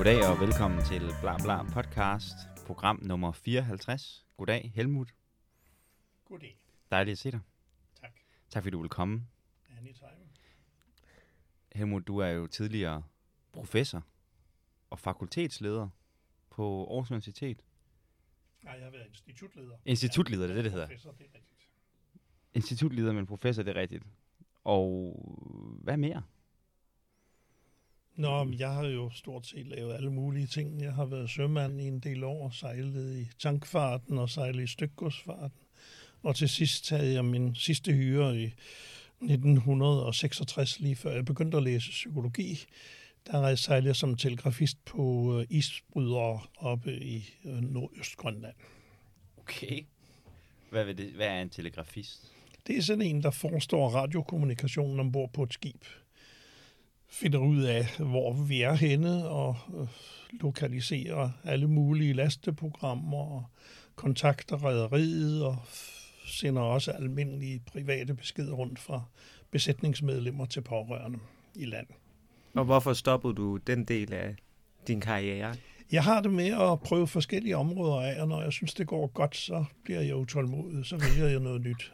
Goddag og velkommen til Bla Bla Podcast, program nummer 54. Goddag, Helmut. Goddag. Dejligt at se dig. Tak. Tak fordi du vil komme. Anytime. Helmut, du er jo tidligere professor og fakultetsleder på Aarhus Universitet. Nej, jeg har været institutleder. Institutleder, det er det, det hedder. Professor, det er rigtigt. Institutleder, men professor, det er rigtigt. Og hvad mere? Nå, men jeg har jo stort set lavet alle mulige ting. Jeg har været sømand i en del år, sejlet i tankfarten og sejlet i stykgodsfarten. Og til sidst havde jeg min sidste hyre i 1966, lige før jeg begyndte at læse psykologi. Der sejlede jeg som telegrafist på øh, isbrydere oppe i øh, Nordøstgrønland. Okay. Hvad, vil det, hvad er en telegrafist? Det er sådan en, der forestår radiokommunikationen ombord på et skib. Finder ud af, hvor vi er henne, og øh, lokaliserer alle mulige lasteprogrammer, og kontakter rædderiet, og sender også almindelige private beskeder rundt fra besætningsmedlemmer til pårørende i land. Og hvorfor stoppede du den del af din karriere? Jeg har det med at prøve forskellige områder af, og når jeg synes, det går godt, så bliver jeg utålmodig, så vælger jeg noget nyt.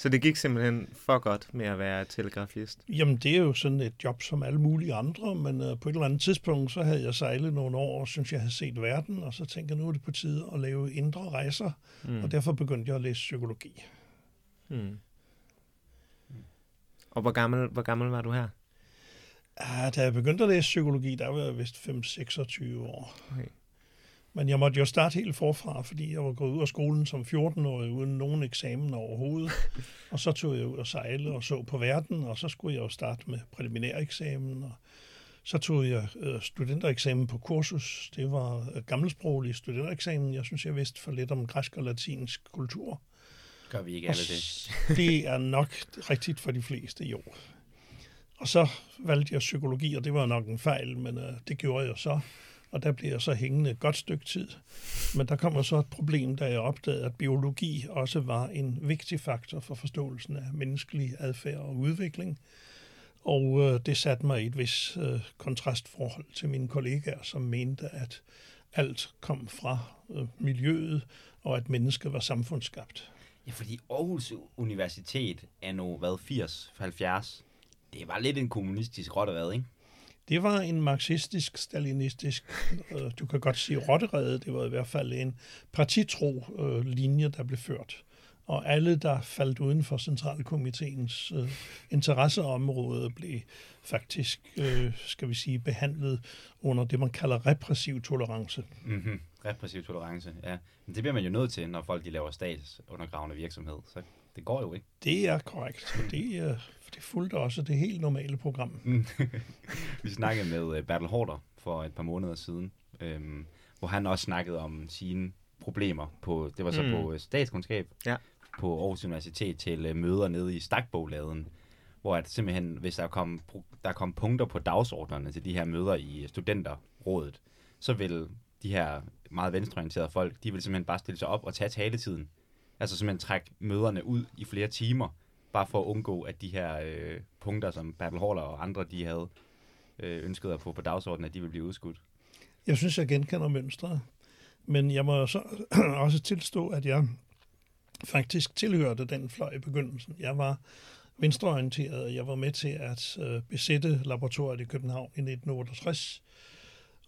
Så det gik simpelthen for godt med at være telegrafist? Jamen, det er jo sådan et job som alle mulige andre, men uh, på et eller andet tidspunkt, så havde jeg sejlet nogle år, og synes jeg havde set verden, og så tænker jeg, nu er det på tide at lave indre rejser, mm. og derfor begyndte jeg at læse psykologi. Mm. Og hvor gammel, hvor gammel var du her? Ah, da jeg begyndte at læse psykologi, der var jeg vist 5-26 år. Okay. Men jeg måtte jo starte helt forfra, fordi jeg var gået ud af skolen som 14-årig uden nogen eksamen overhovedet. og så tog jeg ud og sejle og så på verden, og så skulle jeg jo starte med præliminær eksamen. Og så tog jeg øh, studentereksamen på kursus. Det var øh, gammelsproglig studentereksamen. Jeg synes, jeg vidste for lidt om græsk og latinsk kultur. Gør vi ikke alle det? det er nok rigtigt for de fleste, jo. Og så valgte jeg psykologi, og det var nok en fejl, men øh, det gjorde jeg så. Og der blev jeg så hængende et godt stykke tid. Men der kommer så et problem, da jeg opdagede, at biologi også var en vigtig faktor for forståelsen af menneskelig adfærd og udvikling. Og øh, det satte mig i et vis øh, kontrastforhold til mine kollegaer, som mente, at alt kom fra øh, miljøet, og at mennesket var samfundsskabt. Ja, fordi Aarhus Universitet er nu, hvad, 80, 70? Det var lidt en kommunistisk rottevad, ikke? Det var en marxistisk, stalinistisk, øh, du kan godt sige rotterede, det var i hvert fald en partitro øh, linje, der blev ført. Og alle, der faldt uden for centralkomiteens øh, interesseområde, blev faktisk, øh, skal vi sige, behandlet under det, man kalder repressiv tolerance. Mm-hmm. Repressiv tolerance, ja. Men det bliver man jo nødt til, når folk de laver statsundergravende virksomhed. Så det går jo ikke. Det er korrekt. Det, øh, det fulgte også det helt normale program. Mm. Vi snakkede med øh, Bertel Hårder for et par måneder siden, øhm, hvor han også snakkede om sine problemer på, det var så mm. På øh, statskundskab, Ja. på Aarhus Universitet til øh, møder nede i Stakbogladen, hvor at simpelthen, hvis der kom, der kom punkter på dagsordnerne til de her møder i øh, studenterrådet, så vil de her meget venstreorienterede folk, de vil simpelthen bare stille sig op og tage taletiden. Altså simpelthen trække møderne ud i flere timer, bare for at undgå, at de her øh, punkter, som Bertel Hårder og andre, de havde øh, ønsket at få på dagsordenen, at de ville blive udskudt. Jeg synes, jeg genkender mønstret. Men jeg må så også tilstå, at jeg faktisk tilhørte den fløj i begyndelsen. Jeg var venstreorienteret, jeg var med til at øh, besætte laboratoriet i København i 1968,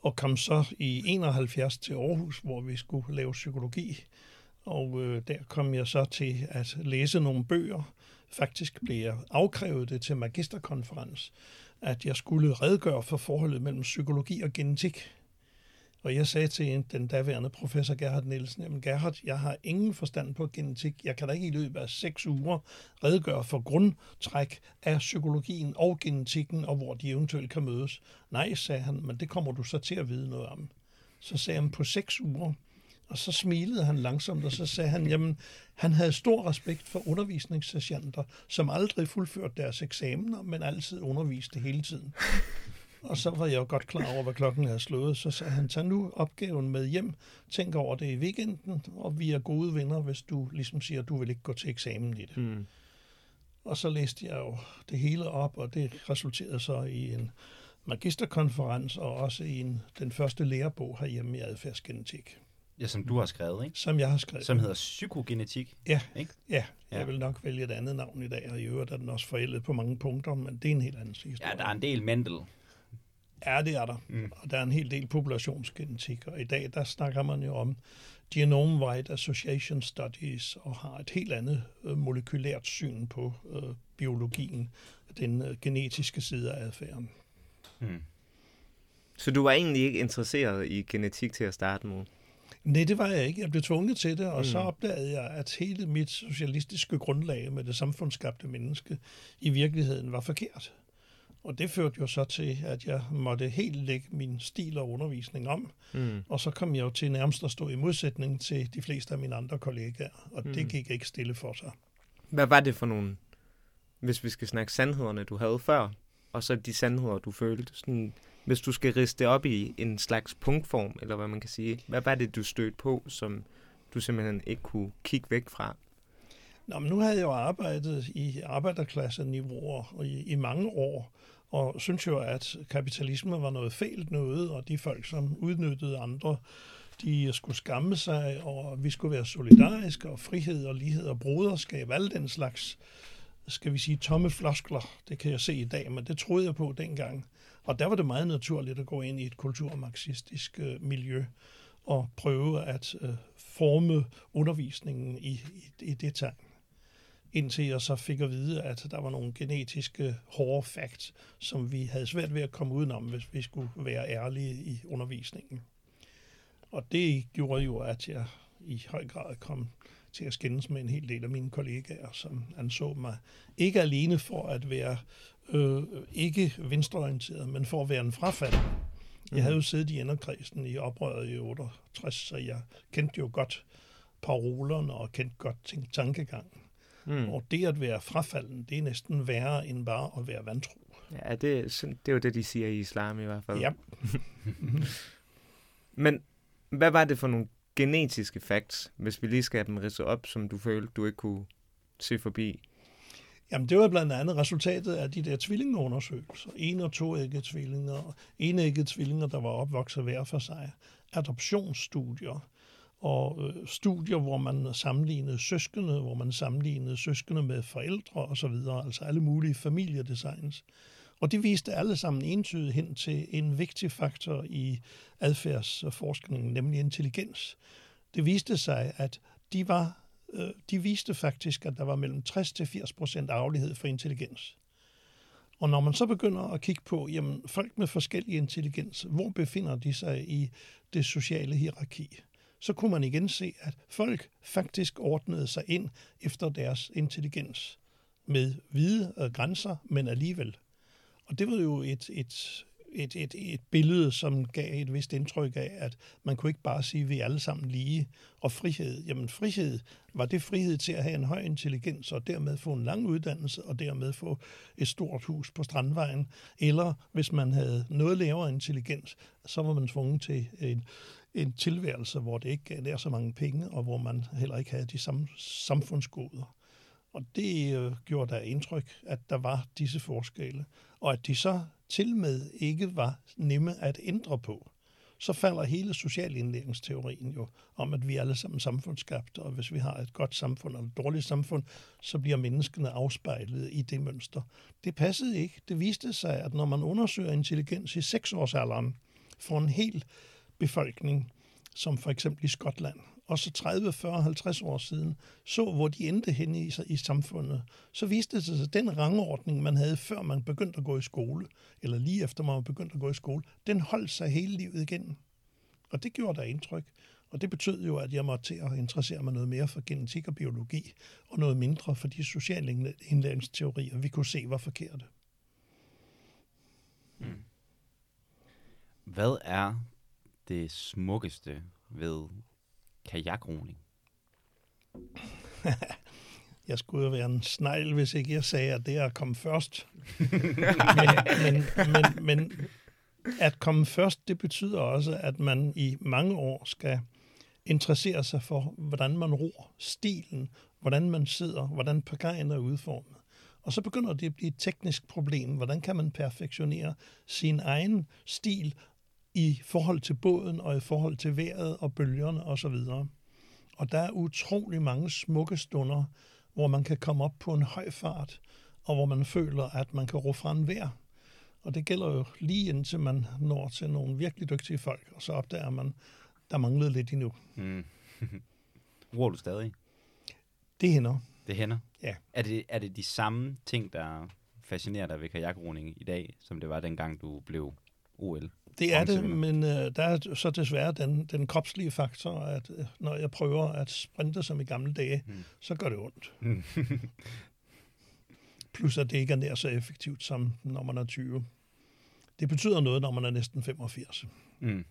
og kom så i 71 til Aarhus, hvor vi skulle lave psykologi. Og øh, der kom jeg så til at læse nogle bøger. Faktisk blev jeg afkrævet det til magisterkonferens, at jeg skulle redegøre for forholdet mellem psykologi og genetik. Og jeg sagde til den daværende professor Gerhard Nielsen, jamen Gerhard, jeg har ingen forstand på genetik. Jeg kan da ikke i løbet af seks uger redegøre for grundtræk af psykologien og genetikken, og hvor de eventuelt kan mødes. Nej, sagde han, men det kommer du så til at vide noget om. Så sagde han på seks uger, og så smilede han langsomt, og så sagde han, jamen, han havde stor respekt for undervisningssergeanter, som aldrig fuldførte deres eksamener, men altid underviste hele tiden. Og så var jeg jo godt klar over, hvad klokken havde slået. Så sagde han, tag nu opgaven med hjem, tænk over det i weekenden, og vi er gode venner, hvis du ligesom siger, du vil ikke gå til eksamen i det. Mm. Og så læste jeg jo det hele op, og det resulterede så i en magisterkonferens og også i en, den første lærebog herhjemme i adfærdsgenetik, Ja, som du har skrevet, ikke? som jeg har skrevet. Som hedder psykogenetik. Ja, Ikke? ja, jeg Ja. vil nok vælge et andet navn i dag, og i øvrigt er den også forældet på mange punkter, men det er en helt anden historie. Ja, der er en del Mendel. Ja, det er der. Mm. Og der er en hel del populationsgenetik, og i dag der snakker man jo om genome-wide association studies, og har et helt andet øh, molekylært syn på øh, biologien, den øh, genetiske side af adfærden. Hmm. Så du var egentlig ikke interesseret i genetik til at starte med? Nej, det var jeg ikke. Jeg blev tvunget til det, og mm. så opdagede jeg, at hele mit socialistiske grundlag med det samfundsskabte menneske i virkeligheden var forkert. Og det førte jo så til, at jeg måtte helt lægge min stil og undervisning om, Mm. og så kom jeg jo til nærmest at stå i modsætning til de fleste af mine andre kollegaer, og mm. det gik ikke stille for sig. Hvad var det for nogle, hvis vi skal snakke sandhederne, du havde før, og så de sandheder, du følte? Sådan, hvis du skal riste det op i en slags punktform, eller hvad man kan sige, hvad var det, du stødte på, som du simpelthen ikke kunne kigge væk fra? Nå, men nu havde jeg jo arbejdet i arbejderklasseniveauer i, i mange år, og synes jo, at kapitalismen var noget fælt noget, og de folk, som udnyttede andre, de skulle skamme sig, og vi skulle være solidariske, og frihed og lighed og broderskab, alle den slags, skal vi sige, tomme floskler, det kan jeg se i dag, men det troede jeg på dengang. Og der var det meget naturligt at gå ind i et kulturmarxistisk øh, miljø og prøve at øh, forme undervisningen i, i, i det tegn. Indtil jeg så fik at vide, at der var nogle genetiske hårde facts, som vi havde svært ved at komme udenom, hvis vi skulle være ærlige i undervisningen. Og det gjorde jo, at jeg i høj grad kom til at skændes med en hel del af mine kollegaer, som anså mig ikke alene for at være øh, ikke venstreorienteret, men for at være en frafald. Jeg havde jo siddet i inderkredsen i oprøret i 68, så jeg kendte jo godt parolerne og kendte godt tankegangen. Mm. Og det at være frafalden, det er næsten værre end bare at være vantro. Ja, det, er det er jo det, de siger i islam i hvert fald. Ja. Men hvad var det for nogle genetiske facts, hvis vi lige skal have dem ridset op, som du følte, du ikke kunne se forbi? Jamen, det var blandt andet resultatet af de der tvillingeundersøgelser. En- og toægget tvillinger, enægget tvillinger, der var opvokset hver for sig. Adoptionsstudier og øh, studier, hvor man sammenlignede søskende, hvor man sammenlignede søskende med forældre og så videre, altså alle mulige familiedesigns. Og det viste alle sammen entydigt hen til en vigtig faktor i adfærdsforskningen, nemlig intelligens. Det viste sig, at de var Øh, de viste faktisk, at der var mellem 60 til 80 procent arvelighed for intelligens. Og når man så begynder at kigge på, jamen folk med forskellig intelligens, hvor befinder de sig i det sociale hierarki, så kunne man igen se, at folk faktisk ordnede sig ind efter deres intelligens med hvide øh, grænser, men alligevel. Og det var jo et, et, et, et, et billede, som gav et vist indtryk af, at man kunne ikke bare sige, at vi er alle sammen lige. Og frihed, jamen frihed, var det frihed til at have en høj intelligens, og dermed få en lang uddannelse, og dermed få et stort hus på Strandvejen. Eller hvis man havde noget lavere intelligens, så var man tvunget til en, en tilværelse, hvor det ikke gav så mange penge, og hvor man heller ikke havde de samme samfundsgoder. Og det øh, gjorde der indtryk, at der var disse forskelle, og at de så til med ikke var nemme at ændre på. Så falder hele socialindlæringsteorien jo om, at vi alle sammen samfundsskabte, og hvis vi har et godt samfund eller et dårligt samfund, så bliver menneskene afspejlet i det mønster. Det passede ikke. Det viste sig, at når man undersøger intelligens i seksårsalderen for en hel befolkning, som for eksempel i Skotland, og så 30, 40, 50 år siden, så hvor de endte henne i, i samfundet, så viste det sig, at den rangordning, man havde før man begyndte at gå i skole, eller lige efter man begyndte at gå i skole, den holdt sig hele livet igennem. Og det gjorde der indtryk. Og det betød jo, at jeg måtte til at interessere mig noget mere for genetik og biologi, og noget mindre for de sociale indlæringsteorier, vi kunne se var forkerte. Hmm. Hvad er det smukkeste ved kajakroning? Jeg skulle jo være en snegl, hvis ikke jeg sagde, at det er at komme først. men, men, men, men at komme først, det betyder også, at man i mange år skal interessere sig for, hvordan man ror, stilen, hvordan man sidder, hvordan pagajen er udformet. Og så begynder det at blive et teknisk problem. Hvordan kan man perfektionere sin egen stil i forhold til båden og i forhold til vejret og bølgerne osv. Og, og der er utrolig mange smukke stunder, hvor man kan komme op på en høj fart, og hvor man føler, at man kan ro frem vejr. Og det gælder jo lige indtil man når til nogle virkelig dygtige folk, og så opdager man, der manglede lidt endnu. Mm. Ror du stadig? Det hænder. Det hænder? Ja. Er det, er det de samme ting, der fascinerer dig ved kajakroning i dag, som det var dengang, du blev OL? Det er det, men øh, der er så desværre den, den kropslige faktor, at øh, når jeg prøver at sprinte som i gamle dage, Mm. så gør det ondt. Plus at det ikke er nær så effektivt som når man er 20. Det betyder noget, når man er næsten 85. Mm.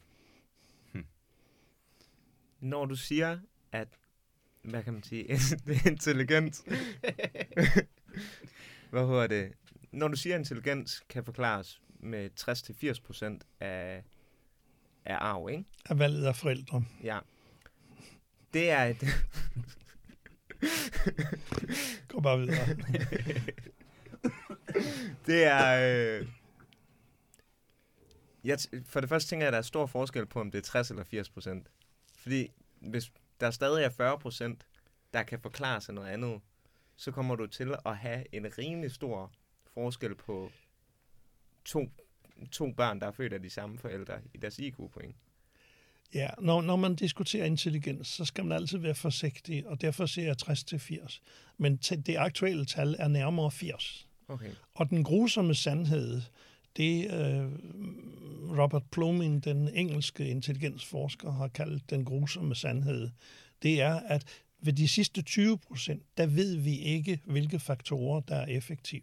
Når du siger, at, hvad kan man sige, det er intelligens. hvad hedder det? Når du siger, at intelligens kan forklares med 60-80% af, af arv, ikke? Af valget af forældre. Ja. Det er et... Gå bare videre. det er... Øh... Jeg for det første tænker jeg, at der er stor forskel på, om det er 60 eller 80 procent. Fordi hvis der stadig er 40 procent, der kan forklare sig noget andet, så kommer du til at have en rimelig stor forskel på to, to børn, der er født af de samme forældre i deres IQ-point. Ja, når, når man diskuterer intelligens, så skal man altid være forsigtig, og derfor siger jeg 60 til 80. Men det aktuelle tal er nærmere 80. Okay. Og den grusomme sandhed, det øh, Robert Plomin, den engelske intelligensforsker, har kaldt den grusomme sandhed, det er, at ved de sidste 20 procent, der ved vi ikke, hvilke faktorer, der er effektive.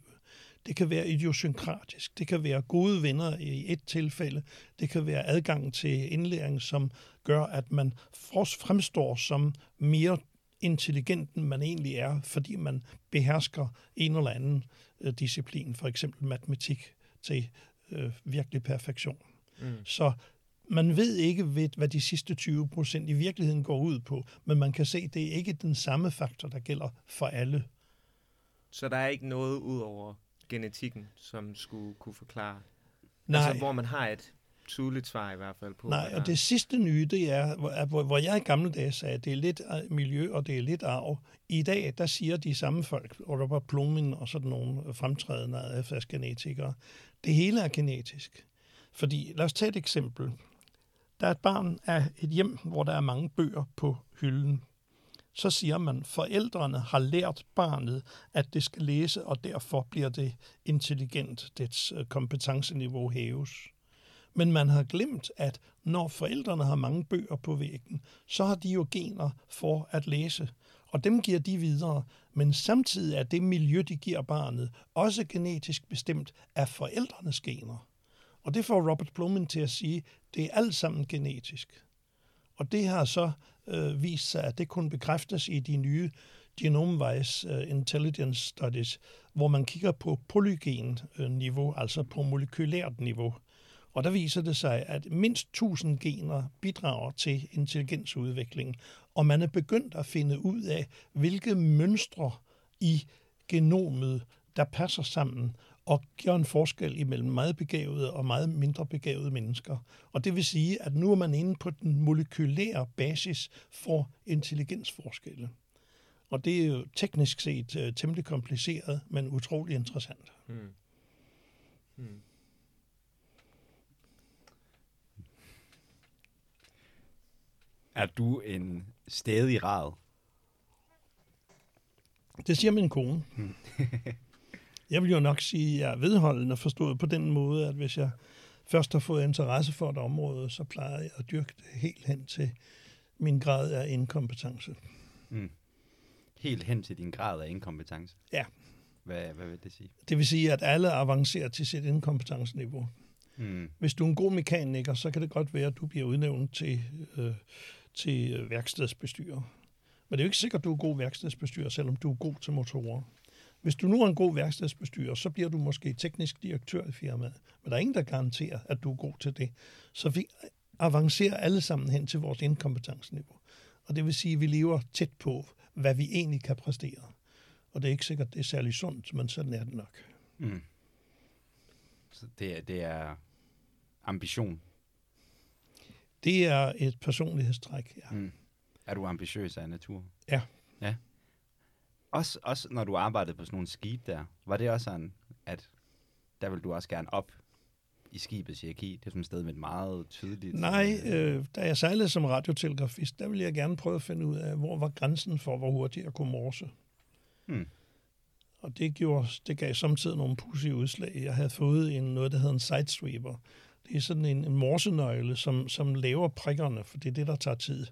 Det kan være idiosynkratisk, det kan være gode venner i et tilfælde, det kan være adgang til indlæring, som gør, at man fremstår som mere intelligent, end man egentlig er, fordi man behersker en eller anden øh, disciplin, for eksempel matematik, til øh, virkelig perfektion. Mm. Så man ved ikke, ved, hvad de sidste 20 procent i virkeligheden går ud på, men man kan se, at det er ikke den samme faktor, der gælder for alle. Så der er ikke noget ud over genetikken, som skulle kunne forklare. Nej, Altså, hvor man har et tydeligt svar i hvert fald på. nej og det sidste nye, det er, hvor- hvor, jeg i gamle dage sagde, at det er lidt øh, miljø, og det er lidt arv. I dag, der siger de samme folk, og Robert Plomin og sådan nogle fremtrædende adfærdsgenetikere, det hele er genetisk. Fordi, lad os tage et eksempel. Der er et barn af et hjem, hvor der er mange bøger på hylden. Så siger man, forældrene har lært barnet, at det skal læse, og derfor bliver det intelligent, dets øh, kompetenceniveau hæves. Men man har glemt, at når forældrene har mange bøger på væggen, så har de jo gener for at læse, og dem giver de videre. Men samtidig er det miljø, de giver barnet, også genetisk bestemt af forældrenes gener. Og det får Robert Blumen til at sige, det er alt sammen genetisk. Og det har så øh, vist sig, at det kunne bekræftes i de nye Genomewise uh, øh, intelligence studies, hvor man kigger på polygen-niveau, øh, altså på molekylært niveau. Og der viser det sig, at mindst 1000 gener bidrager til intelligensudvikling, og man er begyndt at finde ud af, hvilke mønstre i genomet, der passer sammen og gør en forskel imellem meget begavede og meget mindre begavede mennesker. Og det vil sige, at nu er man inde på den molekylære basis for intelligensforskelle. Og det er jo teknisk set uh, temmelig kompliceret, men utrolig interessant. Mm. Mm. Er du en stedig rad? Det siger min kone. jeg vil jo nok sige, at jeg er vedholdende forstået på den måde, at hvis jeg først har fået interesse for et område, så plejer jeg at dyrke det helt hen til min grad af inkompetence. Mm. Helt hen til din grad af inkompetence? Ja. Hvad, hvad vil det sige? Det vil sige, at alle avancerer til sit inkompetence-niveau. Mm. Hvis du er en god mekaniker, så kan det godt være, at du bliver udnævnt til, øh, til øh, værkstedsbestyrer. Men det er jo ikke sikkert, at du er god værkstedsbestyrer, selvom du er god til motorer. Hvis du nu er en god værkstedsbestyrer, så bliver du måske teknisk direktør i firmaet. Men der er ingen, der garanterer, at du er god til det. Så vi avancerer alle sammen hen til vores inkompetenceniveau. Og det vil sige, at vi lever tæt på, hvad vi egentlig kan præstere. Og det er ikke sikkert, det er særlig sundt, men sådan er det nok. Mm. Så det, er- det er ambition. Det er et personlighedstræk, ja. Mm. Er du ambitiøs af natur? Ja. Ja. Også, også når du arbejdede på sådan nogle skib der, var det også sådan, at der vil du også gerne op i skibets hierarki? Det er sådan et sted med et meget tydeligt... Nej, øh, da jeg sejlede som radiotelegrafist, der ville jeg gerne prøve at finde ud af, hvor var grænsen for, hvor hurtigt jeg kunne morse. Hmm. Og det, gjorde, det gav samtidig nogle pudsige udslag. Jeg havde fået en, noget, der hedder en sidesweeper. Det er sådan en, en morsenøgle, som, som laver prikkerne, for det er det, der tager tid.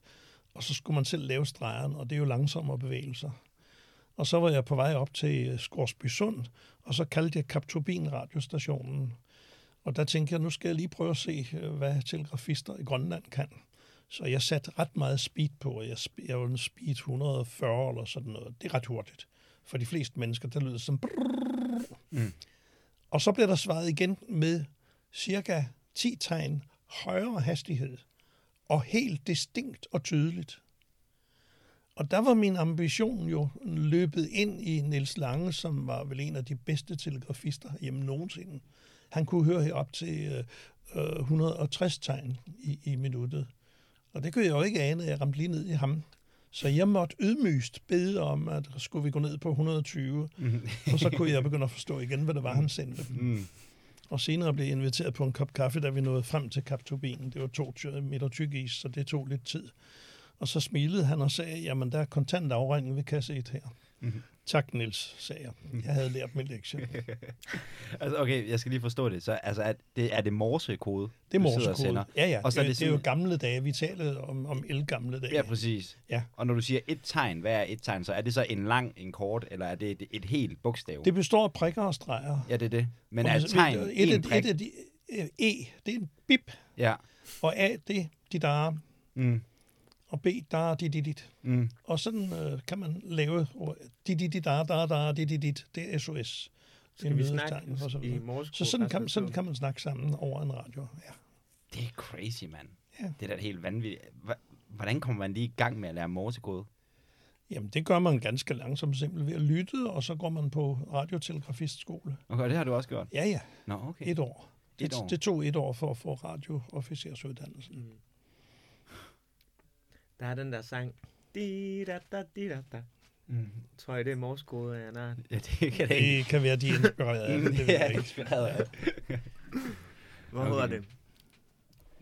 Og så skulle man selv lave stregerne, og det er jo langsommere bevægelser. Og så var jeg på vej op til øh, Skorsby Sund, og så kaldte jeg Kapturbin radiostationen. Og der tænkte jeg, nu skal jeg lige prøve at se, øh, hvad telegrafister i Grønland kan. Så jeg satte ret meget speed på, og jeg, jeg var en speed 140 eller sådan noget. Det er ret hurtigt. For de fleste mennesker, der lyder det som... Mm. Og så blev der svaret igen med cirka 10 tegn højere hastighed. Og helt distinkt og tydeligt. Og der var min ambition jo løbet ind i Niels Lange, som var vel en af de bedste telegrafister hjemme nogensinde. Han kunne høre op til øh, øh, 160 tegn i, i minuttet. Og det kunne jeg jo ikke ane, at jeg ramte lige ned i ham. Så jeg måtte ydmygst bede om, at skulle vi gå ned på 120, Mm. og så kunne jeg begynde at forstå igen, hvad det var, han sendte. Mm. Og senere blev jeg inviteret på en kop kaffe, da vi nåede frem til Kapturbinen. Det var to meter tyk is, så det tog lidt tid. Og så smilede han og sagde, jamen der er kontant afregning ved kasse 1 her. Mhm. Tak, Niels, sagde jeg. Jeg havde lært min lektie. altså, okay, jeg skal lige forstå det. Så altså, er det, er det morsekode, Det er morsekode. Ja, ja. Og så så er det, det det, er jo sådan- gamle dage. Vi talte om, om elgamle dage. Ja, præcis. Ja. Og når du siger et tegn, hvad er et tegn? Så er det så en lang, en kort, eller er det et, et helt bogstav? Det består af prikker og streger. Ja, det er det. Men Og er hvis- tegn et, en et, prik? et, af de, øh, E, det er en bip, Ja. og A, det er de der, Mm. Og B, der er de, de, dit. Mm. Og sådan øh, kan man lave de, de, de, der, der, der, de, de, dit. Det er SOS. Det Skal vi snakke og så i morsekode? Så sådan kan, sådan kan man snakke sammen over en radio. Ja. Det er crazy, mand. Ja. Det er da helt vanvittigt. Hvordan kommer man lige i gang med at lære morsekode? Jamen, det gør man ganske langsomt simpelthen ved at lytte, og så går man på radiotelegrafistskole. Okay, det har du også gjort? Ja, ja, Nå, okay. et år. Det, Et år. det tog et år for at få radioofficersuddannelsen. Mm. Der er den der sang. Di da da di da da. Mm. Tror jeg, det er morskode af en Ja, det kan det ikke. Det kan være, de er inspireret af det. det ja, jeg ikke. inspireret af. Hvad Okay. hedder det?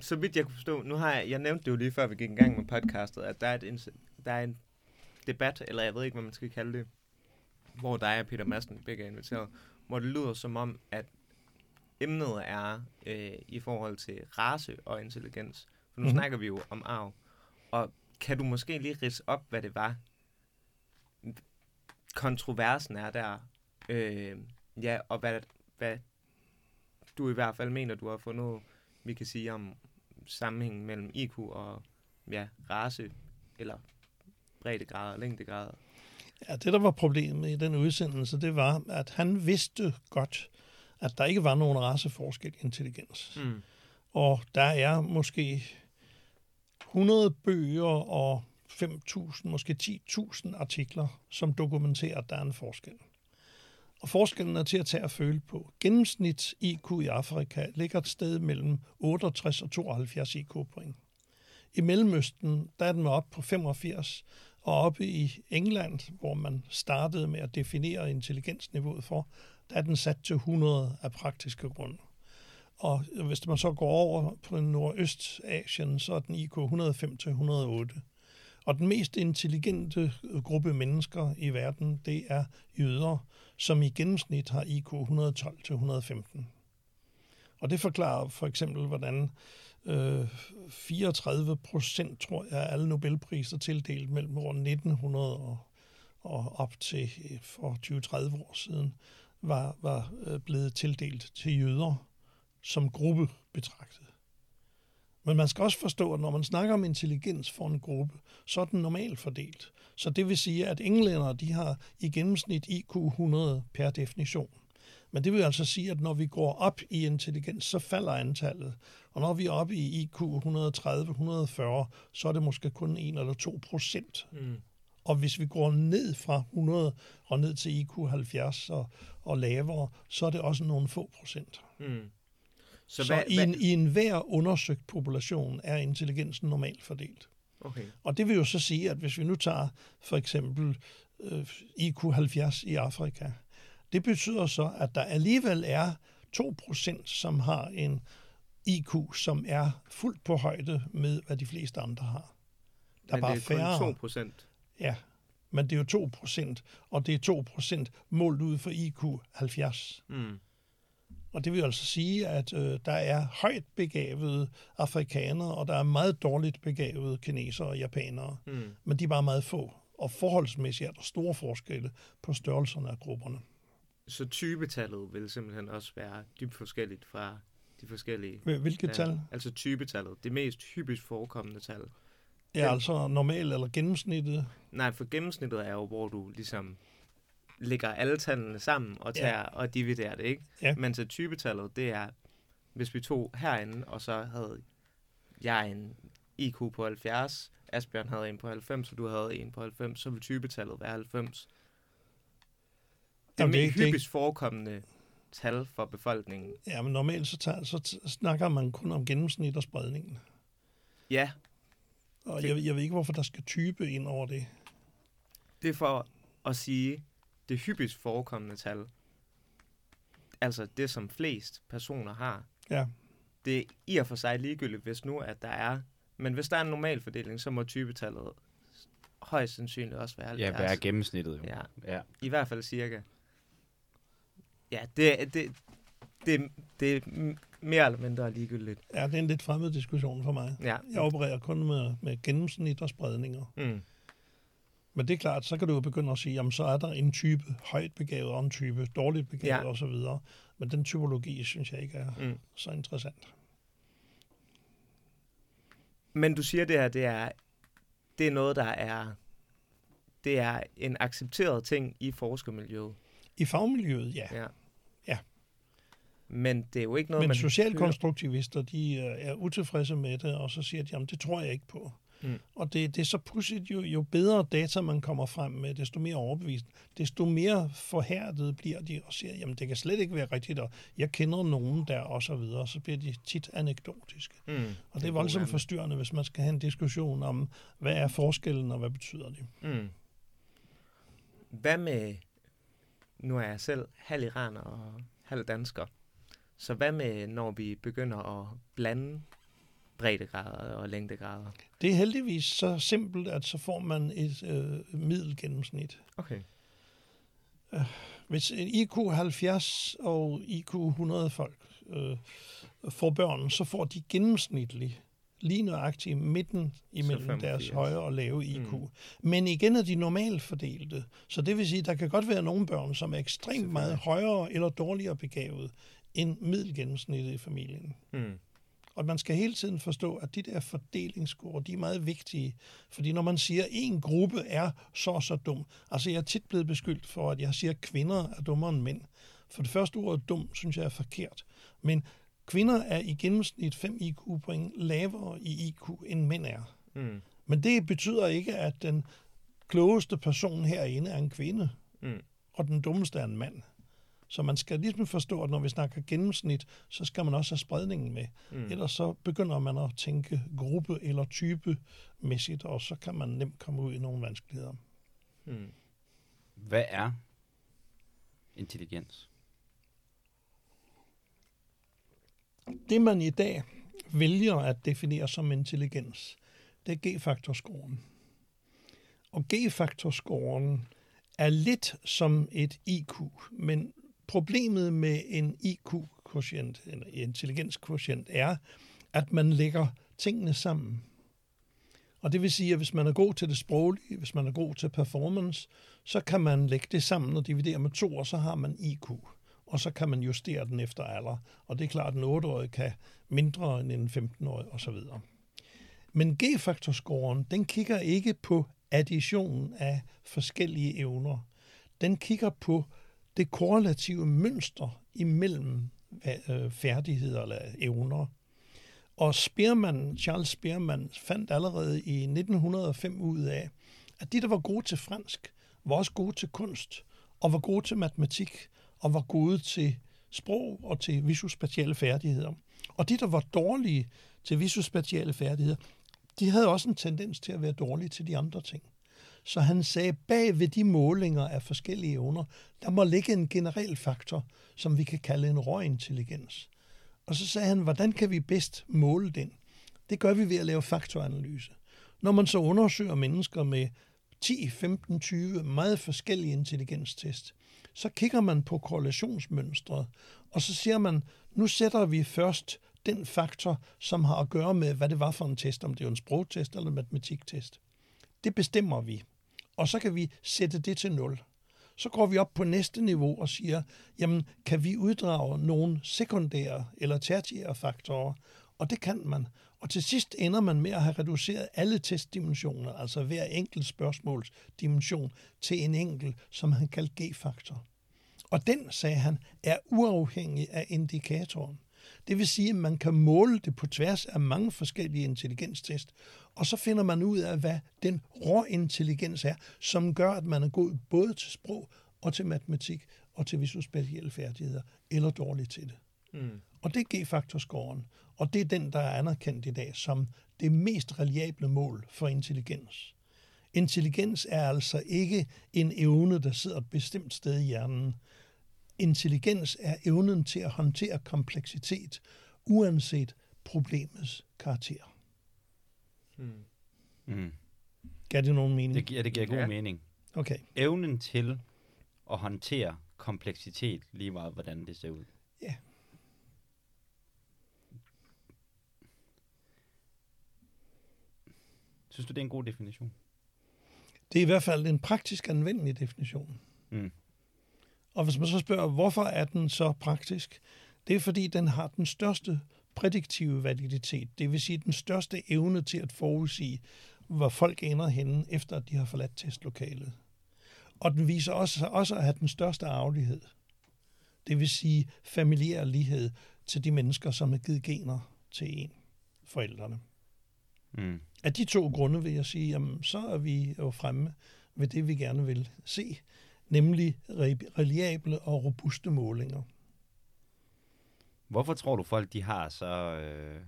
Så vidt jeg kunne forstå, nu har jeg, jeg nævnte det jo lige før vi gik i gang med podcastet, at der er, et, der er en debat, eller jeg ved ikke, hvad man skal kalde det, hvor dig og Peter Madsen begge er inviteret, hvor det lyder som om, at emnet er øh, i forhold til race og intelligens. For nu mm-hmm. snakker vi jo om arv. Og kan du måske lige ridse op, hvad det var, kontroversen er der, øh, ja, og hvad, hvad du i hvert fald mener, du har fundet, vi kan sige om sammenhængen mellem IQ og ja, race, eller breddegrader, længdegrader. Ja, det der var problemet i den udsendelse, det var, at han vidste godt, at der ikke var nogen raceforskel i intelligens. Mm. Og der er måske 100 bøger og 5.000, måske 10.000 artikler, som dokumenterer, at der er en forskel. Og forskellen er til at tage og føle på. Gennemsnit IQ i Afrika ligger et sted mellem 68 og 72 IQ-point. I Mellemøsten, der er den op på 85, og oppe i England, hvor man startede med at definere intelligensniveauet for, der er den sat til 100 af praktiske grunde. Og hvis man så går over på Nordøstasien, så er den IQ 105 til 108. Og den mest intelligente gruppe mennesker i verden, det er jøder, som i gennemsnit har IQ 112 til 115. Og det forklarer for eksempel, hvordan øh, 34 procent, tror jeg, af alle Nobelpriser tildelt mellem år 1900 og, og op til øh, for 20-30 år siden, var, var øh, blevet tildelt til jøder som gruppe betragtet. Men man skal også forstå, at når man snakker om intelligens for en gruppe, så er den normalt fordelt. Så det vil sige, at englænder de har i gennemsnit IQ 100 per definition. Men det vil altså sige, at når vi går op i intelligens, så falder antallet. Og når vi er oppe i IQ 130-140, så er det måske kun 1 eller 2 procent. Mm. Og hvis vi går ned fra 100 og ned til IQ 70 og, og lavere, så er det også nogle få procent. Mm. Så, så hvad, i, en, i enhver undersøgt population er intelligensen normalt fordelt. Okay. Og det vil jo så sige, at hvis vi nu tager for eksempel øh, IQ 70 i Afrika, det betyder så, at der alligevel er 2%, som har en IQ, som er fuldt på højde med, hvad de fleste andre har. Der Men er bare det er færre. 2 procent. Ja, men det er jo 2 procent, og det er 2 procent målt ud for IQ 70. Mm. Og det vil altså sige, at øh, der er højt begavede afrikanere, og der er meget dårligt begavede kinesere og japanere. Mm. Men de er bare meget få. Og forholdsmæssigt er der store forskelle på størrelserne af grupperne. Så typetallet vil simpelthen også være dybt forskelligt fra de forskellige... Hvilket tal? Altså typetallet. Det mest hyppigt forekommende tal. Ja, Den, altså normal eller gennemsnittet? Nej, for gennemsnittet er jo, hvor du ligesom lægger alle tallene sammen og tager ja. og dividerer det, ikke? Ja. Men så typetallet, det er, hvis vi tog herinde, og så havde jeg en IQ på 70, Asbjørn havde en på 90, og du havde en på 90, så vil typetallet være 90. Det er mest hyppigst forekommende tal for befolkningen. Ja, men normalt så, tager, så snakker man kun om gennemsnit og spredningen. Ja. Og jeg, jeg ved ikke, hvorfor der skal type ind over det. Det er for at sige, det hyppigst forekommende tal, altså det, som flest personer har, ja. det er i og for sig ligegyldigt, hvis nu, at der er, men hvis der er en normal fordeling, så må typetallet højst sandsynligt også være 70. Ja, være gennemsnittet jo. Ja. ja. I hvert fald cirka. Ja, det, det, det, det er mere eller mindre ligegyldigt. Ja, det er en lidt fremmed diskussion for mig. Ja. Jeg opererer kun med, med gennemsnit og spredninger. Mm. Men det er klart, så kan du jo begynde at sige, jamen så er der en type højt begavet og en type dårligt begavet ja. osv. Men den typologi synes jeg ikke er mm. så interessant. Men du siger det her, det er, det er noget, der er, det er en accepteret ting i forskermiljøet. I fagmiljøet, ja. ja. Ja. Men det er jo ikke noget, Men man socialkonstruktivister, de øh, er utilfredse med det, og så siger de, jamen det tror jeg ikke på. Mm. Og det, det er så pudsigt, jo, jo bedre data man kommer frem med, desto mere overbevist, desto mere forhærdet bliver de og siger, jamen det kan slet ikke være rigtigt, og jeg kender nogen der, og så videre, så bliver de tit anekdotiske. Mm. Og det er voldsomt forstyrrende, hvis man skal have en diskussion om, hvad er forskellen, og hvad betyder det. Mm. Hvad med, nu er jeg selv halv iraner og halv dansker, så hvad med, når vi begynder at blande breddegrader og længdegrader? Det er heldigvis så simpelt, at så får man et øh, middelgennemsnit. Okay. Øh, hvis en IQ 70 og IQ 100 folk øh, får børn, så får de gennemsnitligt lige nøjagtigt midten imellem deres høje og lave IQ. Mm. Men igen er de normalt fordelte. Så det vil sige, at der kan godt være nogle børn, som er ekstremt meget højere eller dårligere begavet end middelgennemsnittet i familien. Mm. Og man skal hele tiden forstå, at de der fordelingsgrupper, de er meget vigtige. Fordi når man siger, at en gruppe er så og så dum, altså jeg er tit blevet beskyldt for, at jeg siger, at kvinder er dummere end mænd. For det første ord dum, synes jeg er forkert. Men kvinder er i gennemsnit 5 IQ-point lavere i IQ, end mænd er. Mm. Men det betyder ikke, at den klogeste person herinde er en kvinde, mm. og den dummeste er en mand. Så man skal ligesom forstå, at når vi snakker gennemsnit, så skal man også have spredningen med. Mm. Ellers så begynder man at tænke gruppe- eller type-mæssigt, og så kan man nemt komme ud i nogle vanskeligheder. Mm. Hvad er intelligens? Det man i dag vælger at definere som intelligens, det er G-faktorscoren. Og G-faktorscoren er lidt som et IQ, men problemet med en IQ-quotient, en intelligenskvotient, er, at man lægger tingene sammen. Og det vil sige, at hvis man er god til det sproglige, hvis man er god til performance, så kan man lægge det sammen og dividere med to, og så har man IQ. Og så kan man justere den efter alder. Og det er klart, at en 8-årig kan mindre end en 15-årig osv. Men G-faktorscoren, den kigger ikke på addition af forskellige evner. Den kigger på det korrelative mønster imellem øh, færdigheder eller evner. Og Spearman, Charles Spearman fandt allerede i 1905 ud af, at de, der var gode til fransk, var også gode til kunst, og var gode til matematik, og var gode til sprog og til visuspatiale færdigheder. Og de, der var dårlige til visuspatiale færdigheder, de havde også en tendens til at være dårlige til de andre ting. Så han sagde, bag ved de målinger af forskellige evner, der må ligge en generel faktor, som vi kan kalde en røgintelligens. Og så sagde han, hvordan kan vi bedst måle den? Det gør vi ved at lave faktoranalyse. Når man så undersøger mennesker med 10, 15, 20 meget forskellige intelligenstest, så kigger man på korrelationsmønstret, og så siger man, nu sætter vi først den faktor, som har at gøre med, hvad det var for en test, om det er en sprogtest eller en matematiktest. Det bestemmer vi, og så kan vi sætte det til nul. Så går vi op på næste niveau og siger, jamen, kan vi uddrage nogle sekundære eller tertiære faktorer? Og det kan man. Og til sidst ender man med at have reduceret alle testdimensioner, altså hver enkelt spørgsmåls dimension, til en enkelt, som han kaldte G-faktor. Og den, sagde han, er uafhængig af indikatoren. Det vil sige, at man kan måle det på tværs af mange forskellige intelligenstest, og så finder man ud af, hvad den rå intelligens er, som gør, at man er god både til sprog og til matematik og til visuspatielle færdigheder, eller dårligt til det. Mm. Og det er G-faktorscoren, og det er den, der er anerkendt i dag som det mest reliable mål for intelligens. Intelligens er altså ikke en evne, der sidder et bestemt sted i hjernen. Intelligens er evnen til at håndtere kompleksitet, uanset problemets karakter. Mm. Mm. Gav det nogen mening? Det giver, det giver god ja. mening. Okay. Evnen til at håndtere kompleksitet, lige meget hvordan det ser ud. Ja. Synes du, det er en god definition? Det er i hvert fald en praktisk anvendelig definition. Mm. Og hvis man så spørger, hvorfor er den så praktisk? Det er fordi, den har den største prædiktive validitet, det vil sige den største evne til at forudsige, hvor folk ender henne, efter at de har forladt testlokalet. Og den viser også, også at have den største arvelighed. Det vil sige familiær lighed til de mennesker, som har givet gener til en, forældrene. Mm. Af de to grunde vil jeg sige, jamen, så er vi jo fremme ved det, vi gerne vil se, nemlig reliable og robuste målinger. Hvorfor tror du folk, de har så... Øh...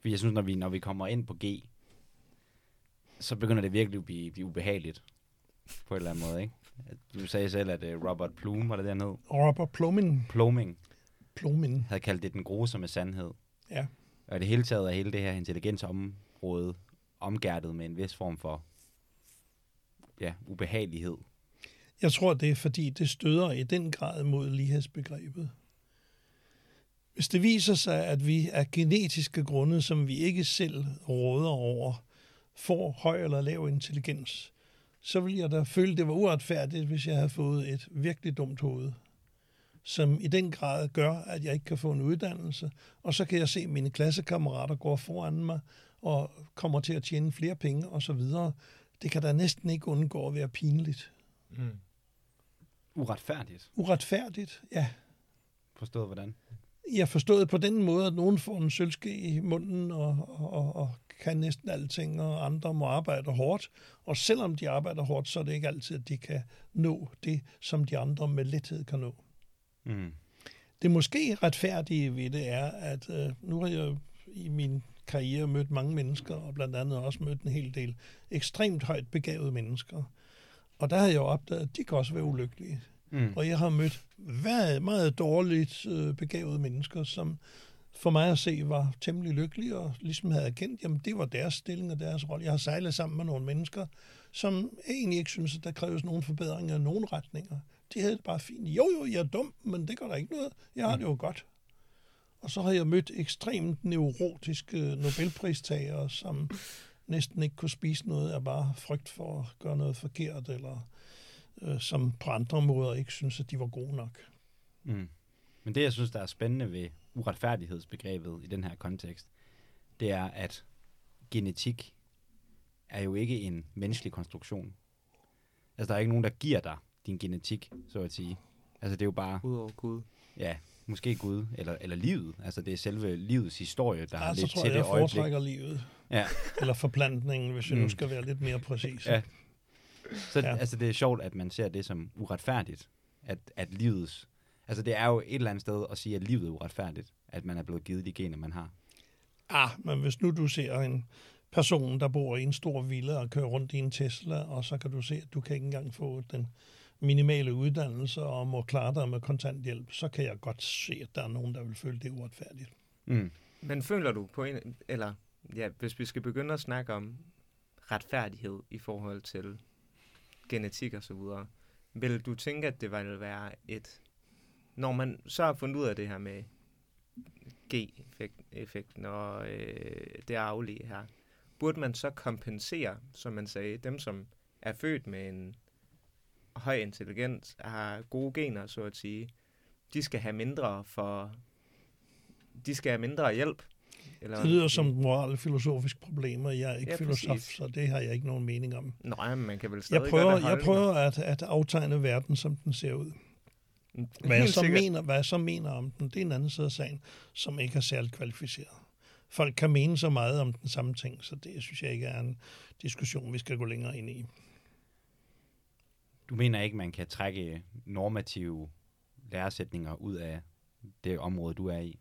For jeg synes, når vi, når vi kommer ind på G, så begynder det virkelig at blive, blive ubehageligt på en eller anden måde, ikke? Du sagde selv, at uh, Robert Plume, var det der hed? Robert Pluming. Pluming. Pluming. Havde kaldt det den grusomme sandhed. Ja. Og det hele taget er hele det her intelligensområde omgærdet med en vis form for ja, ubehagelighed. Jeg tror, det er fordi, det støder i den grad mod lighedsbegrebet. Hvis det viser sig, at vi af genetiske grunde, som vi ikke selv råder over, får høj eller lav intelligens, så vil jeg da føle, det var uretfærdigt, hvis jeg havde fået et virkelig dumt hoved, som i den grad gør, at jeg ikke kan få en uddannelse, og så kan jeg se, at mine klassekammerater går foran mig og kommer til at tjene flere penge osv. Det kan da næsten ikke undgå at være pinligt. Mm. Uretfærdigt? Uretfærdigt, ja. Forstået hvordan? Jeg forstået på den måde, at nogen får en sølvske i munden og, og, og kan næsten alting, og andre må arbejde hårdt. Og selvom de arbejder hårdt, så er det ikke altid, at de kan nå det, som de andre med lethed kan nå. Mm. Det måske retfærdige ved det er, at øh, nu har jeg i min karriere mødt mange mennesker, og blandt andet også mødt en hel del ekstremt højt begavede mennesker. Og der har jeg opdaget, at de kan også være ulykkelige. Mm. Og jeg har mødt meget, meget dårligt øh, begavede mennesker, som for mig at se var temmelig lykkelige, og ligesom havde erkendt, jamen det var deres stilling og deres rolle. Jeg har sejlet sammen med nogle mennesker, som egentlig ikke synes, at der kræves nogen forbedringer i nogen retninger. De havde det bare fint. Jo, jo, jeg er dum, men det gør der ikke noget. Jeg har mm. det jo godt. Og så har jeg mødt ekstremt neurotiske Nobelpristagere, som næsten ikke kunne spise noget af bare frygt for at gøre noget forkert, eller øh, som på andre måder ikke synes, at de var gode nok. Mm. Men det, jeg synes, der er spændende ved uretfærdighedsbegrebet i den her kontekst, det er, at genetik er jo ikke en menneskelig konstruktion. Altså, der er ikke nogen, der giver dig din genetik, så at sige. Altså, det er jo bare... Udover Gud. Ja, måske Gud, eller, eller livet. Altså, det er selve livets historie, der ja, har lidt til det øjeblik. jeg livet. Ja. Eller forplantningen, hvis vi nu Mm. skal være lidt mere præcise. Ja. Så Ja. altså, det er sjovt, at man ser det som uretfærdigt. At, at livets... Altså, det er jo et eller andet sted at sige, at livet er uretfærdigt. At man er blevet givet de gener, man har. Ah, men hvis nu du ser en person, der bor i en stor villa og kører rundt i en Tesla, og så kan du se, at du kan ikke engang få den minimale uddannelse og må klare dig med kontanthjælp, så kan jeg godt se, at der er nogen, der vil føle det uretfærdigt. Mm. Men føler du på en, eller ja, hvis vi skal begynde at snakke om retfærdighed i forhold til genetik og så videre, vil du tænke, at det ville være et, når man så har fundet ud af det her med G-effekten og øh, det aflige her, burde man så kompensere, som man sagde, dem som er født med en høj intelligens, har gode gener, så at sige, de skal have mindre for, de skal have mindre hjælp. Eller, Det lyder som et moralfilosofisk problem, og jeg er ikke Ja, filosof, præcis. så det har jeg ikke nogen mening om. Nej, men man kan vel stadig Jeg prøver, godt jeg prøver at, at aftegne verden, som den ser ud. Hvad jeg, så sikkert. mener, hvad jeg så mener om den, det er en anden side af sagen, som ikke er særlig kvalificeret. Folk kan mene så meget om den samme ting, så det synes jeg ikke er en diskussion, vi skal gå længere ind i. Du mener ikke, man kan trække normative læresætninger ud af det område, du er i?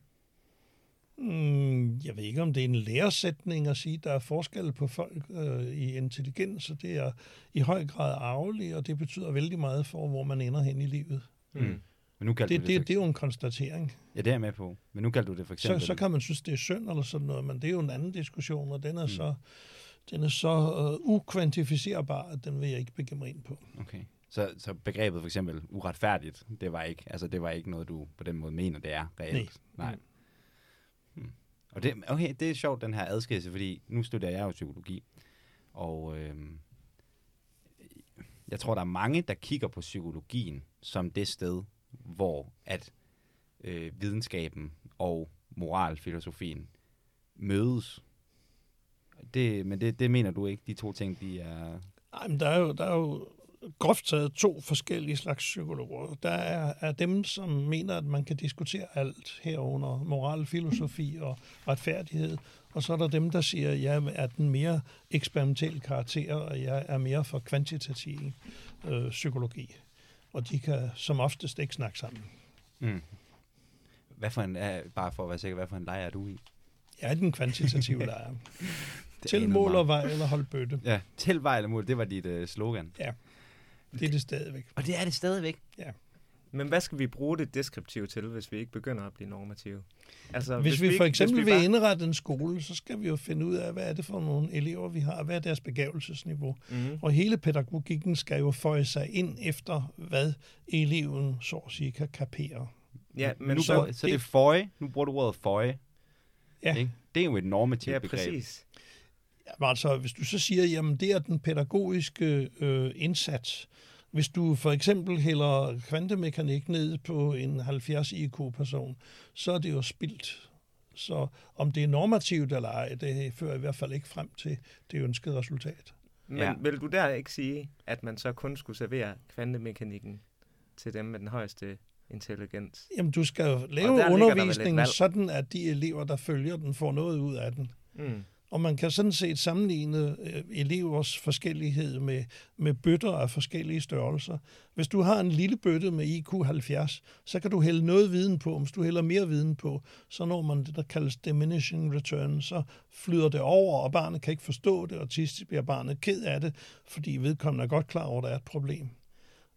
Mm, jeg ved ikke, om det er en læresætning at sige, at der er forskel på folk øh, i intelligens, og det er i høj grad arveligt, og det betyder vældig meget for, hvor man ender hen i livet. Mm. Men nu Det, du det, for, det er jo en konstatering. Ja, det er jeg med på. Men nu kaldte du det for Så, eksempel... så kan man synes, det er synd eller sådan noget, men det er jo en anden diskussion, og den er Mm. så, den er så uh, ukvantificerbar, at den vil jeg ikke begive mig ind på. Okay. Så, så begrebet for eksempel uretfærdigt, det var ikke, altså det var ikke noget, du på den måde mener, det er reelt. Nej. Mm. Og det, okay, det er sjovt, den her adskillelse, fordi nu studerer jeg jo psykologi, og øh, jeg tror, der er mange, der kigger på psykologien som det sted, hvor at øh, videnskaben og moralfilosofien mødes. Det, men det, det mener du ikke, de to ting, de er... Nej, men der er jo, der er jo groft taget to forskellige slags psykologer. Der er, er dem, som mener, at man kan diskutere alt herunder moral, filosofi og retfærdighed. Og så er der dem, der siger, at jeg er den mere eksperimentel karakter, og jeg er mere for kvantitativ øh, psykologi. Og de kan som oftest ikke snakke sammen. Mm. Hvad for en, bare for at være sikker, hvad for en lejr er du i? Jeg er den kvantitative lejr. Til mål og vej eller hold bøtte. Ja, til vej eller mål, det var dit øh, slogan. Det er det stadigvæk. Og det er det stadigvæk. Men hvad skal vi bruge det deskriptive til, hvis vi ikke begynder at blive normative? Altså, Hvis, hvis vi for eksempel vil bare- indrette en skole, så skal vi jo finde ud af, hvad er det for nogle elever, vi har, hvad er deres begavelsesniveau. Mhm. Og hele pædagogikken skal jo føje sig ind efter, hvad eleven, så at sige, kan kapere. Ja, Men nu så... bruger, så det er føje. Nu bruger du ordet føje. Ja. Ikke? Det er jo et normativt Ja, begreb. præcis. Altså, hvis du så siger, jamen det er den pædagogiske øh, indsats. Hvis du for eksempel hælder kvantemekanik ned på en 70 IQ-person, så er det jo spildt. Så om det er normativt eller ej, det fører i hvert fald ikke frem til det ønskede resultat. Men Ja. vil du der ikke sige, at man så kun skulle servere kvantemekanikken til dem med den højeste intelligens? Jamen, du skal jo lave undervisningen sådan, at de elever, der følger den, får noget ud af den. Mm. Og man kan sådan set sammenligne øh, elevers forskellighed med, med bøtter af forskellige størrelser. Hvis du har en lille bøtte med IQ 70, så kan du hælde noget viden på. Hvis du hælder mere viden på, så når man det, der kaldes diminishing return, så flyder det over, og barnet kan ikke forstå det, og til sidst bliver barnet ked af det, fordi vedkommende er godt klar over, at der er et problem.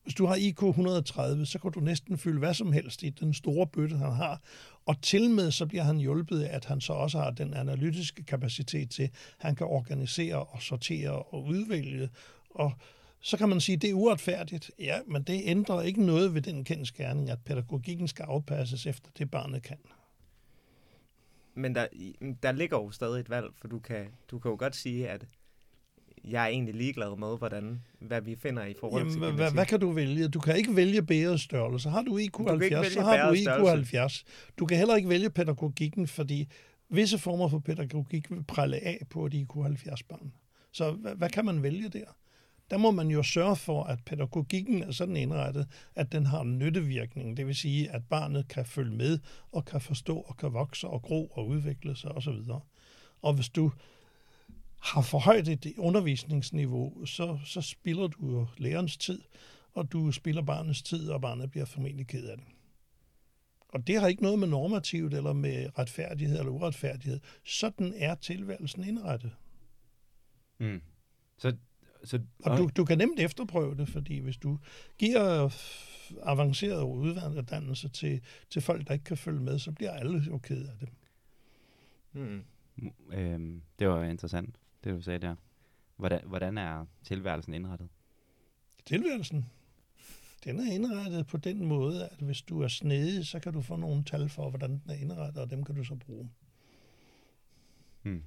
Hvis du har IQ 130, så kan du næsten fylde hvad som helst i den store bøtte, han har. Og til med så bliver han hjulpet af, at han så også har den analytiske kapacitet til, at han kan organisere og sortere og udvælge. Og så kan man sige, at det er uretfærdigt. Ja, men det ændrer ikke noget ved den kendskærning, at pædagogikken skal afpasses efter det, barnet kan. Men der, der ligger jo stadig et valg, for du kan, du kan jo godt sige, at jeg er egentlig ligeglad med, hvordan, hvad vi finder i forhold Jamen, til hvad, hvad, genetik. hvad kan du vælge? Du kan ikke vælge bærets størrelse. Har du IQ kan ikke 70, vælge så har du IQ størrelse. 70. Du kan heller ikke vælge pædagogikken, fordi visse former for pædagogik vil prelle af på et IQ 70 barn. Så hvad, hvad kan man vælge der? Der må man jo sørge for, at pædagogikken er sådan indrettet, at den har en nyttevirkning. Det vil sige, at barnet kan følge med og kan forstå og kan vokse og gro og udvikle sig osv. Og hvis du har for højt et undervisningsniveau, så, så spilder du jo lærerens tid, og du spiller barnets tid, og barnet bliver formentlig ked af det. Og det har ikke noget med normativt eller med retfærdighed eller uretfærdighed. Sådan er tilværelsen indrettet. Mm. Så, så, Og du, du kan nemt efterprøve det, fordi hvis du giver avanceret uddannelse til, til folk, der ikke kan følge med, så bliver alle jo ked af det. Mm. øhm, det var interessant, det du sagde der. Hvordan, hvordan er tilværelsen indrettet? Tilværelsen, den er indrettet på den måde, at hvis du er snedig, så kan du få nogle tal for, hvordan den er indrettet, og dem kan du så bruge. Hmm.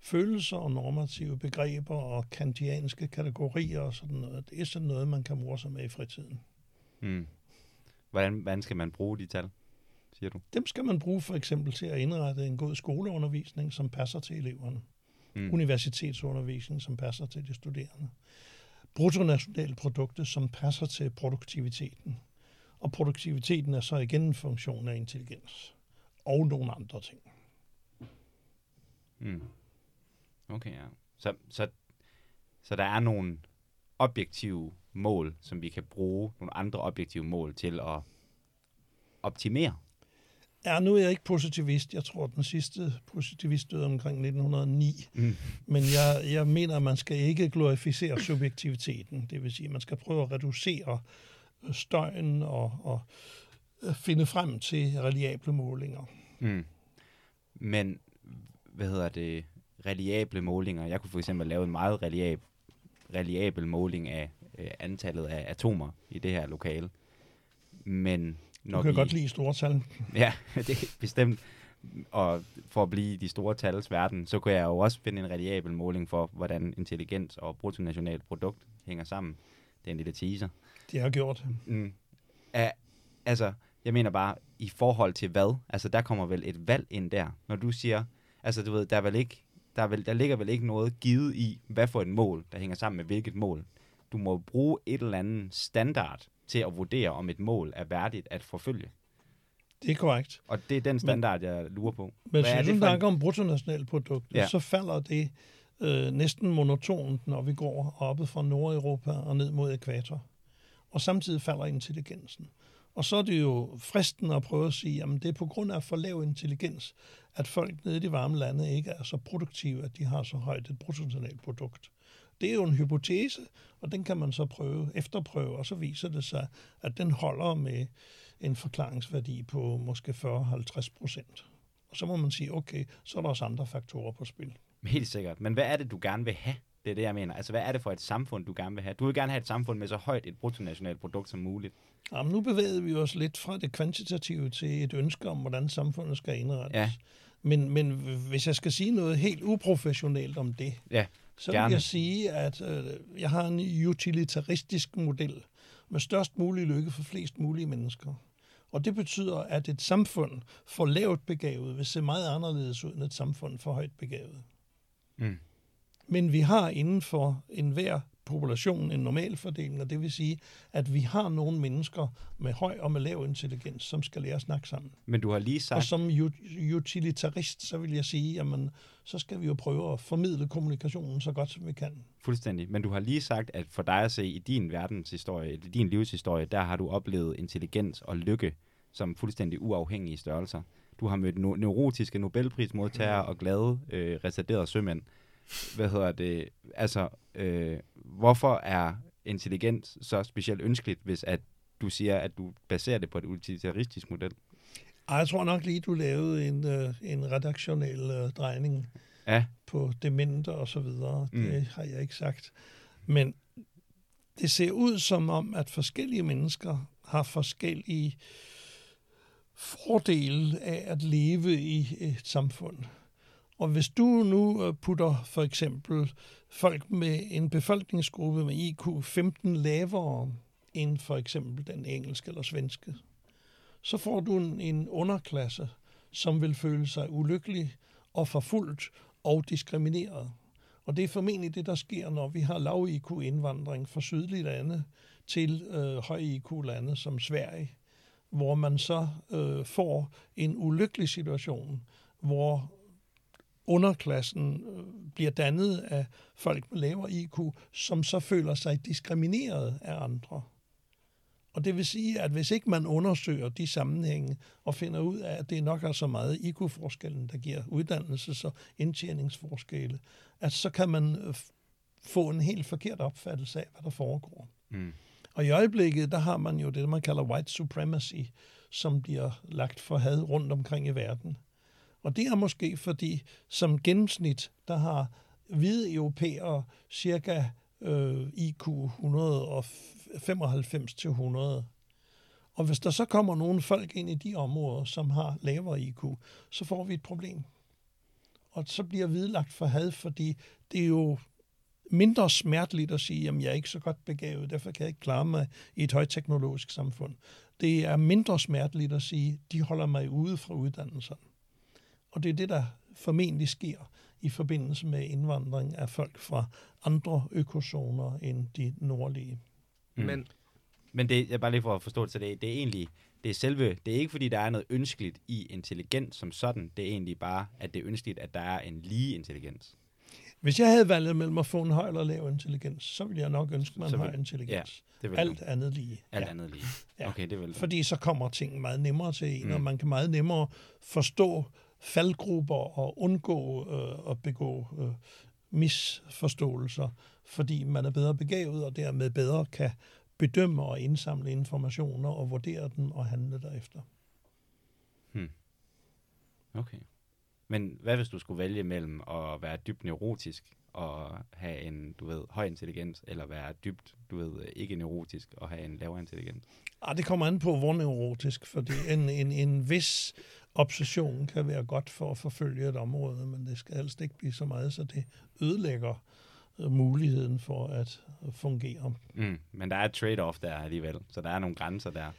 Følelser og normative begreber og kantianske kategorier og sådan noget, det er sådan noget, man kan morde sig med i fritiden. Mm. Hvordan, hvordan skal man bruge de tal, siger du? Dem skal man bruge for eksempel til at indrette en god skoleundervisning, som passer til eleverne. Mm. Universitetsundervisning, som passer til de studerende. Bruttonationalproduktet, som passer til produktiviteten. Og produktiviteten er så igen en funktion af intelligens. Og nogle andre ting. Mm. Okay, ja. Så, så, så der er nogle objektive mål, som vi kan bruge, nogle andre objektive mål til at optimere. Ja, nu er jeg ikke positivist. Jeg tror, den sidste positivist døde omkring 1909. Mm. Men jeg, jeg mener, at man skal ikke glorificere subjektiviteten. Det vil sige, at man skal prøve at reducere øh, støjen og, og øh, finde frem til reliable målinger. Mm. Men, hvad hedder det, reliable målinger. Jeg kunne for eksempel lave en meget reliab, reliabel måling af øh, antallet af atomer i det her lokale. Men når Du kan vi, godt lide store tal. Ja, det er bestemt. Og for at blive i de store tals verden, så kunne jeg jo også finde en reliabel måling for, hvordan intelligens og bruttonationalt produkt hænger sammen. Det er en lille teaser. Det har gjort. Mm. A, altså, jeg mener bare, i forhold til hvad? Altså, der kommer vel et valg ind der. Når du siger, altså du ved, der er vel ikke, der, er vel, der ligger vel ikke noget givet i, hvad for et mål, der hænger sammen med hvilket mål. Du må bruge et eller andet standard til at vurdere, om et mål er værdigt at forfølge. Det er korrekt. Og det er den standard, jeg lurer på. Men Hvad hvis du for en- snakker om bruttonationalproduktet, Ja. ja. så falder det øh, næsten monotont, når vi går oppe fra Nordeuropa og ned mod ekvator. Og samtidig falder intelligensen. Og så er det jo fristende at prøve at sige, at det er på grund af for lav intelligens, at folk nede i de varme lande ikke er så produktive, at de har så højt et bruttonationalprodukt. Det er jo en hypotese, og den kan man så prøve, efterprøve, og så viser det sig, at den holder med en forklaringsværdi på måske 40-50 procent. Og så må man sige, okay, så er der også andre faktorer på spil. Helt sikkert. Men hvad er det, du gerne vil have? Det er det, jeg mener. Altså, hvad er det for et samfund, du gerne vil have? Du vil gerne have et samfund med så højt et bruttonationalt produkt som muligt. Jamen, nu bevæger vi os lidt fra det kvantitative til et ønske om, hvordan samfundet skal indrettes. Ja. Men, men hvis jeg skal sige noget helt uprofessionelt om det, Ja, så gerne. vil jeg sige, at øh, jeg har en utilitaristisk model med størst mulig lykke for flest mulige mennesker. Og det betyder, at et samfund for lavt begavet vil se meget anderledes ud end et samfund for højt begavet. Mm. Men vi har inden for enhver population en normal fordeling, og det vil sige, at vi har nogle mennesker med høj og med lav intelligens, som skal lære at snakke sammen. Men du har lige Og sagt... som u- utilitarist, så vil jeg sige, jamen, så skal vi jo prøve at formidle kommunikationen så godt, som vi kan. Fuldstændig. Men du har lige sagt, at for dig at se i din verdenshistorie, i din livshistorie, der har du oplevet intelligens og lykke som fuldstændig uafhængige størrelser. Du har mødt no- neurotiske Nobelprismodtagere og glade, øh, retarderede sømænd. Hvad hedder det? Altså, øh, hvorfor er intelligens så specielt ønskeligt, hvis at du siger, at du baserer det på et utilitaristisk model? Ej, jeg tror nok lige, du lavede en, øh, en redaktionel øh, drejning Ja, på dementer og så videre. Mm. Det har jeg ikke sagt. Men det ser ud som om, at forskellige mennesker har forskellige fordele af at leve i et samfund. Og hvis du nu øh, putter for eksempel folk med en befolkningsgruppe med IQ 15 lavere end for eksempel den engelske eller svenske, så får du en, en underklasse, som vil føle sig ulykkelig og forfulgt og diskrimineret. Og det er formentlig det, der sker, når vi har lav IQ-indvandring fra sydlige lande til øh, høj IQ-lande som Sverige, hvor man så øh, får en ulykkelig situation, hvor underklassen øh, bliver dannet af folk med lavere IQ, som så føler sig diskrimineret af andre. Og det vil sige, at hvis ikke man undersøger de sammenhænge og finder ud af, at det nok er så meget IQ-forskellen, der giver uddannelses- og indtjeningsforskelle, at så kan man øh, få en helt forkert opfattelse af, hvad der foregår. Mm. Og i øjeblikket, der har man jo det, man kalder white supremacy, som bliver lagt for had rundt omkring i verden. Og det er måske fordi, som gennemsnit, der har hvide europæere cirka øh, IQ 195 til 100. Og hvis der så kommer nogle folk ind i de områder, som har lavere IQ, så får vi et problem. Og så bliver hvidlagt for had, fordi det er jo mindre smerteligt at sige, at jeg er ikke så godt begavet, derfor kan jeg ikke klare mig i et højteknologisk samfund. Det er mindre smerteligt at sige, at de holder mig ude fra uddannelserne. Og det er det, der formentlig sker i forbindelse med indvandring af folk fra andre økozoner end de nordlige. Mm. Men Men det er bare lige for at forstå det, så det, det er egentlig, det er selve, det er ikke fordi, der er noget ønskeligt i intelligens som sådan, det er egentlig bare, at det er ønskeligt, at der er en lige intelligens. Hvis jeg havde valget mellem at få en høj eller lav intelligens, så ville jeg nok ønske mig en høj intelligens. Det vil Alt andet lige. alt Ja. andet lige. Ja. Okay, det vil Fordi så kommer ting meget nemmere til en. Mm. og man kan meget nemmere forstå faldgrupper og undgå øh, at begå øh, misforståelser, fordi man er bedre begavet, og dermed bedre kan bedømme og indsamle informationer og vurdere dem og handle derefter. Okay. Men hvad hvis du skulle vælge mellem at være dybt neurotisk og have en, du ved, høj intelligens, eller være dybt, du ved, ikke neurotisk og have en lavere intelligens? Ah, det kommer an på, hvor neurotisk, fordi en, en, en vis obsession kan være godt for at forfølge et område, men det skal helst ikke blive så meget, så det ødelægger øh, muligheden for at fungere. Mm. Men der er et trade-off der alligevel, så der er nogle grænser der.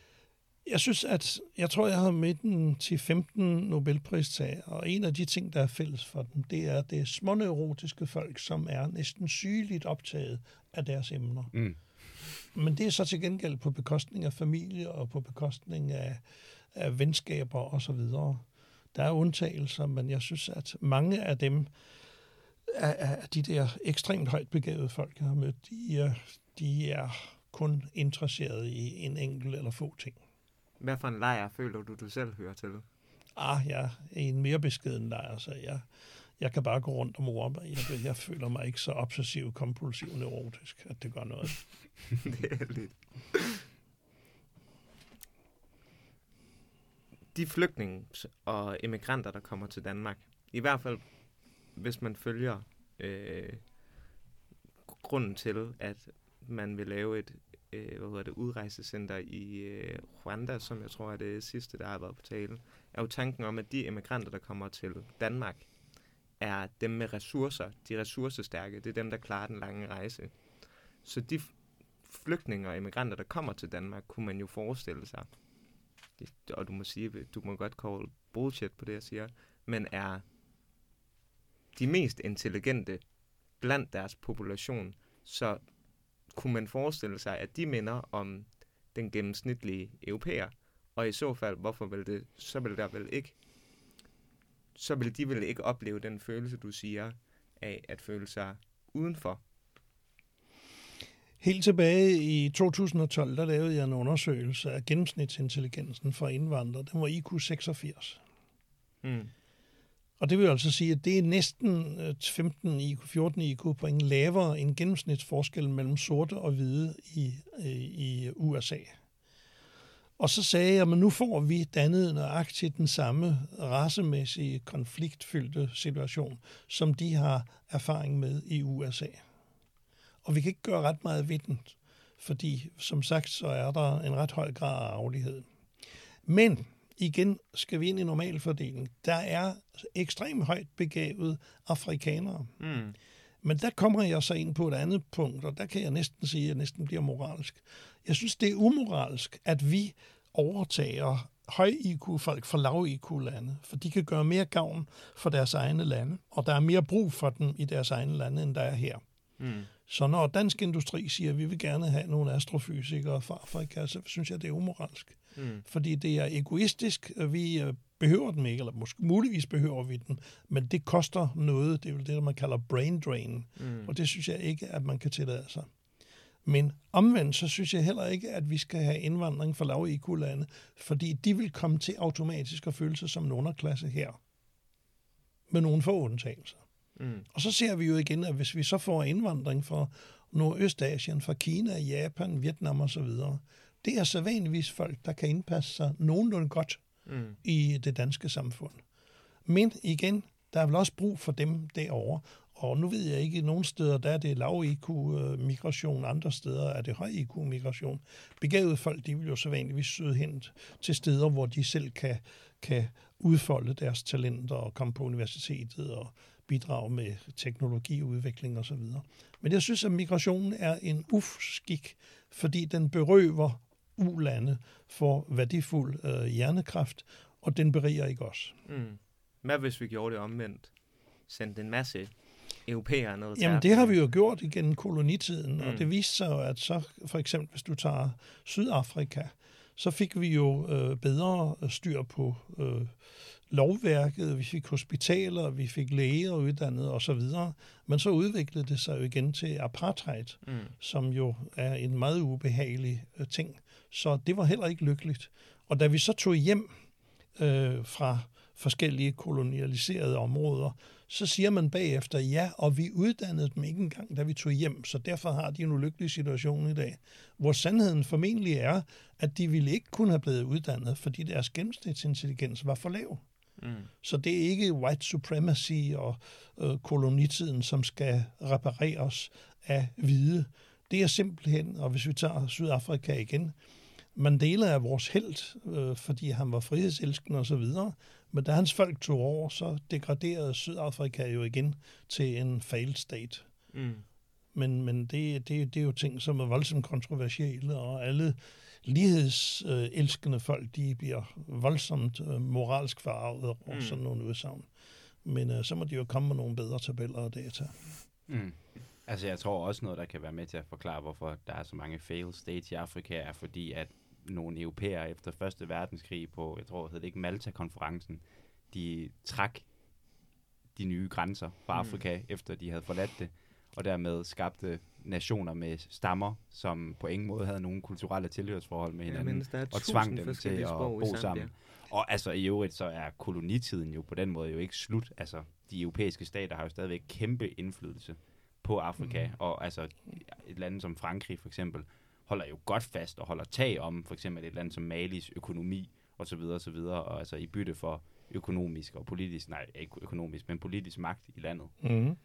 Jeg synes, at jeg tror, jeg har midten til 15 Nobelpristager, og en af de ting, der er fælles for dem, det er, det småneurotiske folk, som er næsten sygeligt optaget af deres emner. Mm. Men det er så til gengæld på bekostning af familie og på bekostning af, af venskaber og så videre. Der er undtagelser, men jeg synes, at mange af dem, af, de der ekstremt højt begavede folk, jeg har mødt, de, er- de er kun interesseret i en enkelt eller få ting. hvad for en lejr føler du, du selv hører til? Ah, jeg er i en mere beskeden lejr, så jeg, jeg kan bare gå rundt om ord. Jeg, jeg føler mig ikke så obsessiv, kompulsiv, neurotisk, at det gør noget. det er lidt. De flygtninge og emigranter, der kommer til Danmark, i hvert fald hvis man følger øh, grunden til, at man vil lave et øh, hvad hedder det, udrejsecenter i øh, Rwanda, som jeg tror er det sidste, der har været på tale, er jo tanken om, at de emigranter, der kommer til Danmark, er dem med ressourcer, de ressourcestærke, det er dem, der klarer den lange rejse. Så de flygtninge og emigranter, der kommer til Danmark, kunne man jo forestille sig, og du må sige, du må godt call bullshit på det, jeg siger, men er de mest intelligente blandt deres population, så kunne man forestille sig, at de minder om den gennemsnitlige europæer, og i så fald, hvorfor vil det, så vil der vel ikke, så vil de vel ikke opleve den følelse, du siger, af at føle sig udenfor. Helt tilbage i 2012, der lavede jeg en undersøgelse af gennemsnitsintelligensen for indvandrere. Den var IQ 86. Mm. Og det vil altså sige, at det er næsten øh, 15 IQ, 14 IQ-point lavere end gennemsnitsforskellen mellem sorte og hvide i, øh, i USA. Og så sagde jeg, at nu får vi dannet nøjagtigt den samme racemæssige konfliktfyldte situation, som de har erfaring med i USA. Og vi kan ikke gøre ret meget ved den, fordi som sagt, så er der en ret høj grad af aflighed. Men igen skal vi ind i normalfordeling. Der er ekstremt højt begavet afrikanere. Mm. Men der kommer jeg så ind på et andet punkt, og der kan jeg næsten sige, at jeg næsten bliver moralsk. Jeg synes, det er umoralsk, at vi overtager høj IQ-folk fra lav IQ-lande, for de kan gøre mere gavn for deres egne lande, og der er mere brug for dem i deres egne lande, end der er her. Mm. Så når dansk industri siger, at vi vil gerne have nogle astrofysikere fra Afrika, så synes jeg, det er umoralsk. Mm. Fordi det er egoistisk. Vi øh, behøver dem ikke, eller måske muligvis behøver vi dem, men det koster noget. Det er jo det, man kalder brain drain, Mm. og det synes jeg ikke, at man kan tillade sig. Men omvendt, så synes jeg heller ikke, at vi skal have indvandring fra lav IQ-lande, fordi de vil komme til automatisk at føle sig som en underklasse her. Med nogle få undtagelser. Mm. Og så ser vi jo igen, at hvis vi så får indvandring fra Nordøstasien, fra Kina, Japan, Vietnam osv., det er så vanligvis folk, der kan indpasse sig nogenlunde godt Mm. i det danske samfund. Men igen, der er vel også brug for dem derovre. Og nu ved jeg ikke, nogle steder der er det lav IQ-migration, andre steder er det høj IQ-migration. Begavede folk, de vil jo så vanligvis søge hen til steder, hvor de selv kan, kan udfolde deres talenter og komme på universitetet og bidrage med teknologiudvikling osv. Men jeg synes, at migrationen er en ufskik, fordi den berøver ulande for værdifuld øh, hjernekraft, og den beriger ikke os. Mm. Hvad hvis vi gjorde det omvendt? Sendte en masse europæere ned til Jamen, det har vi jo gjort igennem kolonitiden, mm. Mm. og det viste sig jo, at så for eksempel, hvis du tager Sydafrika, så fik vi jo øh, bedre styr på øh, lovværket, vi fik hospitaler, vi fik læger uddannet osv., men så udviklede det sig jo igen til apartheid, Mm. som jo er en meget ubehagelig øh, ting. Så det var heller ikke lykkeligt. Og da vi så tog hjem øh, fra forskellige kolonialiserede områder, så siger man bagefter, ja, og vi uddannede dem ikke engang, da vi tog hjem, så derfor har de en ulykkelig situation i dag. Hvor sandheden formentlig er, at de ville ikke kunne have blevet uddannet, fordi deres gennemsnitsintelligens var for lav. Mm. Så det er ikke white supremacy og øh, kolonitiden, som skal repareres af hvide. Det er simpelthen, og hvis vi tager Sydafrika igen, Mandela er vores held, øh, fordi han var frihedselskende osv., men da hans folk tog over, så degraderede Sydafrika jo igen til en failed state. Mm. Men, men det, det, det er jo ting, som er voldsomt kontroversielle, og alle lighedselskende folk, de bliver voldsomt øh, moralsk farvet over Mm. mm. sådan nogle udsagn. Men øh, så må de jo komme med nogle bedre tabeller og data. Mm. Altså, jeg tror også noget, der kan være med til at forklare, hvorfor der er så mange failed states i Afrika, er fordi, at nogle europæere efter Første Verdenskrig på, jeg tror, hed det ikke Malta-konferencen, de trak de nye grænser fra Mm. Afrika, efter de havde forladt det, og dermed skabte nationer med stammer, som på ingen måde havde nogen kulturelle tilhørsforhold med hinanden, der er og tvang dem til at bo sammen. Og altså i øvrigt, så er kolonitiden jo på den måde jo ikke slut. Altså, de europæiske stater har jo stadigvæk kæmpe indflydelse på Afrika, mm. og altså et land som Frankrig for eksempel, holder jo godt fast og holder tag om for eksempel et land som Malis økonomi og så videre og så videre, og altså i bytte for økonomisk og politisk, nej ikke økonomisk, men politisk magt i landet. Mm.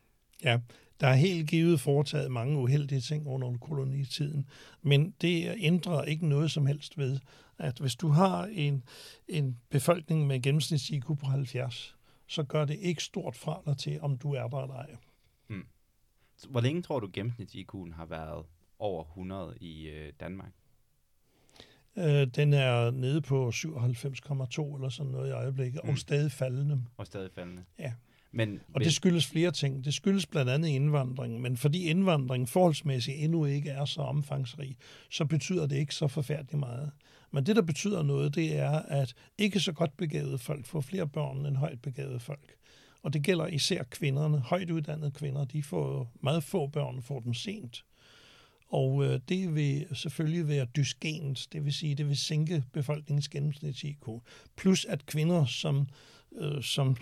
Ja, der er helt givet foretaget mange uheldige ting under kolonitiden, men det ændrer ikke noget som helst ved, at hvis du har en, en befolkning med gennemsnits IQ på 70, så gør det ikke stort fra dig til, om du er der eller ej. Så Hvor længe tror du gennemsnits IQ'en har været over 100 i øh, Danmark? Øh, den er nede på 97,2 eller sådan noget i øjeblikket. Mm. og stadig faldende. Og stadig faldende? Ja. Men, Og det skyldes flere ting. Det skyldes blandt andet indvandring, men fordi indvandring forholdsmæssigt endnu ikke er så omfangsrig, så betyder det ikke så forfærdeligt meget. Men det, der betyder noget, det er, at ikke så godt begavede folk får flere børn end højt begavede folk. Og det gælder især kvinderne. Højt uddannede kvinder, de får meget få børn, får dem sent. Og øh, det vil selvfølgelig være dysgent, det vil sige, det vil sænke befolkningens gennemsnits IQ. Plus at kvinder, som, øh, som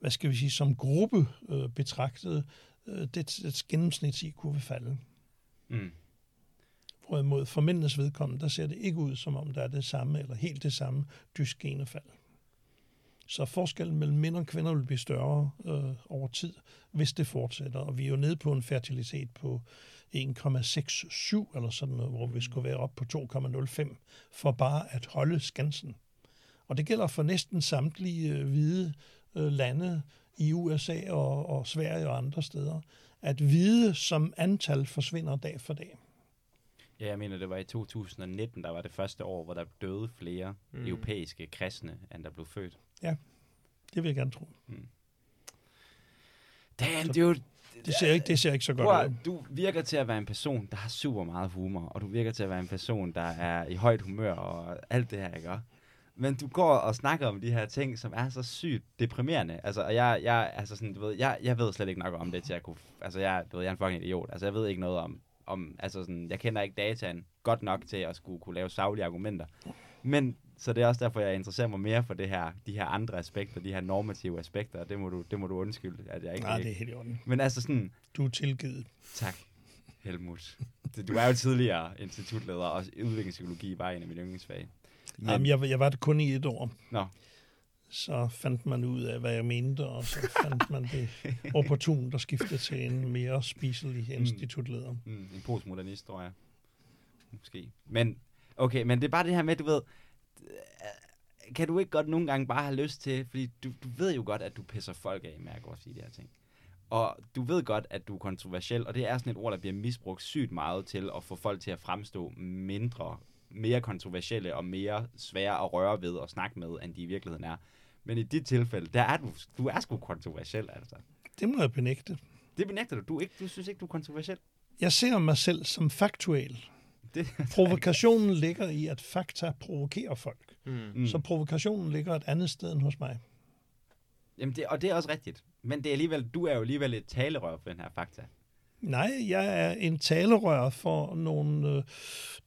hvad skal vi sige, som gruppe øh, betragtet, øh, det, det gennemsnits IQ vil falde. Mm. Hvorimod for mændenes vedkommende, der ser det ikke ud, som om der er det samme, eller helt det samme dysgene fald. Så forskellen mellem mænd og kvinder vil blive større øh, over tid, hvis det fortsætter. Og vi er jo nede på en fertilitet på 1,67 eller sådan noget, hvor vi skulle være op på 2,05 for bare at holde skansen. Og det gælder for næsten samtlige øh, hvide øh, lande i USA og, og Sverige og andre steder, at hvide som antal forsvinder dag for dag. Ja, jeg mener, det var i 2019, der var det første år, hvor der døde flere Mm. mm. europæiske kristne, end der blev født. Det vil jeg gerne tro. Damn, Så- dude. Det ser ikke, det ser ikke så godt Prøv, ud. du virker til at være en person, der har super meget humor, og du virker til at være en person, der er i højt humør og alt det her, ikke? Men du går og snakker om de her ting, som er så sygt deprimerende. Altså, og jeg, jeg, altså sådan, du ved, jeg, jeg ved slet ikke nok om det, til at kunne... Altså, jeg, du ved, jeg er en fucking idiot. Altså, jeg ved ikke noget om... om altså, sådan, jeg kender ikke dataen godt nok til at skulle kunne lave savlige argumenter. Men, så det er også derfor, jeg interesserer mig mere for det her, de her andre aspekter, de her normative aspekter, og det må du, det må du undskylde, at jeg ikke... Nej, det er helt i orden. Men altså sådan, Du er tilgivet. tak, Helmut. Du er jo tidligere institutleder, og udviklingspsykologi var en af mine yndlingsfag. Men... Jamen, jeg, jeg var det kun i et år. Nå, Så fandt man ud af, hvad jeg mente, og så fandt man det opportunt at skifte til en mere spiselig institutleder. Mm, en postmodernist, tror jeg. Måske. Men, okay, men det er bare det her med, du ved, øh, kan du ikke godt nogle gange bare have lyst til, fordi du, du ved jo godt, at du pisser folk af med at gå og sige de her ting. Og du ved godt, at du er kontroversiel, og det er sådan et ord, der bliver misbrugt sygt meget til at få folk til at fremstå mindre, mere kontroversielle og mere svære at røre ved og snakke med, end de i virkeligheden er. Men i dit tilfælde, der er du, du er sgu kontroversiel, altså. Det må jeg benægte. Det benægter du. Du, er ikke, du synes ikke, du er kontroversiel. Jeg ser mig selv som faktuel. Det, Provokationen ligger i, at fakta provokerer folk. Mm. Så provokationen ligger et andet sted end hos mig. Jamen det, og det er også rigtigt. Men det er alligevel, du er jo alligevel et talerør for den her fakta. Nej, jeg er en talerør for nogle øh,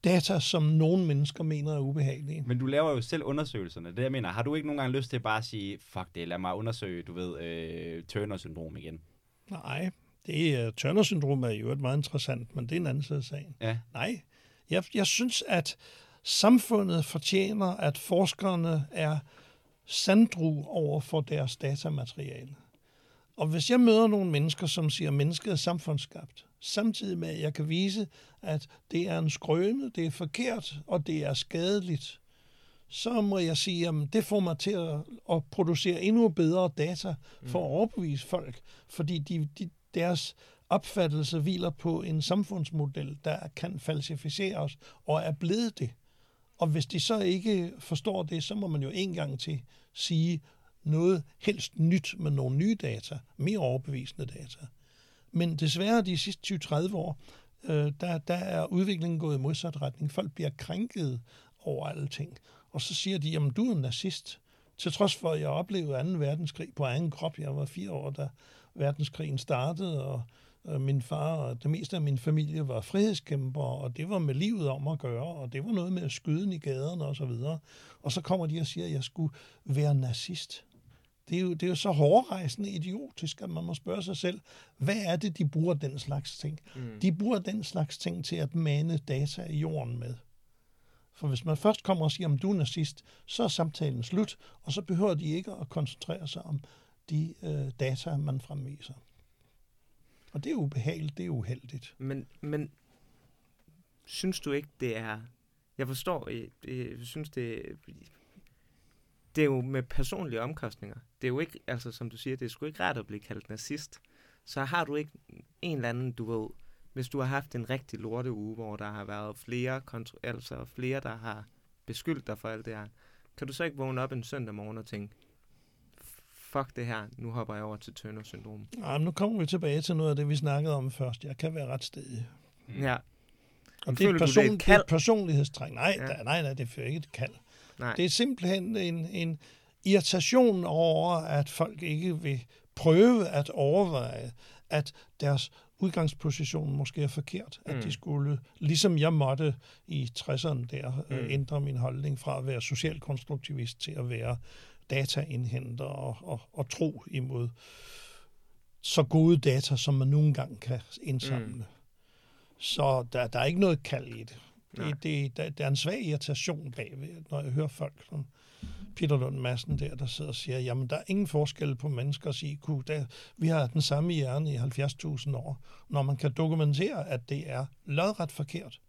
data, som nogle mennesker mener er ubehagelige. Men du laver jo selv undersøgelserne. Det jeg mener, har du ikke nogen gange lyst til bare at sige, fuck det, lad mig undersøge, du ved, øh, Turner-syndrom igen? Nej, det er Turner-syndrom er jo et meget interessant, men det er en anden side af sagen. Ja. Nej, jeg, jeg synes, at samfundet fortjener, at forskerne er sandru over for deres datamateriale. Og hvis jeg møder nogle mennesker, som siger, at mennesket er samfundsskabt, samtidig med, at jeg kan vise, at det er en skrøne, det er forkert, og det er skadeligt, så må jeg sige, at det får mig til at, at producere endnu bedre data for at overbevise folk, fordi de, de, deres opfattelse hviler på en samfundsmodel, der kan falsificeres og er blevet det. Og hvis de så ikke forstår det, så må man jo en gang til sige noget helst nyt med nogle nye data, mere overbevisende data. Men desværre de sidste 20-30 år, øh, der, der er udviklingen gået i modsat retning. Folk bliver krænket over alting. Og så siger de, jamen du er en nazist. Til trods for, at jeg oplevede 2. verdenskrig på egen krop. Jeg var fire år, da verdenskrigen startede, og øh, min far og det meste af min familie var frihedskæmper, og det var med livet om at gøre, og det var noget med at skyde i gaderne og så videre. Og så kommer de og siger, at jeg skulle være nazist. Det er, jo, det er jo så hårdrejsende idiotisk, at man må spørge sig selv, hvad er det, de bruger den slags ting? Mm. De bruger den slags ting til at mane data i jorden med. For hvis man først kommer og siger, om du er nazist, så er samtalen slut, og så behøver de ikke at koncentrere sig om de øh, data, man fremviser. Og det er ubehageligt, det er uheldigt. Men, men synes du ikke, det er... Jeg forstår, jeg, jeg synes, det, det er jo med personlige omkostninger. Det er jo ikke, altså som du siger, det er sgu ikke rart at blive kaldt nazist. Så har du ikke en eller anden, du ved, hvis du har haft en rigtig lorte uge, hvor der har været flere, kontro- altså flere, der har beskyldt dig for alt det her, kan du så ikke vågne op en søndag morgen og tænke, fuck det her, nu hopper jeg over til Turner-syndrom. Ja, nu kommer vi tilbage til noget af det, vi snakkede om først. Jeg kan være ret stedig. Mm. Ja, Og det er, du, det er person, et det er kald? et personlighedstræng. Nej, Ja. ja. nej, nej, det er ikke et kald. nej. Det er simpelthen en, en irritation over, at folk ikke vil prøve at overveje, at deres udgangsposition måske er forkert. At Mm. de skulle, ligesom jeg måtte i 60'erne der, Mm. mm. ændre min holdning fra at være socialkonstruktivist til at være dataindhenter og, og, og tro imod så gode data, som man nogle gange kan indsamle. Mm. Så der, der er ikke noget kald i det. Det, det der, der er en svag irritation bagved, når jeg hører folk som Peter Lund Madsen der, der sidder og siger, jamen der er ingen forskel på menneskers IQ. Der, vi har den samme hjerne i 70.000 år, når man kan dokumentere, at det er lodret forkert.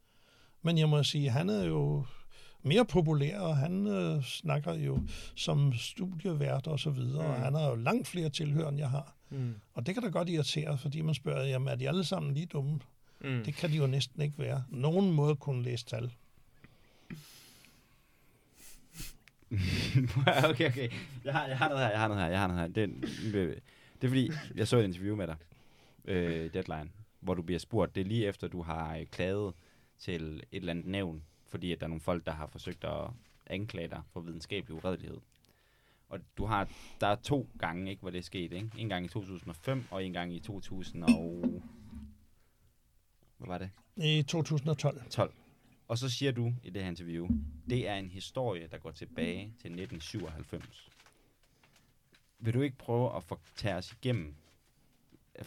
Men jeg må sige, han er jo mere populær, og han øh, snakker jo som studievært og så videre, mm. og han har jo langt flere tilhører, end jeg har. Mm. Og det kan da godt irritere, fordi man spørger, jamen er de alle sammen lige dumme? Mm. Det kan de jo næsten ikke være. Nogen måde kunne læse tal. okay, okay. Jeg har, jeg har noget her, jeg har noget her, jeg har noget her. Det, det er fordi, jeg så et interview med dig, øh, Deadline, hvor du bliver spurgt, det er lige efter, du har øh, klaget til et eller andet nævn, fordi at der er nogle folk, der har forsøgt at, anklage dig for videnskabelig uredelighed. Og du har, der er to gange, ikke, hvor det er sket. Ikke? En gang i 2005, og en gang i 2000 og... Hvad var det? I 2012. 12. Og så siger du i det her interview, det er en historie, der går tilbage til 1997. Vil du ikke prøve at tage os igennem?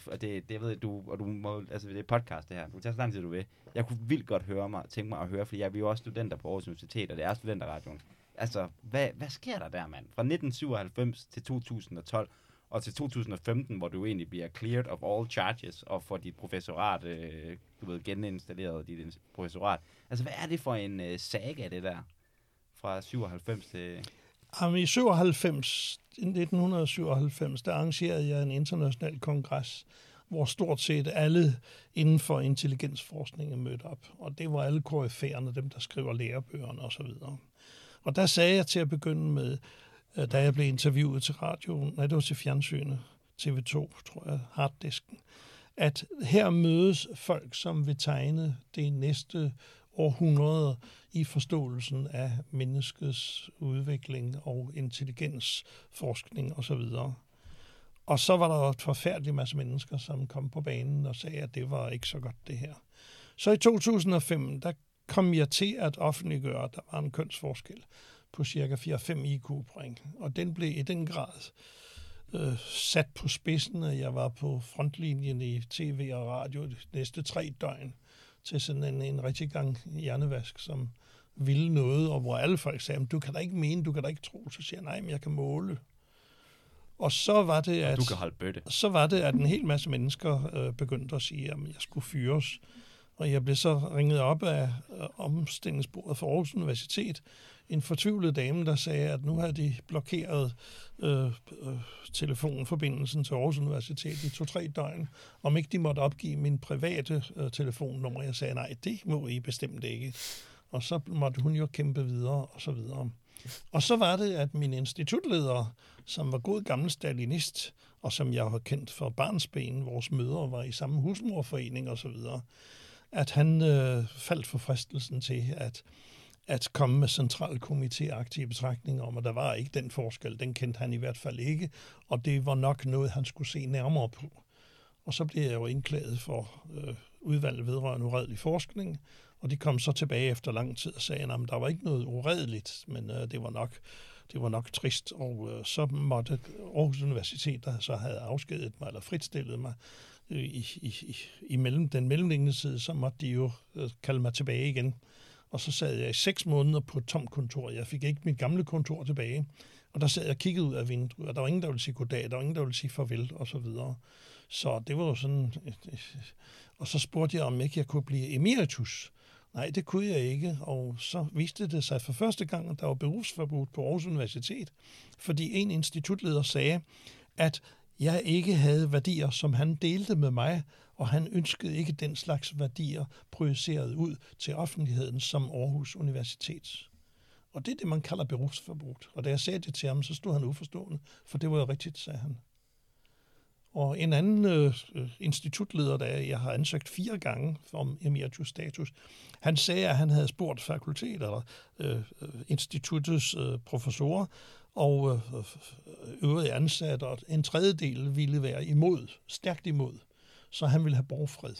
Og det, det jeg ved du, og du må, altså det er podcast det her, du kan tage så lang tid du vil. Jeg kunne vildt godt høre mig, tænke mig at høre, fordi jeg er jo også studenter på Aarhus Universitet, og det er studenterradioen. Altså, hvad, hvad sker der der, mand? Fra 1997 til 2012, og til 2015, hvor du egentlig bliver cleared of all charges, og får dit professorat, øh, du ved, geninstalleret dit professorat. Altså, hvad er det for en øh, saga, det der? Fra 97 til... Jamen, i 97, 1997, der arrangerede jeg en international kongres, hvor stort set alle inden for intelligensforskning er mødt op. Og det var alle KF'erne, dem der skriver lærebøgerne osv. Og der sagde jeg til at begynde med, Øh, da jeg blev interviewet til radioen, nej, det var til fjernsynet, TV2, tror jeg, harddisken, at her mødes folk, som vil tegne det næste århundrede i forståelsen af menneskets udvikling og intelligensforskning osv. Og så var der et forfærdeligt masse mennesker, som kom på banen og sagde, at det var ikke så godt det her. Så i 2005, der kom jeg til at offentliggøre, at der var en kønsforskel på cirka 4-5 IQ-point. Og den blev i den grad øh, sat på spidsen, at jeg var på frontlinjen i tv og radio de næste tre døgn til sådan en, en rigtig gang hjernevask, som ville noget, og hvor alle folk sagde, du kan da ikke mene, du kan da ikke tro. Så siger jeg, nej, men jeg kan måle. Og så var det, at, du kan holde bøtte. så var det, at en hel masse mennesker øh, begyndte at sige, at jeg skulle fyres. Og jeg blev så ringet op af øh, omstillingsbordet for Aarhus Universitet. En fortvivlet dame, der sagde, at nu har de blokeret øh, øh, telefonforbindelsen til Aarhus Universitet i to-tre døgn, om ikke de måtte opgive min private øh, telefonnummer. Jeg sagde, nej, det må I bestemt ikke. Og så måtte hun jo kæmpe videre, og så videre. Og så var det, at min institutleder, som var god gammel stalinist, og som jeg har kendt for barnsben, vores mødre var i samme husmorforening og så videre, at han øh, faldt for fristelsen til at, at komme med centralkomitéagtige betragtninger om, at der var ikke den forskel. Den kendte han i hvert fald ikke, og det var nok noget, han skulle se nærmere på. Og så blev jeg jo indklaget for øh, udvalget vedrørende uredelig forskning, og de kom så tilbage efter lang tid og sagde, at der var ikke noget uredeligt, men øh, det var nok det var nok trist, og øh, så måtte Aarhus Universitet, der så havde afskedet mig, eller fritstillet mig, øh, i, i, i, i mellem, den mellemliggende side, så måtte de jo øh, kalde mig tilbage igen. Og så sad jeg i seks måneder på et tomt kontor. Jeg fik ikke mit gamle kontor tilbage. Og der sad jeg og kiggede ud af vinduet, og der var ingen, der ville sige goddag, der var ingen, der ville sige farvel, og så videre. Så det var jo sådan... Og så spurgte jeg, om ikke jeg kunne blive emeritus. Nej, det kunne jeg ikke, og så viste det sig for første gang, at der var berufsforbud på Aarhus Universitet, fordi en institutleder sagde, at jeg ikke havde værdier, som han delte med mig, og han ønskede ikke den slags værdier projiceret ud til offentligheden som Aarhus Universitet. Og det er det, man kalder berufsforbrugt. Og da jeg sagde det til ham, så stod han uforstående, for det var jo rigtigt, sagde han. Og en anden øh, institutleder, der jeg har ansøgt fire gange om emeritus status, han sagde, at han havde spurgt fakultet eller øh, øh instituttets øh, professorer, og øh, øh øvrige ansatte, og en tredjedel ville være imod, stærkt imod. Så han ville have borgfred.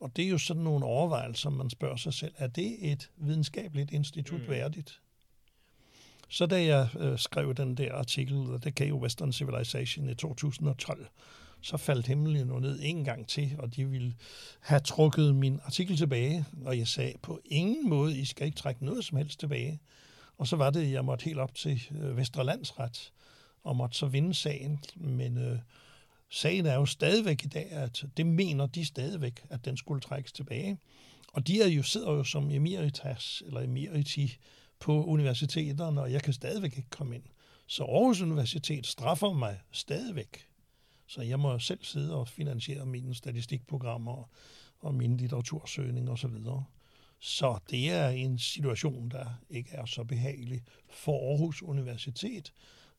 Og det er jo sådan nogle overvejelser, man spørger sig selv, er det et videnskabeligt institut mm. værdigt? Så da jeg øh, skrev den der artikel, The Cave Western Civilization i 2012, så faldt himlen jo ned en gang til, og de ville have trukket min artikel tilbage, og jeg sagde, på ingen måde, I skal ikke trække noget som helst tilbage. Og så var det, jeg måtte helt op til øh, Vesterlandsret, og måtte så vinde sagen, men øh, sagen er jo stadigvæk i dag, at det mener de stadigvæk, at den skulle trækkes tilbage. Og de er jo, sidder jo som emeritas, eller emeriti, på universiteterne, og jeg kan stadigvæk ikke komme ind. Så Aarhus Universitet straffer mig stadigvæk. Så jeg må selv sidde og finansiere mine statistikprogrammer og mine litteratursøgninger osv. Så, så det er en situation, der ikke er så behagelig for Aarhus Universitet.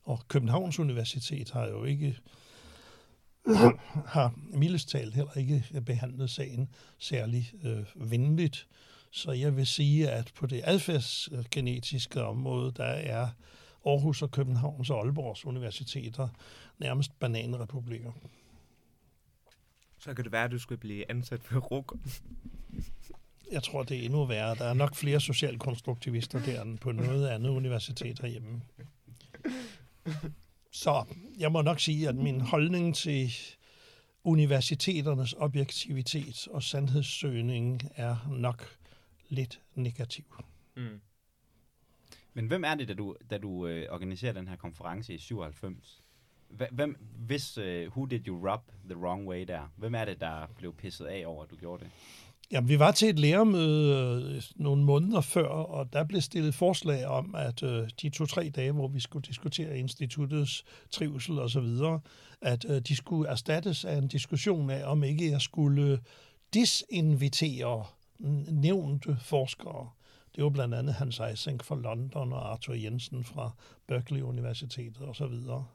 Og Københavns Universitet har jo ikke har mildest talt heller ikke behandlet sagen særlig øh, venligt. Så jeg vil sige, at på det adfærdsgenetiske område, der er Aarhus og Københavns og Aalborgs universiteter nærmest bananrepublikker. Så kan det være, at du skal blive ansat ved RUK. Jeg tror, det er endnu værre. Der er nok flere socialkonstruktivister der end på noget andet universitet herhjemme. Så jeg må nok sige, at min holdning til universiteternes objektivitet og sandhedssøgning er nok lidt negativ. Mm. Men hvem er det, da du, da du øh, organiserer den her konference i 97? Hva- Hvem, hvis uh, Who Did You Rub the Wrong Way der? Hvem er det, der blev pisset af over, at du gjorde det? Jamen, vi var til et lærermøde øh, nogle måneder før, og der blev stillet forslag om, at øh, de to-tre dage, hvor vi skulle diskutere instituttets trivsel og så videre, at øh, de skulle erstattes af en diskussion af, om ikke jeg skulle disinvitere nævnte forskere. Det var blandt andet Hans Eysenck fra London og Arthur Jensen fra Berkeley Universitetet og så videre.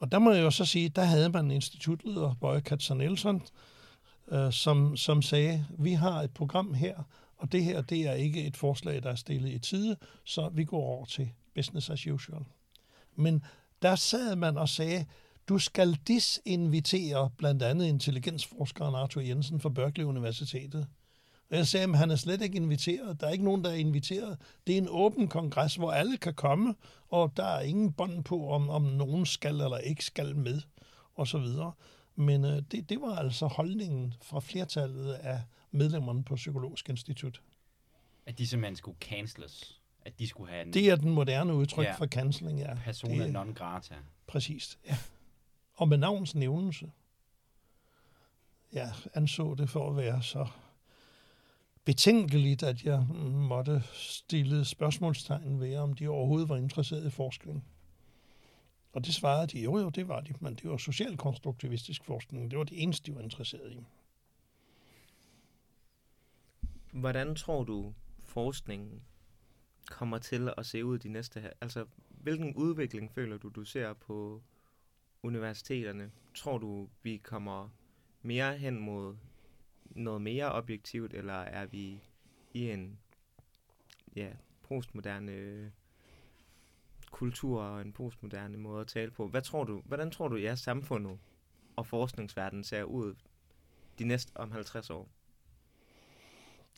Og der må jeg jo så sige, der havde man institutleder, Bøje Katzer Nielsen, øh, som, som sagde, vi har et program her, og det her, det er ikke et forslag, der er stillet i tide, så vi går over til business as usual. Men der sad man og sagde, du skal disinvitere blandt andet intelligensforskeren Arthur Jensen fra Berkeley Universitetet. Og jeg sagde, at han er slet ikke inviteret. Der er ikke nogen, der er inviteret. Det er en åben kongres, hvor alle kan komme, og der er ingen bånd på, om, om nogen skal eller ikke skal med, og så videre. Men øh, det, det var altså holdningen fra flertallet af medlemmerne på Psykologisk Institut. At de simpelthen skulle canceles? At de skulle have en Det er den moderne udtryk Ja. for canceling, ja. persona det, non grata? Præcist, ja. Og med navns nævnelse. Jeg anså det for at være så betænkeligt, at jeg måtte stille spørgsmålstegn ved, om de overhovedet var interesseret i forskning. Og det svarede de, jo jo, det var de, men det var socialkonstruktivistisk forskning. Det var det eneste, de var interesseret i. Hvordan tror du, forskningen kommer til at se ud de næste... Altså, hvilken udvikling føler du, du ser på universiteterne? Tror du, vi kommer mere hen mod noget mere objektivt, eller er vi i en ja, postmoderne kultur og en postmoderne måde at tale på? Hvad tror du, hvordan tror du, at jeres samfundet og forskningsverdenen ser ud de næste om 50 år?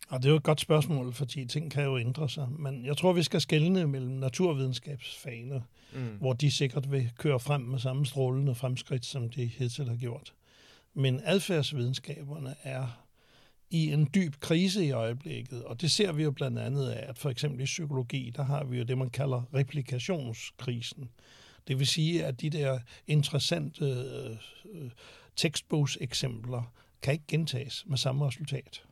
Og det er jo et godt spørgsmål, fordi ting kan jo ændre sig. Men jeg tror, vi skal skelne mellem naturvidenskabsfagene, Mm. hvor de sikkert vil køre frem med samme strålende fremskridt, som de hidtil har gjort. Men adfærdsvidenskaberne er i en dyb krise i øjeblikket, og det ser vi jo blandt andet af, at for eksempel i psykologi, der har vi jo det, man kalder replikationskrisen. Det vil sige, at de der interessante øh, tekstbogseksempler kan ikke gentages med samme resultat.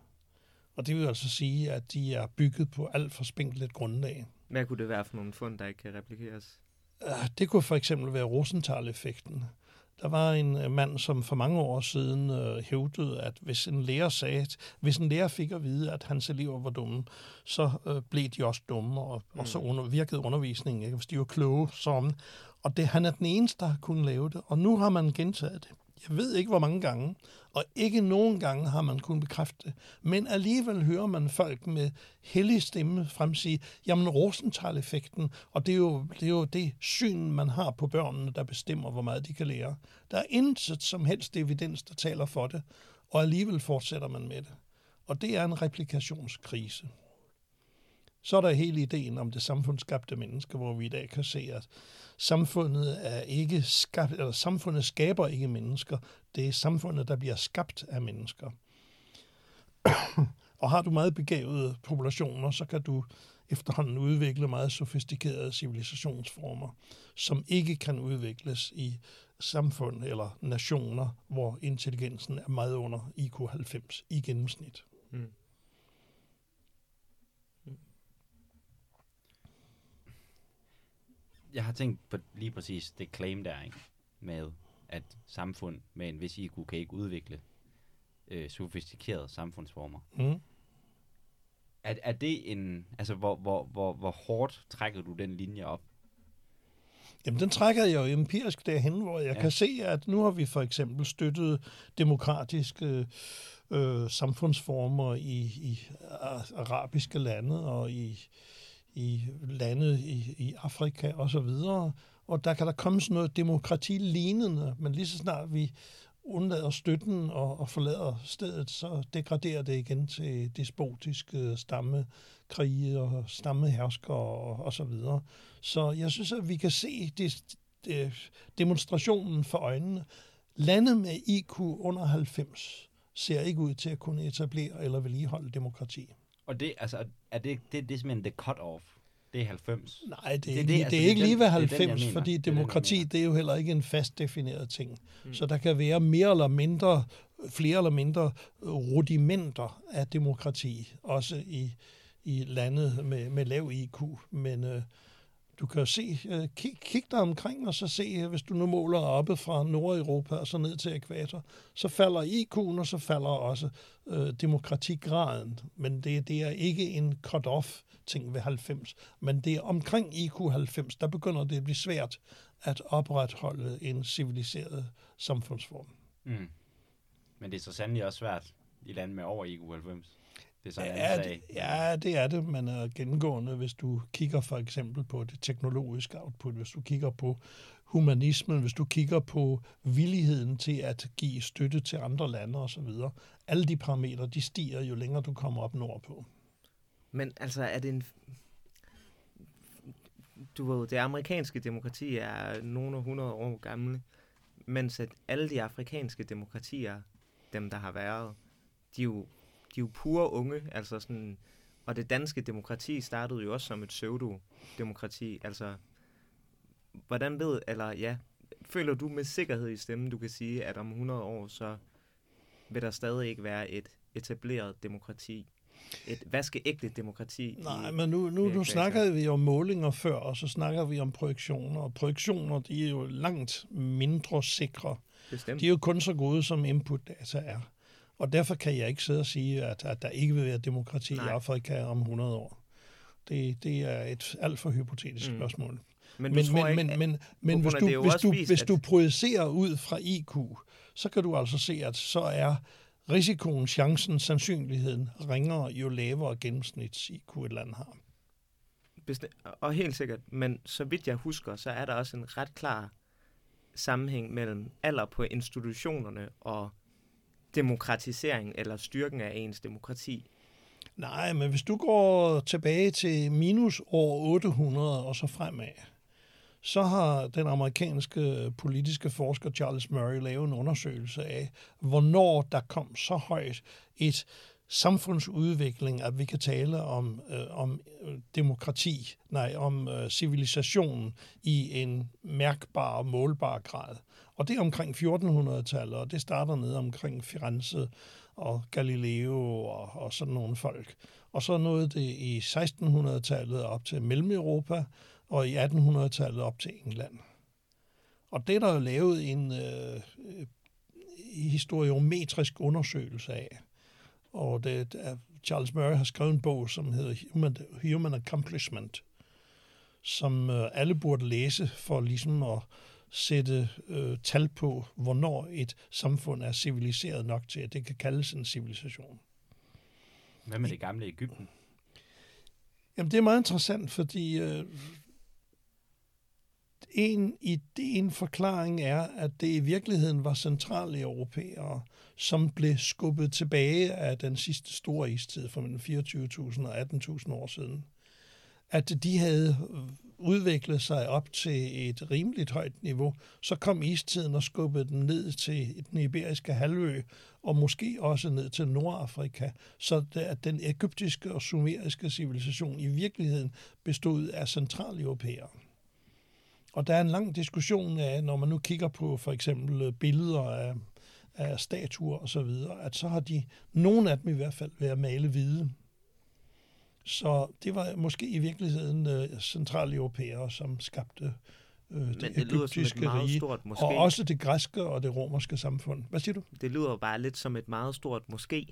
Og det vil altså sige, at de er bygget på alt for spinkelt grundlag. Hvad kunne det være for nogle fund, der ikke kan replikeres? Øh, Det kunne for eksempel være Rosenthal-effekten. Der var en øh, mand, som for mange år siden øh, hævdede, at hvis en lærer sagde, at hvis en lærer fik at vide, at hans elever var dumme, så øh, blev de også dumme, og, mm. og så under, virkede undervisningen, ikke? hvis de var kloge. Som, og det, han er den eneste, der har kunnet lave det, og nu har man gentaget det. Jeg ved ikke, hvor mange gange, og ikke nogen gange har man kunnet bekræfte det. Men alligevel hører man folk med hellig stemme fremsige, jamen Rosenthal-effekten, og det er, jo, det er jo det syn, man har på børnene, der bestemmer, hvor meget de kan lære. Der er intet som helst evidens, der taler for det, og alligevel fortsætter man med det. Og det er en replikationskrise. Så er der hele ideen om det samfundsskabte menneske, hvor vi i dag kan se, at samfundet er ikke skabt, eller samfundet skaber ikke mennesker. Det er samfundet, der bliver skabt af mennesker. Og har du meget begavede populationer, så kan du efterhånden udvikle meget sofistikerede civilisationsformer, som ikke kan udvikles i samfund eller nationer, hvor intelligensen er meget under IQ 90 i gennemsnit. Mm. Jeg har tænkt på lige præcis det claim der, ikke? Med at samfund med en vis IQ kan ikke udvikle øh, sofistikerede samfundsformer. Mm. Er, er det en... Altså, hvor, hvor, hvor, hvor hårdt trækker du den linje op? Jamen, den trækker jeg jo empirisk derhen, hvor jeg Ja. kan se, at nu har vi for eksempel støttet demokratiske øh, samfundsformer i, i arabiske lande og i, i lande i, i Afrika og så videre. Og der kan der komme sådan noget demokrati lignende, men lige så snart vi undlader støtten og, og forlader stedet, så degraderer det igen til despotiske stammekrige og stammeherskere og, og så videre. Så jeg synes, at vi kan se det, det, demonstrationen for øjnene. Lande med IQ under 90 ser ikke ud til at kunne etablere eller vedligeholde demokrati. Og det, altså, er det, det, det er simpelthen det cut-off? Det er 90? Nej, det er, det, ikke, det, altså, det er ikke det, lige ved 90, det, den, fordi det demokrati, det, det er jo heller ikke en fast defineret ting. Mm. Så der kan være mere eller mindre, flere eller mindre rudimenter af demokrati, også i, i landet med, med lav IQ. Men øh, du kan jo se, øh, kig, kig dig omkring og så se, øh, hvis du nu måler oppe fra Nordeuropa og så ned til ekvator, så falder IQ'en, og så falder også øh, demokratigraden. Men det, det er ikke en cut-off ting ved 90, men det er omkring IQ 90, der begynder det at blive svært at opretholde en civiliseret samfundsform. Mm. Men det er så sandelig også svært i lande med over IQ 90. Det er sådan ja, det, ja, det er det, men er gennemgående, hvis du kigger for eksempel på det teknologiske output, hvis du kigger på humanismen, hvis du kigger på villigheden til at give støtte til andre lande osv. Alle de parametre, de stiger jo længere du kommer op nordpå. Men altså, er det en... Du ved, det amerikanske demokrati er nogle hundrede år gamle, mens at alle de afrikanske demokratier, dem der har været, de er jo de er jo pure unge, altså sådan, og det danske demokrati startede jo også som et pseudo-demokrati, altså, hvordan ved, eller ja, føler du med sikkerhed i stemmen, du kan sige, at om 100 år, så vil der stadig ikke være et etableret demokrati? Et vaskeægte demokrati? Nej, men nu, nu, nu snakker vi om målinger før, og så snakker vi om projektioner, og projektioner, de er jo langt mindre sikre. Bestemt. De er jo kun så gode, som input-data er. Og derfor kan jeg ikke sidde og sige, at, at der ikke vil være demokrati Nej. i Afrika om 100 år. Det, det er et alt for hypotetisk mm. spørgsmål. Men, men, men, men, men, men hvis, du, hvis, du, vist, hvis du projicerer ud fra IQ, så kan du altså se, at så er risikoen, chancen, sandsynligheden ringere, jo lavere gennemsnits IQ et land har. Og helt sikkert, men så vidt jeg husker, så er der også en ret klar sammenhæng mellem alder på institutionerne og demokratisering eller styrken af ens demokrati? Nej, men hvis du går tilbage til minus år 800 og så fremad, så har den amerikanske politiske forsker Charles Murray lavet en undersøgelse af, hvornår der kom så højt et samfundsudvikling, at vi kan tale om, øh, om øh, demokrati, nej, om øh, civilisation i en mærkbar og målbar grad. Og det er omkring 1400-tallet, og det starter ned omkring Firenze og Galileo og, og sådan nogle folk. Og så nåede det i 1600-tallet op til Mellem-Europa, og i 1800-tallet op til England. Og det er der jo lavet en øh, øh historiometrisk undersøgelse af. Og det, er, Charles Murray har skrevet en bog, som hedder Human, Human Accomplishment, som øh, alle burde læse for ligesom at sætte øh, tal på, hvornår et samfund er civiliseret nok til, at det kan kaldes en civilisation. Hvad med det gamle Ægypten? Jamen, det er meget interessant, fordi øh, en idé, en forklaring er, at det i virkeligheden var centrale europæere, som blev skubbet tilbage af den sidste store istid for mellem 24.000 og 18.000 år siden. At de havde udviklet sig op til et rimeligt højt niveau, så kom istiden og skubbede dem ned til den iberiske halvø, og måske også ned til Nordafrika, så at den egyptiske og sumeriske civilisation i virkeligheden bestod af centraleuropæere. Og der er en lang diskussion af, når man nu kigger på for eksempel billeder af, af statuer og så videre, at så har de, nogle af dem i hvert fald, været malet hvide. Så det var måske i virkeligheden uh, centrale europæere, som skabte uh, det, det egyptiske rige, stort måske. og også det græske og det romerske samfund. Hvad siger du? Det lyder bare lidt som et meget stort måske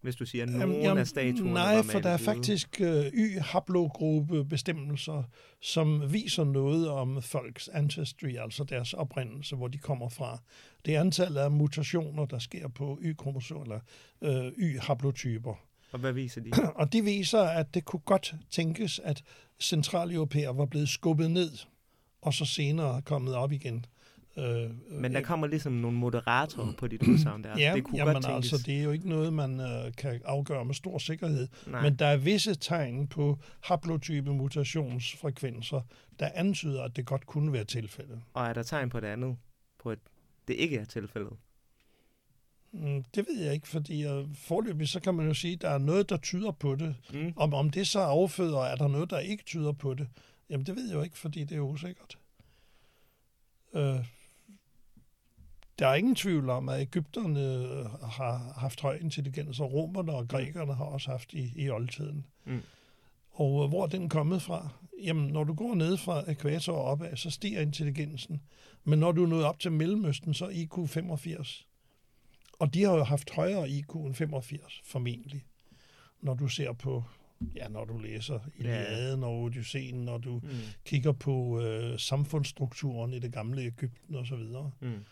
hvis du siger, at nogle jamen, af statuerne Nej, for der er faktisk uh, y-haplogruppe bestemmelser, som viser noget om folks ancestry, altså deres oprindelse, hvor de kommer fra. det er antallet af mutationer, der sker på Y-kromosom, eller øh, Y-haplotyper. Og hvad viser de? Og de viser, at det kunne godt tænkes, at centraleuropæer var blevet skubbet ned, og så senere kommet op igen. Øh, Men der kommer ligesom nogle moderatorer på dit udsagn der. Ja, det kunne jamen godt tænkes. altså, det er jo ikke noget, man øh, kan afgøre med stor sikkerhed. Nej. Men der er visse tegn på haplotype mutationsfrekvenser, der antyder, at det godt kunne være tilfældet. Og er der tegn på det andet? På at det ikke er tilfældet? Mm, Det ved jeg ikke, fordi uh, forløbig så kan man jo sige, at der er noget, der tyder på det. Mm. Om, om det så afføder, er der noget, der ikke tyder på det? Jamen det ved jeg jo ikke, fordi det er usikkert. Øh, der er ingen tvivl om, at Ægypterne øh, har haft høj intelligens, og romerne og grækerne har også haft i, i oldtiden. Mm. Og øh, hvor er den kommet fra? Jamen, når du går ned fra ekvator og opad, så stiger intelligensen. Men når du er nået op til Mellemøsten, så er IQ 85. Og de har jo haft højere IQ end 85, formentlig. Når du ser på, ja, når du læser Iliaden og Odysseen, når du Mm. kigger på øh, samfundsstrukturen i det gamle Ægypten og så videre. Mm.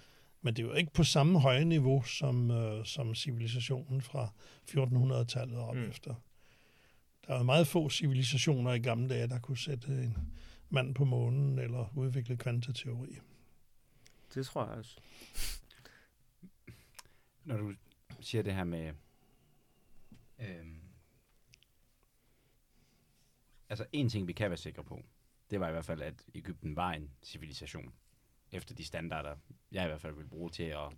Men det er jo ikke på samme høje niveau som, øh, som civilisationen fra 1400-tallet op Mm. efter. Der er jo meget få civilisationer i gamle dage, der kunne sætte en mand på månen eller udvikle kvanteteori. Det tror jeg også. Når du siger det her med... Øhm, altså, en ting, vi kan være sikre på, det var i hvert fald, at Ægypten var en civilisation. Efter de standarder, jeg i hvert fald vil bruge til at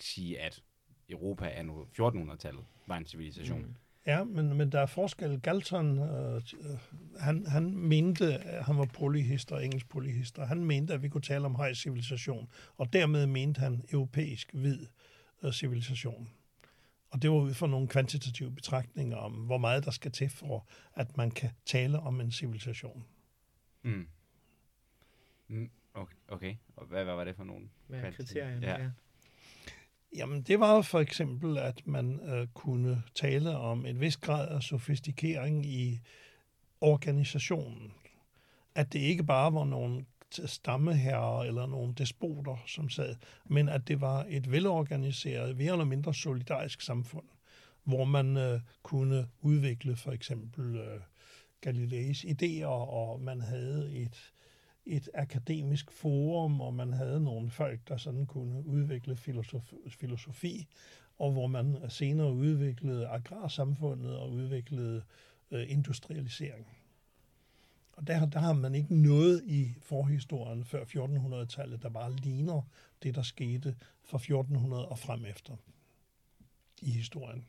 sige, at Europa er nu 1400-tallet var en civilisation. Mm. Ja, men, men der er forskel. Galton, øh, øh, han, han mente, at han var polyhister, engelsk polyhister, han mente, at vi kunne tale om høj civilisation, og dermed mente han europæisk hvid øh, civilisation. Og det var ud fra nogle kvantitative betragtninger om, hvor meget der skal til for, at man kan tale om en civilisation. Mm. Okay, okay. Og hvad, hvad var det for nogle? Hvad er kriterierne? Ja. Ja. Jamen, det var for eksempel, at man øh, kunne tale om en vis grad af sofistikering i organisationen. At det ikke bare var nogle stammeherrer eller nogle despoter, som sad, men at det var et velorganiseret, mere eller mindre solidarisk samfund, hvor man øh, kunne udvikle for eksempel øh, Galileis idéer, og man havde et, et akademisk forum, og man havde nogle folk, der sådan kunne udvikle filosofi, filosofi og hvor man senere udviklede agrarsamfundet og udviklede øh, industrialisering. Og der, der har man ikke noget i forhistorien før 1400-tallet, der bare ligner det, der skete fra 1400 og frem efter i historien.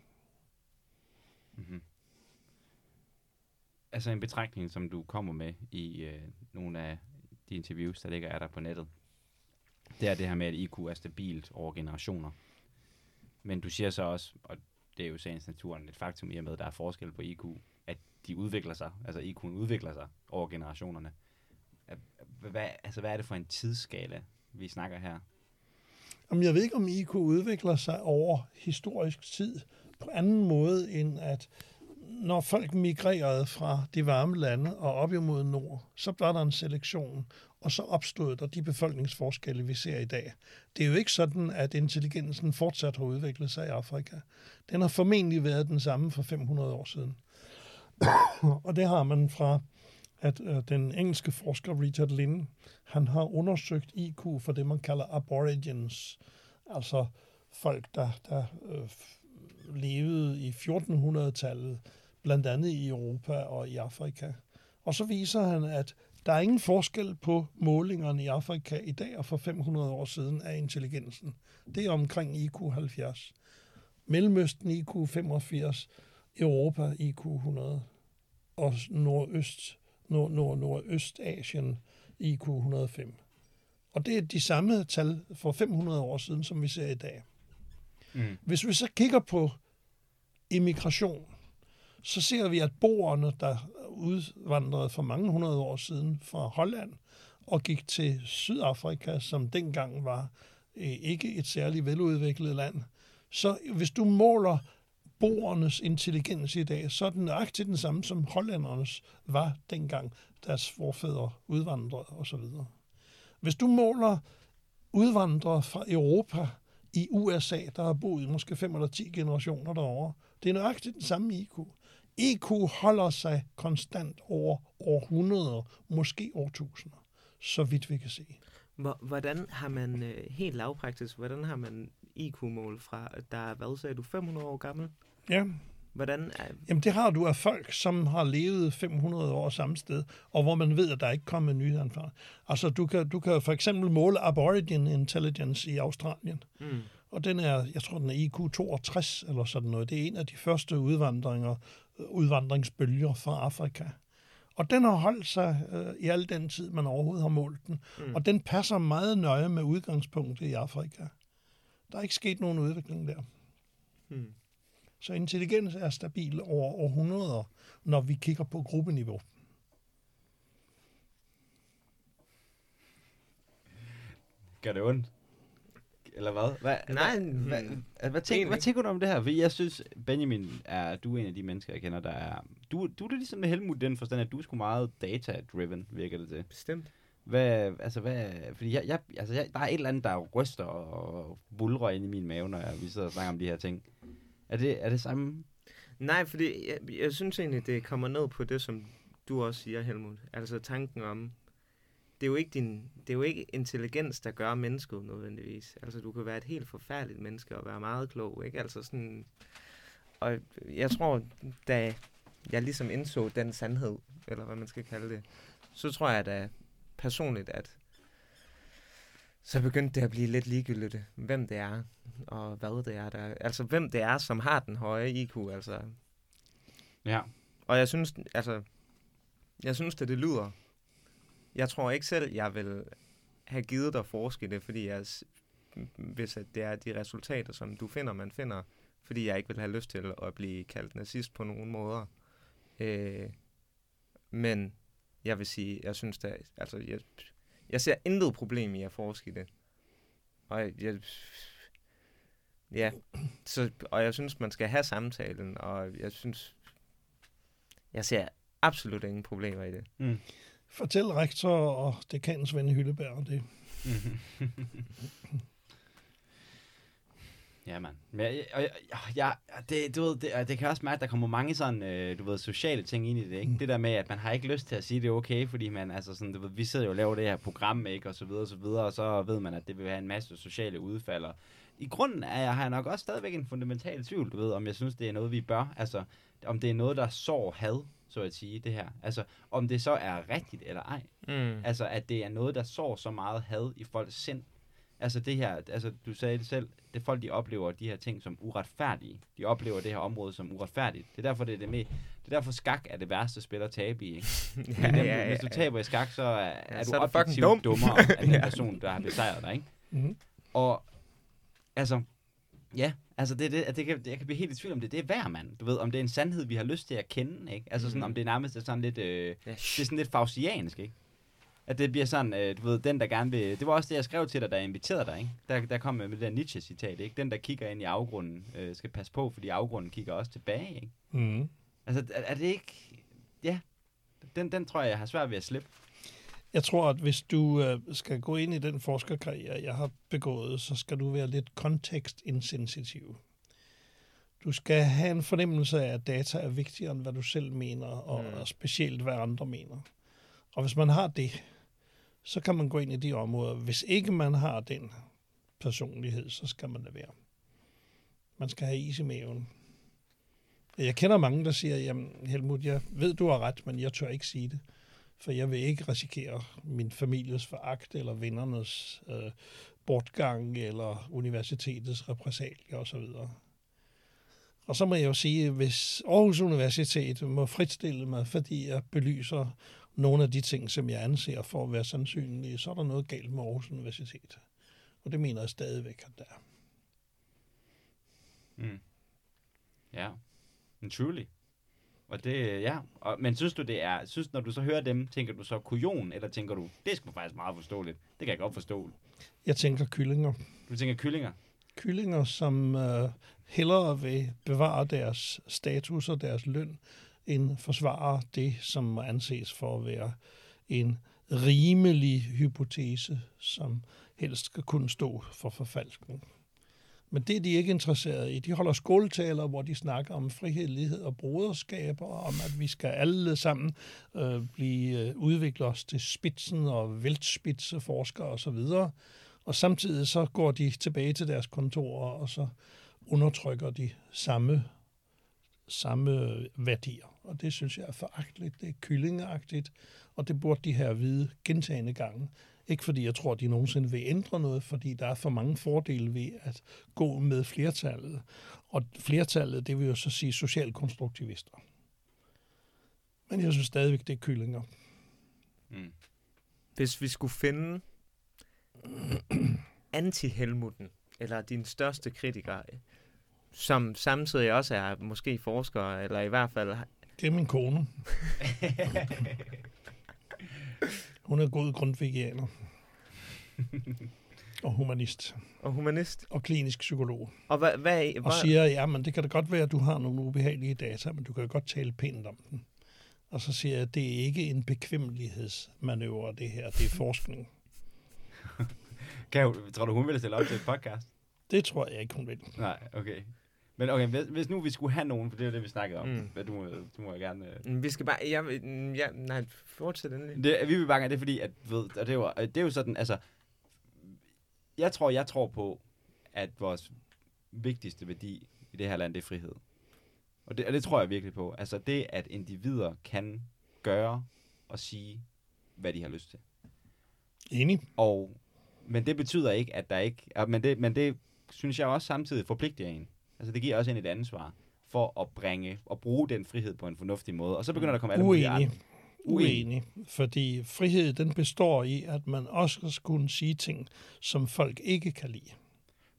Mm-hmm. Altså en betragtning, som du kommer med i øh, nogle af de interviews, der ligger er der på nettet, det er det her med, at IQ er stabilt over generationer. Men du siger så også, og det er jo sagens naturen et faktum i og med, at der er forskel på IQ, at de udvikler sig, altså IQ'en udvikler sig over generationerne. Hvad, altså, hvad er det for en tidsskala, vi snakker her? Jamen, jeg ved ikke, om IQ udvikler sig over historisk tid på anden måde, end at når folk migrerede fra de varme lande og op imod nord, så var der en selektion, og så opstod der de befolkningsforskelle, vi ser i dag. Det er jo ikke sådan, at intelligensen fortsat har udviklet sig i Afrika. Den har formentlig været den samme for 500 år siden. og det har man fra, at øh, den engelske forsker Richard Lynn, han har undersøgt IQ for det, man kalder aborigines, altså folk, der, der øh, levede i 1400-tallet, blandt andet i Europa og i Afrika. Og så viser han, at der er ingen forskel på målingerne i Afrika i dag og for 500 år siden af intelligensen. Det er omkring IQ 70. Mellemøsten IQ 85, Europa IQ 100 og nordøst, nord, nord, nordøstasien IQ 105. Og det er de samme tal for 500 år siden, som vi ser i dag. Mm. Hvis vi så kigger på immigration, så ser vi, at boerne, der udvandrede for mange hundrede år siden fra Holland og gik til Sydafrika, som dengang var øh, ikke et særligt veludviklet land, så hvis du måler boernes intelligens i dag, så er den nøjagtigt den samme, som hollændernes var dengang deres forfædre udvandrede osv. Hvis du måler udvandrere fra Europa i USA, der har boet måske fem eller ti generationer derovre. Det er nøjagtigt den samme IQ. IQ holder sig konstant over århundreder, måske årtusinder, så vidt vi kan se. Hvordan har man, øh, helt lavpraktisk, hvordan har man IQ-mål fra, der er, hvad sagde du, 500 år gammel? Ja. Hvordan er... Jamen det har du af folk, som har levet 500 år samme sted, og hvor man ved, at der ikke kommer nyheder fra. Altså du kan, du kan for eksempel måle Aborigin Intelligence i Australien. Mm. Og den er, jeg tror, den er IQ 62 eller sådan noget. Det er en af de første udvandringer, udvandringsbølger fra Afrika. Og den har holdt sig øh, i al den tid, man overhovedet har målt den. Mm. Og den passer meget nøje med udgangspunktet i Afrika. Der er ikke sket nogen udvikling der. Mm. Så intelligens er stabil over århundreder, når vi kigger på gruppeniveau. Gør det ondt? Eller hvad? hvad Nej. Hvad, hvad, hvad, hvad, tænker, hvad tænker du om det her? For jeg synes, Benjamin, er du er en af de mennesker, jeg kender, der er... Du, du er ligesom med Helmut den forstand, at du er sgu meget data-driven, virker det til. Bestemt. Hvad, altså hvad, fordi jeg, jeg, altså jeg, der er et eller andet, der ryster og bulrer ind i min mave, når jeg, vi sidder og snakker om de her ting. Er det, er det samme? Nej, fordi jeg, jeg synes egentlig, det kommer ned på det, som du også siger, Helmut. Altså tanken om, det er jo ikke, din, det er jo ikke intelligens, der gør mennesket nødvendigvis. Altså, du kan være et helt forfærdeligt menneske og være meget klog, ikke? Altså sådan... Og jeg tror, da jeg ligesom indså den sandhed, eller hvad man skal kalde det, så tror jeg da personligt, at så begyndte det at blive lidt ligegyldigt, hvem det er, og hvad det er, der... Altså, hvem det er, som har den høje IQ, altså... Ja. Og jeg synes, altså... Jeg synes, det, det lyder jeg tror ikke selv, jeg vil have givet dig forske det, fordi jeg, hvis at det er de resultater, som du finder, man finder, fordi jeg ikke vil have lyst til at blive kaldt nazist på nogen måder. Øh, men jeg vil sige, jeg synes da, altså, jeg, jeg ser intet problem i at forske det. Og jeg, jeg ja, så, og jeg synes, man skal have samtalen, og jeg synes, jeg ser absolut ingen problemer i det. Mm. Fortæl rektor og dekan Svend Hylleberg om det. Ja, mand. Men jeg, jeg, jeg, det, du ved, det, det kan også mærke, at der kommer mange sådan, øh, du ved, sociale ting ind i det, ikke? Mm. Det der med, at man har ikke lyst til at sige, at det er okay, fordi man, altså sådan, du ved, vi sidder jo og laver det her program, ikke? Og så videre, og så videre, og så ved man, at det vil have en masse sociale udfald. Og I grunden er jeg, har jeg nok også stadigvæk en fundamental tvivl, du ved, om jeg synes, det er noget, vi bør, altså, om det er noget, der sår had, så at sige, det her. Altså, om det så er rigtigt eller ej. Mm. Altså, at det er noget, der sår så meget had i folks sind. Altså det her, altså du sagde det selv, det folk, de oplever de her ting som uretfærdige. De oplever det her område som uretfærdigt. Det er derfor, det er det med, det er derfor skak er det værste spil at tabe i. Ikke? ja, dem, ja, ja, Hvis du taber i skak, så er, ja, er du objektivt dum. dummere end den person, der har besejret dig. Ikke? Mm-hmm. Og altså, ja, Altså, det, det, det kan, jeg kan blive helt i tvivl om det. Det er værd, mand. Du ved, om det er en sandhed, vi har lyst til at kende, ikke? Altså, sådan, mm. om det er nærmest er sådan lidt... Øh, ja. Det er sådan lidt fausiansk, ikke? At det bliver sådan, øh, du ved, den der gerne vil... Det var også det, jeg skrev til dig, da jeg inviterede dig, ikke? Der, der kom med det der Nietzsche-citat, ikke? Den, der kigger ind i afgrunden, øh, skal passe på, fordi afgrunden kigger også tilbage, ikke? Mm. Altså, er, er det ikke... Ja, den, den tror jeg, jeg har svært ved at slippe. Jeg tror, at hvis du øh, skal gå ind i den forskerkarriere, jeg har begået, så skal du være lidt kontekstinsensitiv. Du skal have en fornemmelse af, at data er vigtigere end hvad du selv mener, og mm. specielt hvad andre mener. Og hvis man har det, så kan man gå ind i de områder. Hvis ikke man har den personlighed, så skal man det være. Man skal have is i maven. Jeg kender mange, der siger, jamen Helmut, jeg ved, du har ret, men jeg tør ikke sige det for jeg vil ikke risikere min families foragt eller vennernes øh, bortgang eller universitetets repræsalier osv. Og så må jeg jo sige, hvis Aarhus Universitet må fritstille mig, fordi jeg belyser nogle af de ting, som jeg anser for at være sandsynlige, så er der noget galt med Aarhus Universitet. Og det mener jeg stadigvæk, at der er. Mm. Ja, yeah. truly. Og det, ja. Og, men synes du, det er, synes, når du så hører dem, tænker du så kujon, eller tænker du, det er sgu faktisk meget forståeligt. Det kan jeg godt forstå. Jeg tænker kyllinger. Du tænker kyllinger? Kyllinger, som øh, hellere vil bevare deres status og deres løn, end forsvare det, som må anses for at være en rimelig hypotese, som helst skal kunne stå for forfalskning. Men det er de ikke interesseret i. De holder skoletaler, hvor de snakker om frihed, lighed og broderskab, og om at vi skal alle sammen øh, blive øh, udvikle os til spidsen og væltspidse forskere osv. Og samtidig så går de tilbage til deres kontorer, og så undertrykker de samme, samme værdier. Og det synes jeg er foragteligt, det er kyllingeagtigt, og det burde de her vide gentagende gange. Ikke fordi jeg tror, de nogensinde vil ændre noget, fordi der er for mange fordele ved at gå med flertallet. Og flertallet, det vil jo så sige socialkonstruktivister. Men jeg synes stadigvæk, det er kyllinger. Mm. Hvis vi skulle finde anti-Helmuten, eller din største kritiker, som samtidig også er måske forsker, eller i hvert fald... Det er min kone. Hun er god grundvigianer. Og humanist. Og humanist. Og klinisk psykolog. Og, hvad, hvad, og siger, ja, men det kan da godt være, at du har nogle ubehagelige data, men du kan godt tale pænt om den. Og så siger jeg, at det er ikke en bekvemmelighedsmanøvre, det her. Det er forskning. kan jeg, tror du, hun ville stille op til et podcast? Det tror jeg ikke, hun vil. Nej, okay. Men okay, hvis, hvis nu vi skulle have nogen, for det er det, vi snakkede om. Mm. Du, må, du må gerne... Uh... Vi skal bare... Jeg, ja, nej, fortsæt endelig. Det, vi vil bare gerne, det er fordi, at, ved, og det, er jo, det er jo sådan, altså... Jeg tror, jeg tror på, at vores vigtigste værdi i det her land, det er frihed. Og det, og det tror jeg virkelig på. Altså det, at individer kan gøre og sige, hvad de har lyst til. Enig. Og, men det betyder ikke, at der ikke... Men det, men det synes jeg også samtidig forpligter en. Altså det giver også en et ansvar for at bringe og bruge den frihed på en fornuftig måde. Og så begynder der at komme alle mulige andre. Uenig. Fordi frihed, den består i, at man også skal kunne sige ting, som folk ikke kan lide.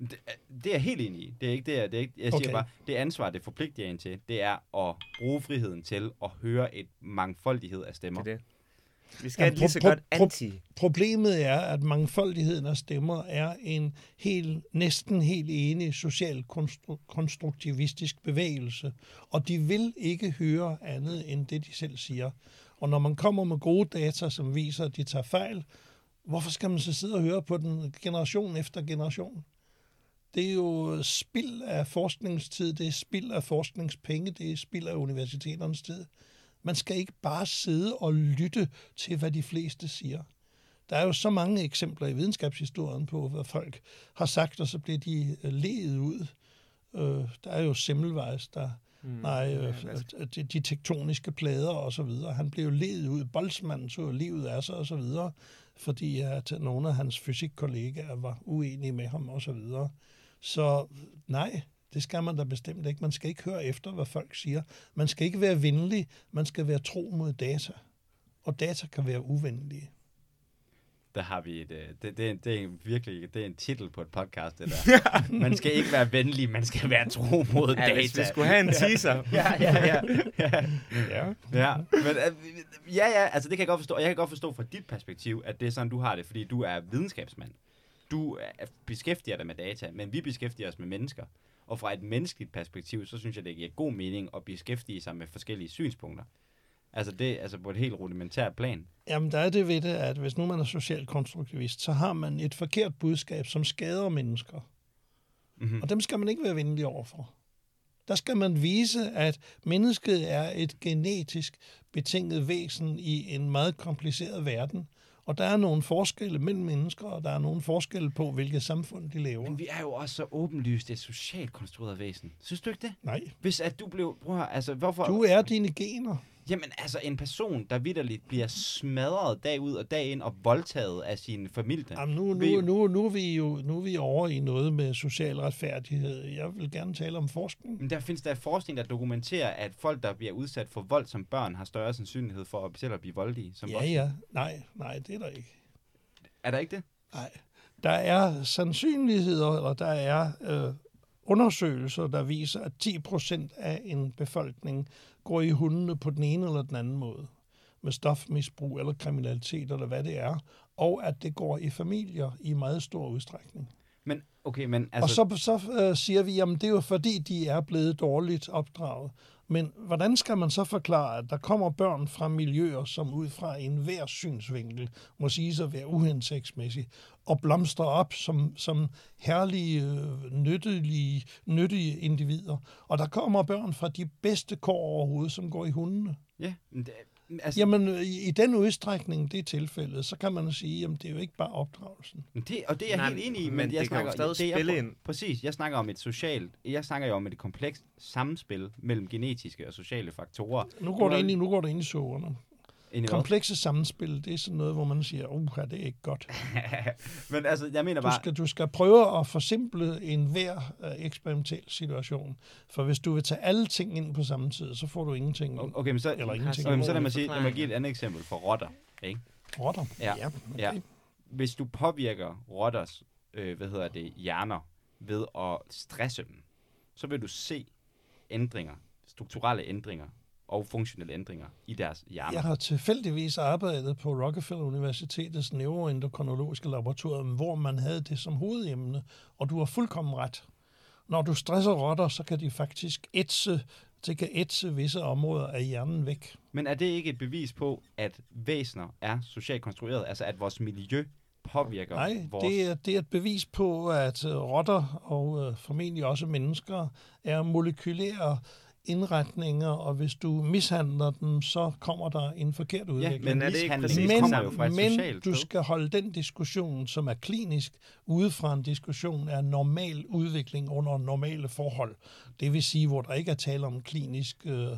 Det, det er jeg helt enig i. Det er ikke det, jeg, det er ikke, jeg okay. siger bare, det ansvar, det forpligter en til, det er at bruge friheden til at høre et mangfoldighed af stemmer. Det er det. Vi skal ja, lige så godt anti. Problemet er, at mangfoldigheden af stemmer er en helt, næsten helt enig social konstruktivistisk bevægelse, og de vil ikke høre andet end det, de selv siger. Og når man kommer med gode data, som viser, at de tager fejl, hvorfor skal man så sidde og høre på den generation efter generation? Det er jo spild af forskningstid, det er spild af forskningspenge, det er spild af universiteternes tid. Man skal ikke bare sidde og lytte til, hvad de fleste siger. Der er jo så mange eksempler i videnskabshistorien på, hvad folk har sagt, og så bliver de ledet ud. Øh, der er jo Semmelweis, der Mm, nej, øh, ja, de, de tektoniske plader og så videre. Han blev ledet ud. Boltzmann tog livet af sig og så videre, fordi at nogle af hans fysikkollegaer var uenige med ham og så videre. Så nej, det skal man da bestemt ikke. Man skal ikke høre efter, hvad folk siger. Man skal ikke være venlig. Man skal være tro mod data. Og data kan være uvenlige. Der har vi et, øh, det, det, det er virkelig det er en titel på et podcast, det der. man skal ikke være venlig, man skal være tro mod ja, data. Hvis vi skulle have en teaser. ja, ja, ja. Ja, ja. ja. Men, øh, ja, ja, altså det kan jeg godt forstå. Og jeg kan godt forstå fra dit perspektiv, at det er sådan, du har det, fordi du er videnskabsmand. Du beskæftiger dig med data, men vi beskæftiger os med mennesker. Og fra et menneskeligt perspektiv, så synes jeg, det giver god mening at beskæftige sig med forskellige synspunkter. Altså det altså på et helt rudimentært plan. Jamen, der er det ved det, at hvis nu man er socialkonstruktivist, så har man et forkert budskab, som skader mennesker. Mm-hmm. Og dem skal man ikke være venlig overfor. Der skal man vise, at mennesket er et genetisk betinget væsen i en meget kompliceret verden, og der er nogle forskelle mellem mennesker, og der er nogle forskelle på, hvilket samfund de lever. Men vi er jo også så åbenlyst et socialt konstrueret væsen. Synes du ikke det? Nej. Hvis at du blev... Prøv at, altså, hvorfor... Du er dine gener. Jamen altså en person, der vidderligt bliver smadret dag ud og dag ind og voldtaget af sin familie. Jamen nu, nu, nu, nu, er vi jo nu er vi over i noget med social retfærdighed. Jeg vil gerne tale om forskning. Men der findes der forskning, der dokumenterer, at folk, der bliver udsat for vold som børn, har større sandsynlighed for at selv at blive voldelige som Ja, voksne. ja. Nej, nej, det er der ikke. Er der ikke det? Nej. Der er sandsynligheder, og der er øh, undersøgelser, der viser, at 10 procent af en befolkning går i hundene på den ene eller den anden måde, med stofmisbrug eller kriminalitet eller hvad det er, og at det går i familier i meget stor udstrækning. Men, okay, men altså... Og så, så uh, siger vi, at det er jo fordi, de er blevet dårligt opdraget. Men hvordan skal man så forklare, at der kommer børn fra miljøer, som ud fra enhver synsvinkel må sige at være uhensigtsmæssig, og blomstrer op som, som herlige, øh, nyttige, nyttige individer. Og der kommer børn fra de bedste kår overhovedet, som går i hundene. Ja, men det, altså, Jamen, i, i den udstrækning, det er tilfældet, så kan man sige, at det er jo ikke bare opdragelsen. Men Det, og det er jeg Nej, helt enig i, men, men jeg det kan jo snakker, stadig det, jeg spille ind. Præcis, jeg snakker om et socialt, jeg snakker jo om et komplekst samspil mellem genetiske og sociale faktorer. Nu går, det ind i, nu går det ind i sårene. Ind i? Komplekse samspil, det er sådan noget, hvor man siger, uh, det er ikke godt. men altså, jeg mener Du bare, skal, du skal prøve at forsimple en hver uh, eksperimentel situation. For hvis du vil tage alle ting ind på samme tid, så får du ingenting ind. okay, men så, Eller ingenting. okay, men så lad mig, sige, lad mig give et andet eksempel for rotter. Ikke? Rotter. Ja. ja, okay. Ja. Hvis du påvirker rotters, øh, hvad hedder det, hjerner ved at stresse dem, så vil du se ændringer, strukturelle ændringer og funktionelle ændringer i deres hjerner. Jeg har tilfældigvis arbejdet på Rockefeller Universitetets neuroendokrinologiske laboratorium, hvor man havde det som hovedemne, og du har fuldkommen ret. Når du stresser rotter, så kan de faktisk ætse, det kan ætse visse områder af hjernen væk. Men er det ikke et bevis på, at væsener er socialt konstrueret? Altså at vores miljø påvirker Nej, vores... det er, det er et bevis på, at øh, rotter og øh, formentlig også mennesker er molekylære indretninger, og hvis du mishandler dem, så kommer der en forkert Ja, udvikling. men Men er det ikke præcis kommer det jo fra et men socialt du skal holde den diskussion, som er klinisk, ude fra en diskussion af normal udvikling under normale forhold. Det vil sige, hvor der ikke er tale om klinisk øh,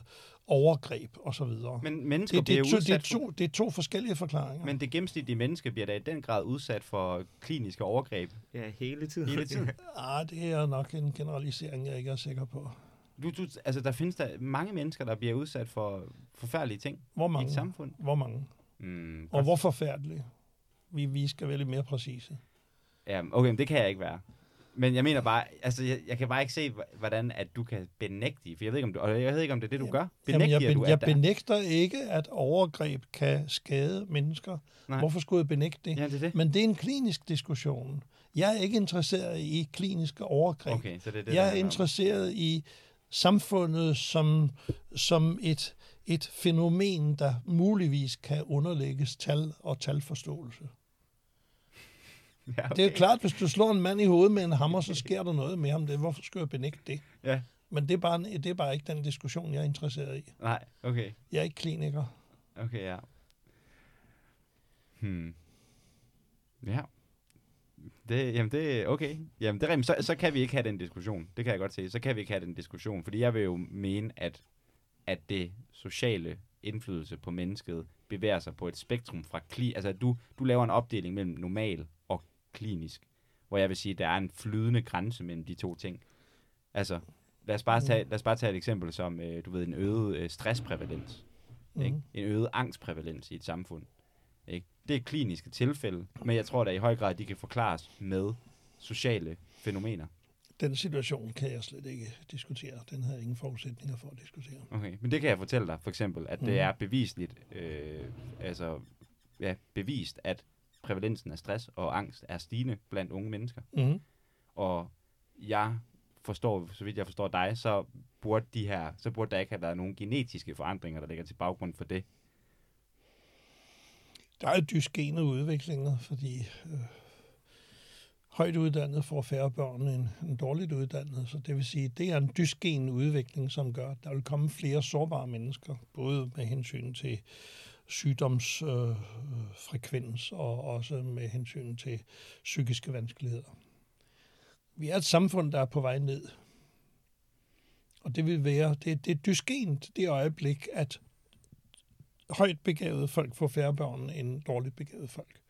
overgreb osv. Men mennesker Det, det, bliver er to, udsat det, er to, det er to forskellige forklaringer. Men det gennemsnitlige menneske bliver da i den grad udsat for kliniske overgreb Ja, hele tiden. hele tiden. ah, det er nok en generalisering, jeg ikke er sikker på. Du, du, altså, der findes der mange mennesker, der bliver udsat for forfærdelige ting Hvor i et mange? samfund. Hvor mange? Mm, Og hvor forfærdelige? Vi, vi skal være lidt mere præcise. Ja, okay, men det kan jeg ikke være. Men jeg mener bare, altså, jeg, jeg kan bare ikke se, hv- hvordan at du kan benægte, for jeg ved ikke, om, du, og jeg ved ikke, om det er det, du gør. Jamen, Benægter jeg, ben, du, jeg at der... benægter ikke, at overgreb kan skade mennesker. Nej. Hvorfor skulle jeg benægte det? Ja, det er det. Men det er en klinisk diskussion. Jeg er ikke interesseret i kliniske overgreb. Okay, så det er det, jeg er om. interesseret i samfundet som, som et, et fænomen, der muligvis kan underlægges tal og talforståelse. Ja, Okay. Det er klart, hvis du slår en mand i hovedet med en hammer, så sker der noget med ham. Det, hvorfor skulle jeg benægte det? Ja, Men det er, bare, det er bare ikke den diskussion, jeg er interesseret i. nej, okay. Jeg er ikke kliniker. Okay, ja. Hmm. Ja. Det, jamen det, okay. Jamen det er rigtigt. så, så kan vi ikke have den diskussion. Det kan jeg godt se. Så kan vi ikke have den diskussion. Fordi jeg vil jo mene, at, at det sociale indflydelse på mennesket bevæger sig på et spektrum fra kli... Altså du, du laver en opdeling mellem normal og klinisk. Hvor jeg vil sige, at der er en flydende grænse mellem de to ting. Altså, lad os bare tage, lad os bare tage et eksempel som, øh, du ved, en øget øh, stressprævalens. Mhm. Ikke? En øget angstprævalens i et samfund. Det er kliniske tilfælde, men jeg tror da i høj grad, de kan forklares med sociale fænomener. Den situation kan jeg slet ikke diskutere. Den har jeg ingen forudsætninger for at diskutere. Okay. Men det kan jeg fortælle dig, for eksempel, at det Mhm. er bevisligt, øh, altså, ja, bevist, at prævalensen af stress og angst er stigende blandt unge mennesker. Mm-hmm. Og jeg forstår, så vidt jeg forstår dig, så burde, de her, så burde der ikke have været nogen genetiske forandringer, der ligger til baggrund for det. Der er jo dysgene udviklinger, fordi øh, højt uddannet får færre børn end, end dårligt uddannet. Så det vil sige, det er en dysgen udvikling, som gør, at der vil komme flere sårbare mennesker, både med hensyn til sygdomsfrekvens øh, frekvens og også med hensyn til psykiske vanskeligheder. Vi er et samfund, der er på vej ned. Og det vil være, det, det er dysgent det øjeblik, at højt begavede folk får færre børn end dårligt begavede folk.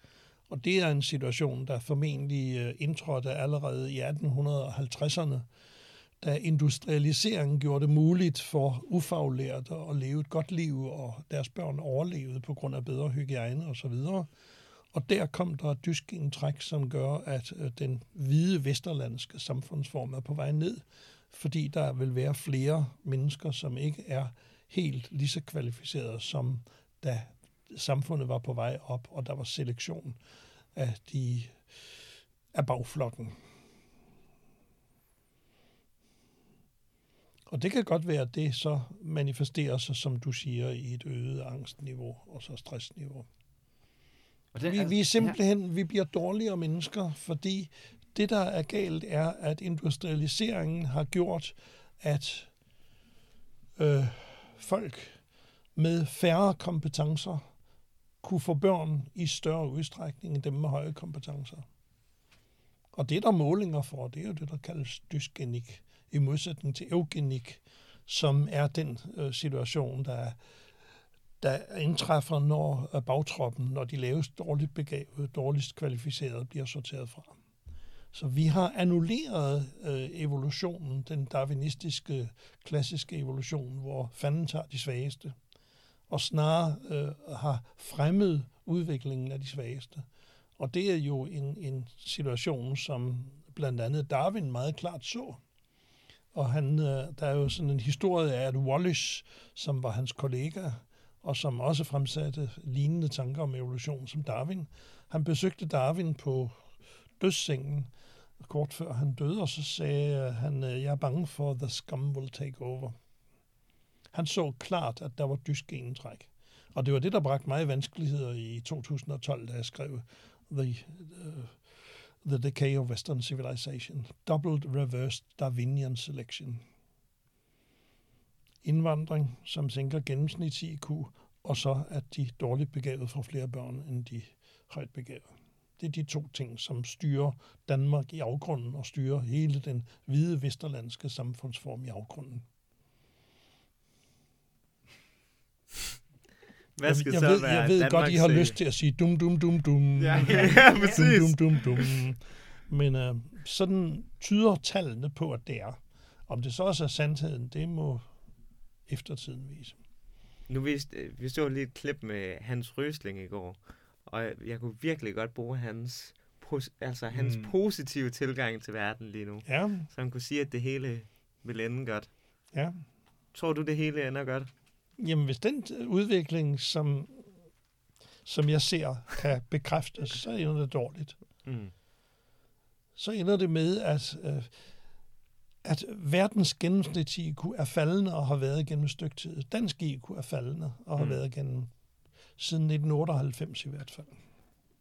Og det er en situation, der formentlig øh, indtrådte allerede i 1850'erne, da industrialiseringen gjorde det muligt for ufaglærte at leve et godt liv, og deres børn overlevede på grund af bedre hygiejne osv. Og der kom der et dyskentræk, som gør, at øh, den hvide vesterlandske samfundsform er på vej ned, fordi der vil være flere mennesker, som ikke er helt lige så kvalificerede, som da samfundet var på vej op, og der var selektion af de af bagflokken. Og det kan godt være, at det så manifesterer sig, som du siger, i et øget angstniveau og så stressniveau. Og Vi, vi er simpelthen, vi bliver dårligere mennesker, fordi det, der er galt, er, at industrialiseringen har gjort, at øh, folk med færre kompetencer kunne få børn i større udstrækning end dem med høje kompetencer. Og det er der målinger for, det er jo det, der kaldes dysgenik, i modsætning til eugenik, som er den øh, situation, der, der indtræffer, når øh, bagtroppen, når de lavest dårligt begavede, dårligst kvalificerede, bliver sorteret fra. Så vi har annulleret øh, evolutionen, den darwinistiske, klassiske evolution, hvor fanden tager de svageste, og snarere øh, har fremmet udviklingen af de svageste. Og det er jo en, en situation, som blandt andet Darwin meget klart så. Og han, øh, der er jo sådan en historie af, at Wallace, som var hans kollega, og som også fremsatte lignende tanker om evolution som Darwin, han besøgte Darwin på dødssengen, kort før han døde, og så sagde øh, han, øh, jeg er bange for, the scum will take over. Han så klart, at der var dysgenetræk. Og det var det, der bragte mig vanskeligheder i 2012, da jeg skrev The, uh, the Decay of Western Civilization. Doubled Reversed Darwinian Selection. Indvandring, som sænker gennemsnits IQ, og så at de dårligt begavede får flere børn end de højt begavede. Det er de to ting, som styrer Danmark i afgrunden og styrer hele den hvide vesterlandske samfundsform i afgrunden. Hvad skal jeg, så jeg ved, være jeg ved Danmarks, godt, I har lyst til at sige dum, dum, dum, dum. Ja, ja, præcis. Dum, dum, dum, dum. Men øh, sådan tyder tallene på, at det er. Om det så også er sandheden, det må eftertiden vise. Nu viste, vi så lige et klip med Hans Røsling i går, og jeg, jeg kunne virkelig godt bruge hans, pos, altså hans Mm. positive tilgang til verden lige nu. Ja, Så han kunne sige, at det hele vil ende godt. ja. Tror du, det hele ender godt? Jamen, hvis den udvikling, som, som jeg ser, kan bekræftes, så ender det dårligt. Mm. Så ender det med, at, øh, at verdens gennemsnit IQ er faldende og har været gennem et stykke tid. Dansk IQ er faldende og har Mm. været gennem siden 1998 i hvert fald.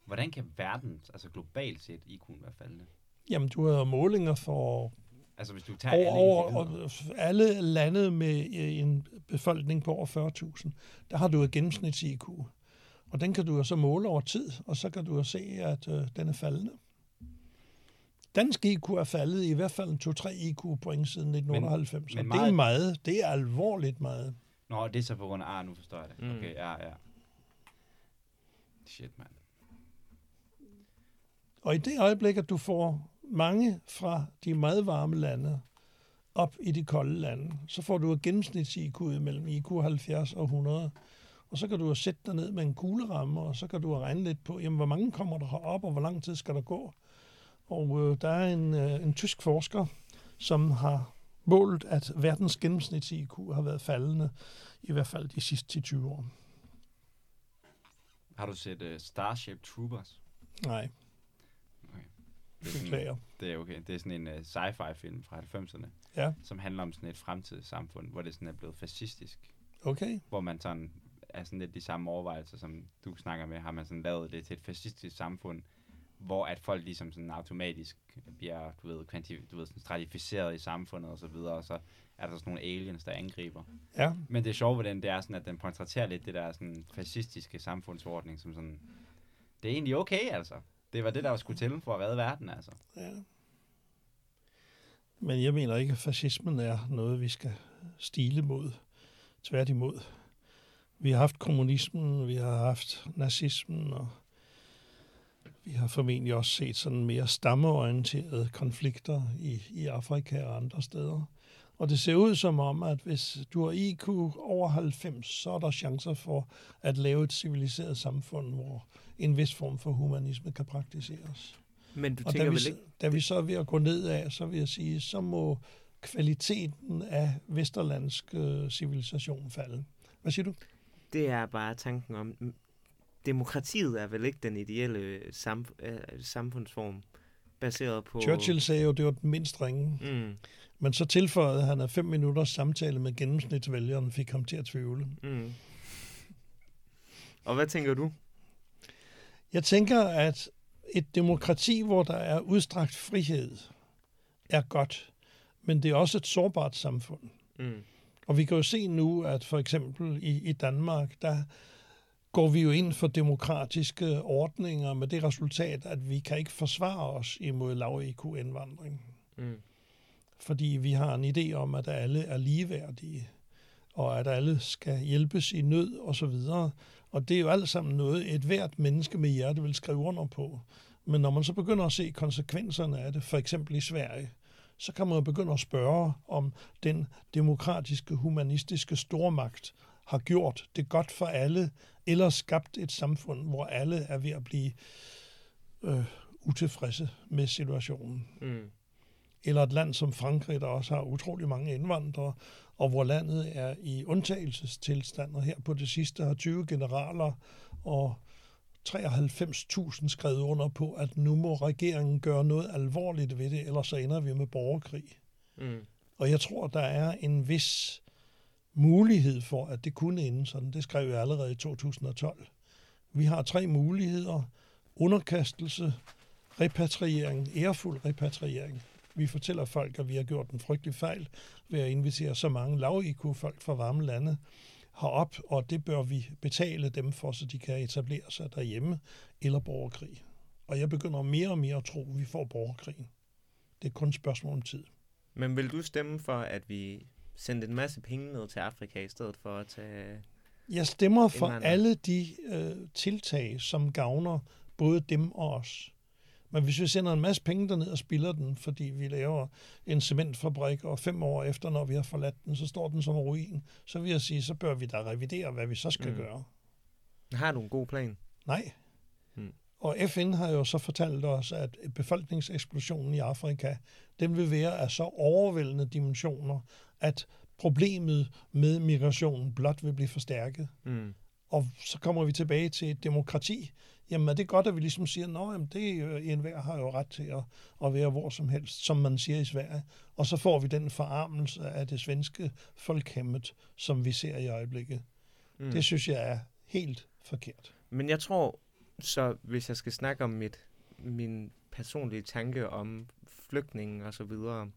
Hvordan kan verden, altså globalt set, IQ'en være faldende? Jamen, du har målinger for Altså hvis du tager over, alle over og alle lande med øh, en befolkning på over 40.000, der har du et gennemsnits IQ. Og den kan du jo så måle over tid, og så kan du jo se, at øh, den er faldende. Dansk IQ er faldet i hvert fald en 2-3 IQ-point siden 1998. men Men, og det er meget- meget. Det er alvorligt meget. Nå, det er så på grund af, ah, nu forstår jeg det. Mm. Okay, ja, ja. Shit, mand. Og i det øjeblik, at du får mange fra de meget varme lande op i de kolde lande, så får du et gennemsnits IQ mellem IQ 70 og 100. Og så kan du sætte dig ned med en kugleramme, og så kan du regne lidt på, jamen, hvor mange kommer der herop, og hvor lang tid skal der gå. Og øh, der er en, øh, en tysk forsker, som har målt, at verdens gennemsnits IQ har været faldende, i hvert fald de sidste 10-20 år. Har du set uh, Starship Troopers? Nej, Det er, sådan, det er okay. Det er sådan en uh, sci-fi film fra 90'erne, Ja, som handler om sådan et fremtidssamfund, hvor det sådan er blevet fascistisk. okay. Hvor man sådan er sådan lidt de samme overvejelser, som du snakker med, har man sådan lavet det til et fascistisk samfund, hvor at folk ligesom sådan automatisk bliver, du ved, kvanti- du ved sådan stratificeret i samfundet og så videre, og så er der sådan nogle aliens, der angriber. Ja, Men det sjove ved den, det er sådan, at den portrætterer lidt det der sådan fascistiske samfundsordning, som sådan, det er egentlig okay, altså. Det var det, der var skulle til for at redde verden, altså. Ja. Men jeg mener ikke, at fascismen er noget, vi skal stile mod. Tværtimod. Vi har haft kommunismen, vi har haft nazismen, og vi har formentlig også set sådan mere stammeorienterede konflikter i, i Afrika og andre steder. Og det ser ud som om, at hvis du har IQ over 90, så er der chancer for at lave et civiliseret samfund, hvor en vis form for humanisme kan praktiseres. Men du Og da tænker vi, vel ikke... da vi så er ved at gå ned af, så vil jeg sige, så må kvaliteten af vesterlandsk øh, civilisation falde. Hvad siger du? Det er bare tanken om... Demokratiet er vel ikke den ideelle sam, øh, samfundsform. baseret på... Churchill sagde jo, det var den mindst ringe. Mm, Men så tilføjede han, at fem minutters samtale med gennemsnitsvælgeren fik ham til at tvivle. mm. Og hvad tænker du? Jeg tænker, at et demokrati, hvor der er udstrakt frihed, er godt. Men det er også et sårbart samfund. Mm, Og vi kan jo se nu, at for eksempel i, i Danmark, der går vi jo ind for demokratiske ordninger med det resultat, at vi kan ikke forsvare os imod lav IQ-indvandring. mm, Fordi vi har en idé om, at alle er ligeværdige, og at alle skal hjælpes i nød og så videre. Og det er jo alt sammen noget, et hvert menneske med hjerte vil skrive under på. Men når man så begynder at se konsekvenserne af det, for eksempel i Sverige, så kan man jo begynde at spørge, om den demokratiske, humanistiske stormagt har gjort det godt for alle, eller skabt et samfund, hvor alle er ved at blive øh, utilfredse med situationen. Mm, eller et land som Frankrig, der også har utrolig mange indvandrere, og hvor landet er i undtagelsestilstand, og her på det sidste har 20 generaler og 93.000 skrevet under på, at nu må regeringen gøre noget alvorligt ved det, ellers så ender vi med borgerkrig. mm, Og jeg tror, der er en vis mulighed for, at det kunne ende sådan. Det skrev jeg allerede i 2012. Vi har tre muligheder. Underkastelse, repatriering, ærefuld repatriering. Vi fortæller folk, at vi har gjort en frygtelig fejl ved at invitere så mange lav folk fra varme lande herop, og det bør vi betale dem for, så de kan etablere sig derhjemme, eller borgerkrig. Og jeg begynder mere og mere at tro, at vi får borgerkrigen. Det er kun et spørgsmål om tid. Men vil du stemme for, at vi sendte en masse penge ned til Afrika, i stedet for at tage... Jeg stemmer for alle de øh, tiltag, som gavner både dem og os. Men hvis vi sender en masse penge derned og spilder den, fordi vi laver en cementfabrik, og fem år efter, når vi har forladt den, så står den som ruin, så vil jeg sige, så bør vi da revidere, hvad vi så skal mm. gøre. Har du en god plan? Nej. Mm. Og FN har jo så fortalt os, at befolkningseksplosionen i Afrika, den vil være af så overvældende dimensioner, at problemet med migrationen blot vil blive forstærket. Mm. Og så kommer vi tilbage til et demokrati. Jamen er det godt, at vi ligesom siger, at det jo, enhver har jo ret til at, at være hvor som helst, som man siger i Sverige. Og så får vi den forarmelse af det svenske folkhemmet, som vi ser i øjeblikket. Mm. Det synes jeg er helt forkert. Men jeg tror, så hvis jeg skal snakke om mit, min personlige tanke om flygtningen og så videre,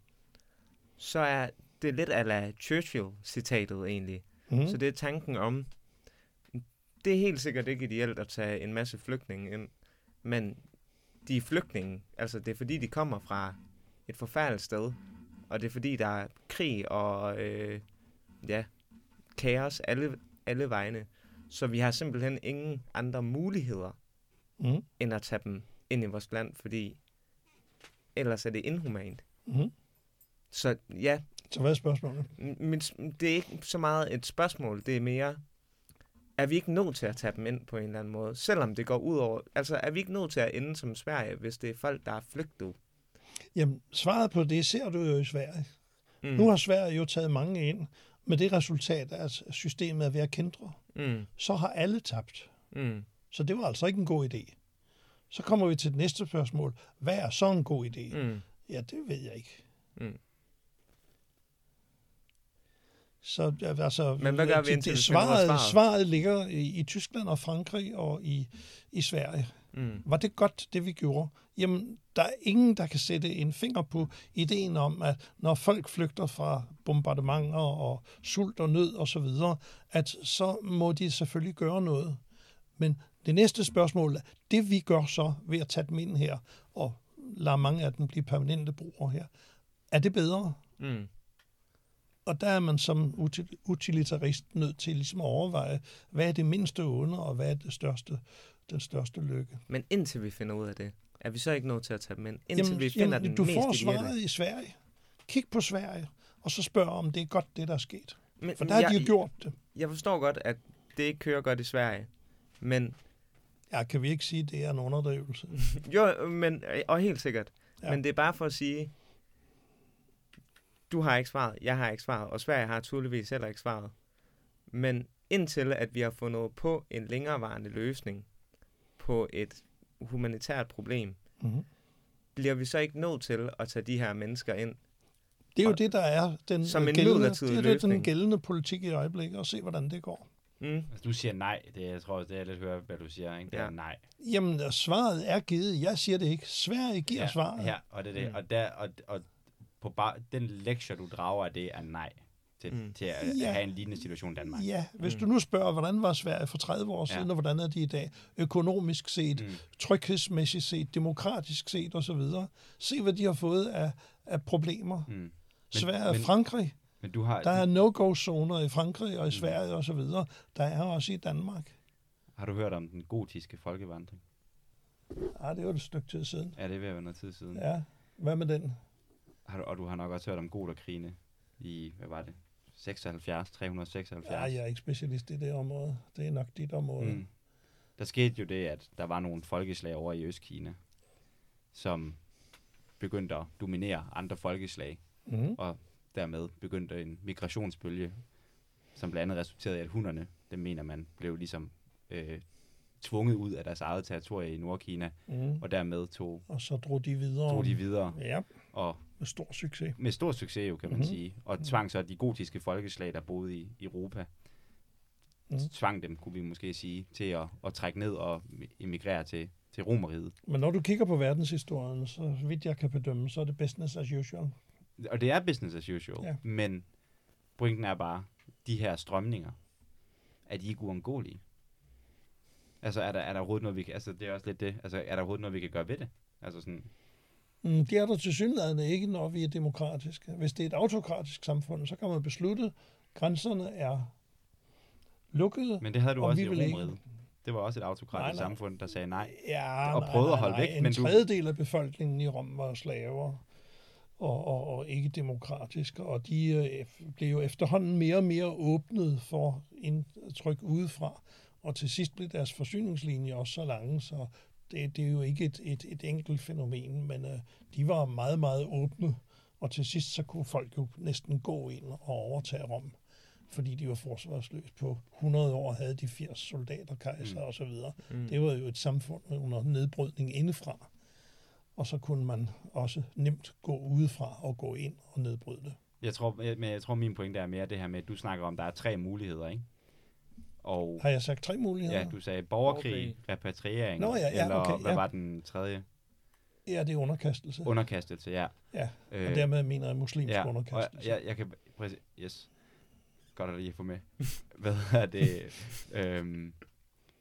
så er det lidt ala Churchill-citatet egentlig. Mm. Så det er tanken om, det er helt sikkert ikke ideelt at tage en masse flygtninge ind, men de er flygtninge, altså det er fordi, de kommer fra et forfærdeligt sted, og det er fordi, der er krig og øh, ja, kaos alle, alle vegne. Så vi har simpelthen ingen andre muligheder, Mm. end at tage dem ind i vores land, fordi ellers er det inhumant. Mm. Så ja, Så hvad er spørgsmålet? men det er ikke så meget et spørgsmål, det er mere, er vi ikke nødt til at tage dem ind på en eller anden måde, selvom det går ud over, altså er vi ikke nødt til at ende som Sverige, hvis det er folk, der er flygtet? Jamen, svaret på det ser du jo i Sverige. Mm. Nu har Sverige jo taget mange ind, med det resultat, at systemet er ved at kendre. Mm. Så har alle tabt. Mm. Så det var altså ikke en god idé. Så kommer vi til det næste spørgsmål. Hvad er så en god idé? Mm. Ja, det ved jeg ikke. Mm. Så altså, Men hvad gør vi indtil det, svaret, svaret? svaret ligger i, i Tyskland og Frankrig og i, i Sverige. Mm. Var det godt, det vi gjorde? Jamen, der er ingen, der kan sætte en finger på ideen om, at når folk flygter fra bombardementer og sult og nød og så videre, at så må de selvfølgelig gøre noget. Men det næste spørgsmål er, det vi gør så ved at tage dem ind her og lade mange af dem blive permanente brugere her, er det bedre? Mm. Og der er man som util- utilitarist nødt til ligesom at overveje, hvad er det mindste onde, og hvad er det største, den største lykke. Men indtil vi finder ud af det, er vi så ikke nødt til at tage dem ind? Indtil Jamen, vi finder jamen, den du mest får ideelle? svaret i Sverige. Kig på Sverige, og så spørg om det er godt, det der er sket. Men, For der har de jo gjort det. Jeg forstår godt, at det ikke kører godt i Sverige. Men Ja, kan vi ikke sige, at det er en underdrivelse? Jo, men, og helt sikkert. Ja. Men det er bare for at sige, du har ikke svaret, jeg har ikke svaret, og Sverige har tydeligvis heller ikke svaret. Men indtil at vi har fundet på en længerevarende løsning på et humanitært problem, Mm-hmm. bliver vi så ikke nødt til at tage de her mennesker ind? Det er jo Og- det, der er den, Som en gældende, det er det, den gældende politik i øjeblikket, og se, hvordan det går. Mm. Altså, du siger nej. Det, jeg tror, det er lidt høre, hvad du siger. Ikke? Det Ja. er nej. Jamen, svaret er givet. Jeg siger det ikke. Sverige giver ja, svaret. Ja, og, det er det. Mm. Og, der, og, og på bar, den lektie, du drager af det, er nej. Til, Mm. mm. til at, Ja. at have en lignende situation i Danmark. Ja, hvis Mm. du nu spørger, hvordan var Sverige for 30 år siden, Ja. og hvordan er de i dag, økonomisk set, Mm. tryghedsmæssigt set, demokratisk set osv. Se, hvad de har fået af, af problemer. Mm. Men, Sverige og Frankrig, men du har, der er no-go-zoner i Frankrig Mm. og i Sverige osv. Der er også i Danmark. har du hørt om den gotiske folkevandring? Ah, det var et stykke tid siden. Ja, det er ved at være noget tid siden. Ja, hvad med den? Har du, og du har nok også hørt om goterkrigene i, hvad var det? 76, 376. Ja, jeg er ikke specialist i det område. Det er nok dit område. Mm. Der skete jo det, at der var nogle folkeslag over i Østkina, som begyndte at dominere andre folkeslag, Mm. og dermed begyndte en migrationsbølge, som blandt andet resulterede i, at hunderne, det mener man, blev ligesom øh, tvunget ud af deres eget territorie i Nordkina, Mm. og dermed tog, Og så drog de videre. tog de videre, Ja, og med stor succes. med stor succes jo, kan man Mhm. mm-hmm. sige, og tvang så de gotiske folkeslag, der boede i Europa, Mhm. mm. tvang dem, kunne vi måske sige, til at, at trække ned og emigrere til, til Romeriet. Men når du kigger på verdenshistorien, så vidt jeg kan bedømme, så er det business as usual. Og det er business as usual, ja. men pointen er bare, de her strømninger, er de ikke uundgåelige? Altså, er der, er der overhovedet noget, vi kan, altså, det er også lidt det, altså, er der overhovedet noget, vi kan gøre ved det? Altså sådan, Mm, det er der til synligheden ikke, når vi er demokratiske. Hvis det er et autokratisk samfund, så kan man beslutte, at grænserne er lukkede. men det havde du Og også i ikke- Romeriet. Det var også et autokratisk Nej, nej. samfund, der sagde nej. Ja, og nej, prøvede at nej, holde nej. væk, En men du- tredjedel af befolkningen i Rom var slaver og, og, og ikke demokratiske, og de øh, blev jo efterhånden mere og mere åbnet for indtryk udefra, og til sidst blev deres forsyningslinjer også så lange, så det, det er jo ikke et, et, et enkelt fænomen, men øh, de var meget, meget åbne, og til sidst så kunne folk jo næsten gå ind og overtage Rom, fordi de var forsvarsløse på 100 år, havde de 80 soldater, kejser Mm. og så videre. Mm. Det var jo et samfund under nedbrydning indefra. Og så kunne man også nemt gå udefra og gå ind og nedbryde det. Jeg tror, men jeg tror, min pointe er mere det her med, at du snakker om, at der er tre muligheder, ikke? Og Har jeg sagt tre muligheder? ja, du sagde borgerkrig, Borgerkrig. repatriering, Nå, ja, ja, eller okay, hvad ja. var den tredje? ja det er underkastelse. Underkastelse, ja. Ja, Øh, og dermed mener jeg muslimsk ja, underkastelse. Og jeg, jeg kan... Præcis, yes. Godt at lige få med. Hvad er det? øhm,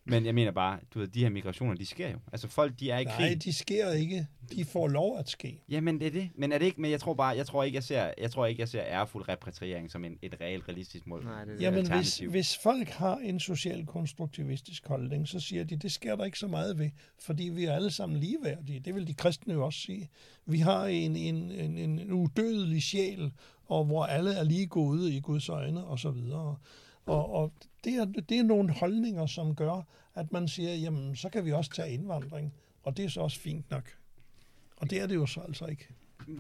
men jeg mener bare, du ved, de her migrationer, de sker jo. Altså folk, de er i Nej, krig. de sker ikke. De får lov at ske. Jamen det er det. Men er det ikke, men jeg tror bare, jeg tror ikke, jeg ser, jeg tror ikke, jeg ser ærefuld repatriering som en, et reelt realistisk mål. Nej, det er det. Jamen, hvis, hvis folk har en social konstruktivistisk holdning, så siger de, det sker der ikke så meget ved, fordi vi er alle sammen ligeværdige. Det vil de kristne jo også sige. Vi har en, en, en, en udødelig sjæl, og hvor alle er lige gode i Guds øjne, og så videre. Og, og det, er, det er nogle holdninger, som gør, at man siger, jamen, så kan vi også tage indvandring, og det er så også fint nok. Og det er det jo så altså ikke.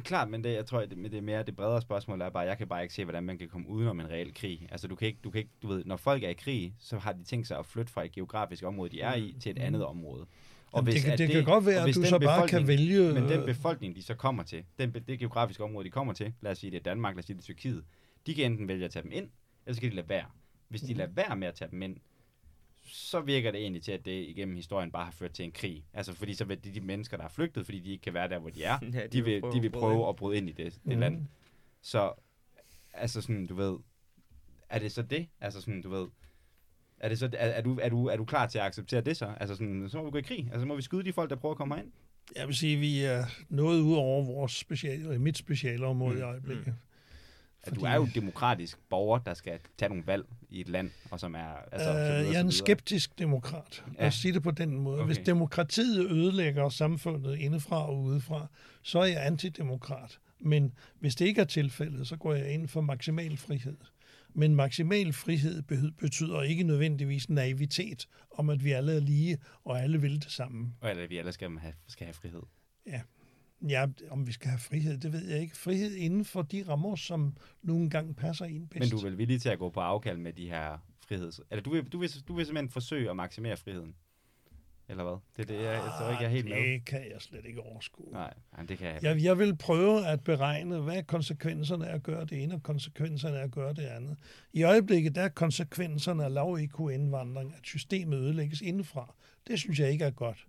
Klart, men det, jeg tror, det, det er mere det bredere spørgsmål er bare, jeg kan bare ikke se, hvordan man kan komme udenom en reel krig. Altså, du kan ikke, du kan ikke, du ved, når folk er i krig, så har de tænkt sig at flytte fra et geografisk område, de er i, til et andet område. Og Jamen, det, kan, at det, kan godt være, at hvis du så bare kan vælge... Men den befolkning, de så kommer til, den, det geografiske område, de kommer til, lad os sige, det er Danmark, lad os sige, det er Tyrkiet, de kan enten vælge at tage dem ind, eller så kan de lade være. Hvis de Mhm. lader være med at tage dem ind, så virker det egentlig til, at det igennem historien bare har ført til en krig. Altså fordi så vil de, de mennesker, der har flygtet, fordi de ikke kan være der, hvor de er, Ja, de vil, de vil prøve at bryde ind i det, det Mhm. land. Så, altså sådan, du ved, er det så det? Altså sådan, du ved, er, det så, er, er, du, er, du, er du klar til at acceptere det så? Altså sådan, så må vi gå i krig. Altså må vi skyde de folk, der prøver at komme herind? Jeg vil sige, at vi er noget ud over vores speciale, mit specialområde mm. Mm. i øjeblikket. At du er jo demokratisk borger, der skal tage nogle valg i et land, og som er... Altså, så øh, videre, jeg er en skeptisk demokrat. Ja. os sige det på den måde. Okay. Hvis demokratiet ødelægger samfundet indefra og udefra, så er jeg antidemokrat. Men hvis det ikke er tilfældet, så går jeg ind for maksimal frihed. Men maksimal frihed be- betyder ikke nødvendigvis naivitet om, at vi alle er lige, og alle vil det samme. Og eller vi alle skal have, skal have frihed. Ja, om vi skal have frihed, det ved jeg ikke. Frihed inden for de rammer, som nogle gange passer ind bedst. Men du er vel villig til at gå på afkald med de her friheds... Eller du vil, du vil, du vil simpelthen forsøge at maksimere friheden? Eller hvad? Det er det, jeg, jeg tror ikke, jeg er helt med. Det kan jeg slet ikke overskue. Nej, nej, det kan jeg Jeg, jeg vil prøve at beregne, hvad er konsekvenserne af at gøre det ene, og konsekvenserne af at gøre det andet. I øjeblikket der er konsekvenserne af lav IQ-indvandring, at systemet ødelægges indefra. Det synes jeg ikke er godt.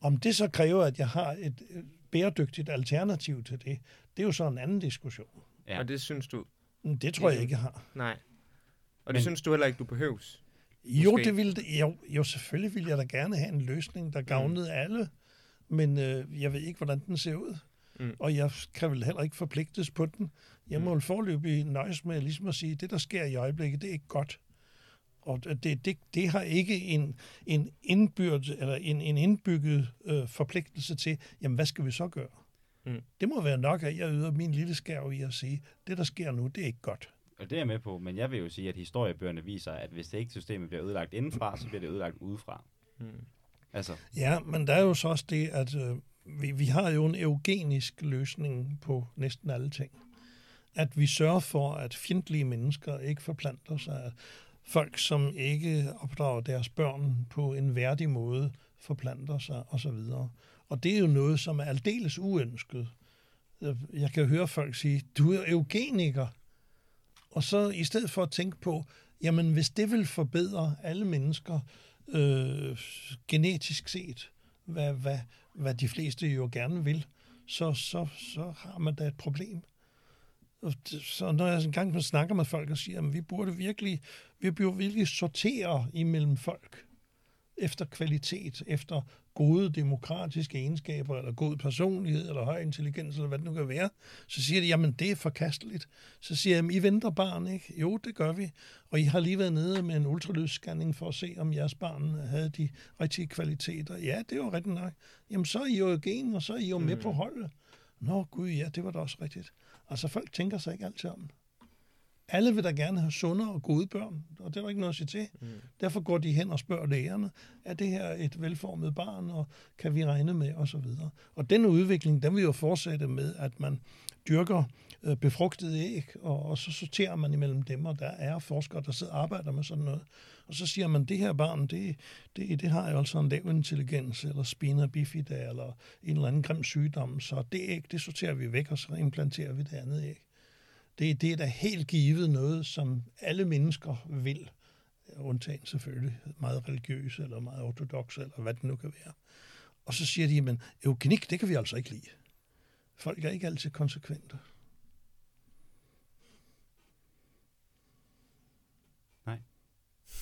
Om det så kræver, at jeg har et bæredygtigt alternativ til det, det er jo så en anden diskussion. Ja. Og det synes du, Det tror jeg ikke, jeg har. nej. Og det Men- synes du heller ikke, du behøves. Jo, Måske. det ville, det- jo, jo, selvfølgelig ville jeg da gerne have en løsning, der gavnede mm. alle, men øh, jeg ved ikke, hvordan den ser ud. Mm. Og jeg kan vel heller ikke forpligtes på den. Jeg må Mm. forløbig nøjes med ligesom at sige, at det, der sker i øjeblikket, det er ikke godt. Og det, det, det har ikke en, en, indbyrd, eller en, en indbygget øh, forpligtelse til, jamen hvad skal vi så gøre? Mm. Det må være nok, at jeg yder min lille skærv i at sige, det der sker nu, det er ikke godt. Og det er jeg med på, men jeg vil jo sige, at historiebøgerne viser, at hvis det ikke systemet bliver ødelagt indenfra, så bliver det ødelagt udefra. Mm. Altså, Ja, men der er jo så også det, at øh, vi, vi har jo en eugenisk løsning på næsten alle ting. At vi sørger for, at fjendtlige mennesker ikke forplanter sig, folk, som ikke opdrager deres børn på en værdig måde, forplanter sig osv. Og det er jo noget, som er aldeles uønsket. Jeg kan høre folk sige, du er eugeniker. Og så i stedet for at tænke på, jamen hvis det vil forbedre alle mennesker øh, genetisk set, hvad, hvad, hvad de fleste jo gerne vil, så, så, så har man da et problem. Og Så når jeg engang snakker med folk og siger, at vi burde virkelig, vi burde virkelig sortere imellem folk efter kvalitet, efter gode demokratiske egenskaber, eller god personlighed, eller høj intelligens, eller hvad det nu kan være, så siger de, jamen det er forkasteligt. Så siger jeg, "Men I venter barn, ikke? Jo, det gør vi. Og I har lige været nede med en ultralydsscanning for at se, om jeres barn havde de rigtige kvaliteter. Ja, det var rigtigt nok. Jamen, så er I jo gen, og så er I jo med Mm. på holdet. Nå, gud, ja, det var da også rigtigt. Altså, folk tænker sig ikke altid om. Alle vil da gerne have sunde og gode børn, og det er der ikke noget at sige til. Mm. Derfor går de hen og spørger lægerne, er det her et velformet barn, og kan vi regne med, og så videre. Og den udvikling, den vil jo fortsætte med, at man dyrker øh, befrugtede æg, og, og så sorterer man imellem dem, og der er forskere, der sidder og arbejder med sådan noget. Og så siger man, det her barn, det, det, det har jo altså en lav intelligens, eller spina bifida, eller en eller anden grim sygdom, så det æg, det sorterer vi væk, og så implanterer vi det andet æg. Det, det er da helt givet noget, som alle mennesker vil undtagen selvfølgelig meget religiøse eller meget ortodoxe, eller hvad det nu kan være. Og så siger de, men eugenik, det kan vi altså ikke lide. Folk er ikke altid konsekvente.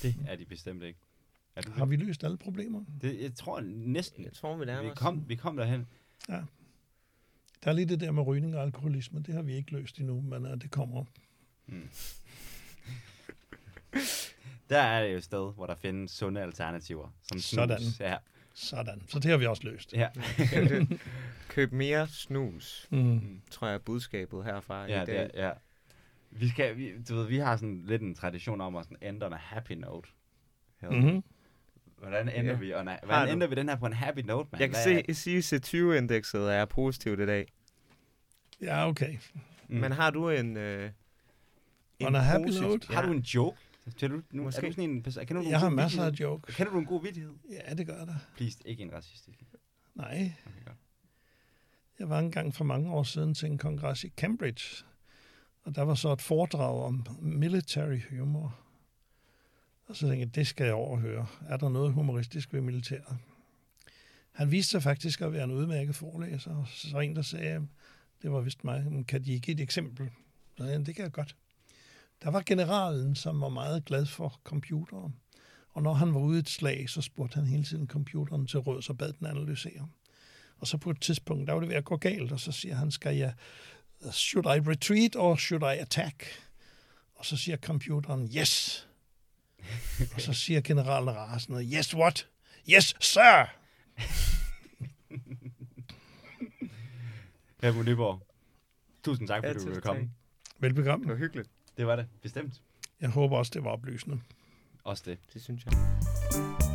det er de bestemt ikke. Er du Har vi løst alle problemer? det? Jeg tror næsten. Jeg tror, vi Vi kom, vi kom derhen. Der er lige det der med rygning og alkoholisme, det har vi ikke løst endnu, men uh, det kommer. Mm. Der er det jo et sted, hvor der findes sunde alternativer. Som Sådan. Snus. Ja. Sådan, så det har vi også løst. ja. Køb mere snus, Mm. tror jeg er budskabet herfra ja, i det dag. er, ja. Vi, skal, vi, du ved, vi har sådan lidt en tradition om at sådan ende on a happy note. Her. Mm-hmm. Hvordan ender Ja. vi, a, Har hvordan ender vi den her på en happy note, mand? Jeg kan Hvad er- se, sige, at C20-indekset er positivt i dag. Ja, okay. Mm. Men har du en... Øh, On a happy positiv- note? Har du en joke? Kan du, nu, er Måske. du sådan en, kender du Jeg har masser af jokes. Kender du en god vittighed? Ja, det gør der. Please, ikke en racistisk. Nej, Okay, godt. Jeg var engang for mange år siden til en kongres i Cambridge, og der var så et foredrag om military humor. Og så tænkte jeg, det skal jeg overhøre. Er der noget humoristisk ved militæret? Han viste sig faktisk at være en udmærket forelæser, og så en, der sagde, det var vist mig, kan de give et eksempel? Så sagde han, det kan jeg godt. Der var generalen, som var meget glad for computeren. Og når han var ude i et slag, så spurgte han hele tiden computeren til råd, så bad den analysere. Og så på et tidspunkt, der var det ved at gå galt, og så siger han, skal jeg, should I retreat or should I attack? Og så siger computeren, yes. og så siger generalen rasende, yes what? Yes, sir! Herre Nyborg, tusind tak, Ja, fordi du ville komme. Velbekomme. Det var hyggeligt. Det var det, bestemt. Jeg håber også, det var oplysende. Også det. Det synes jeg.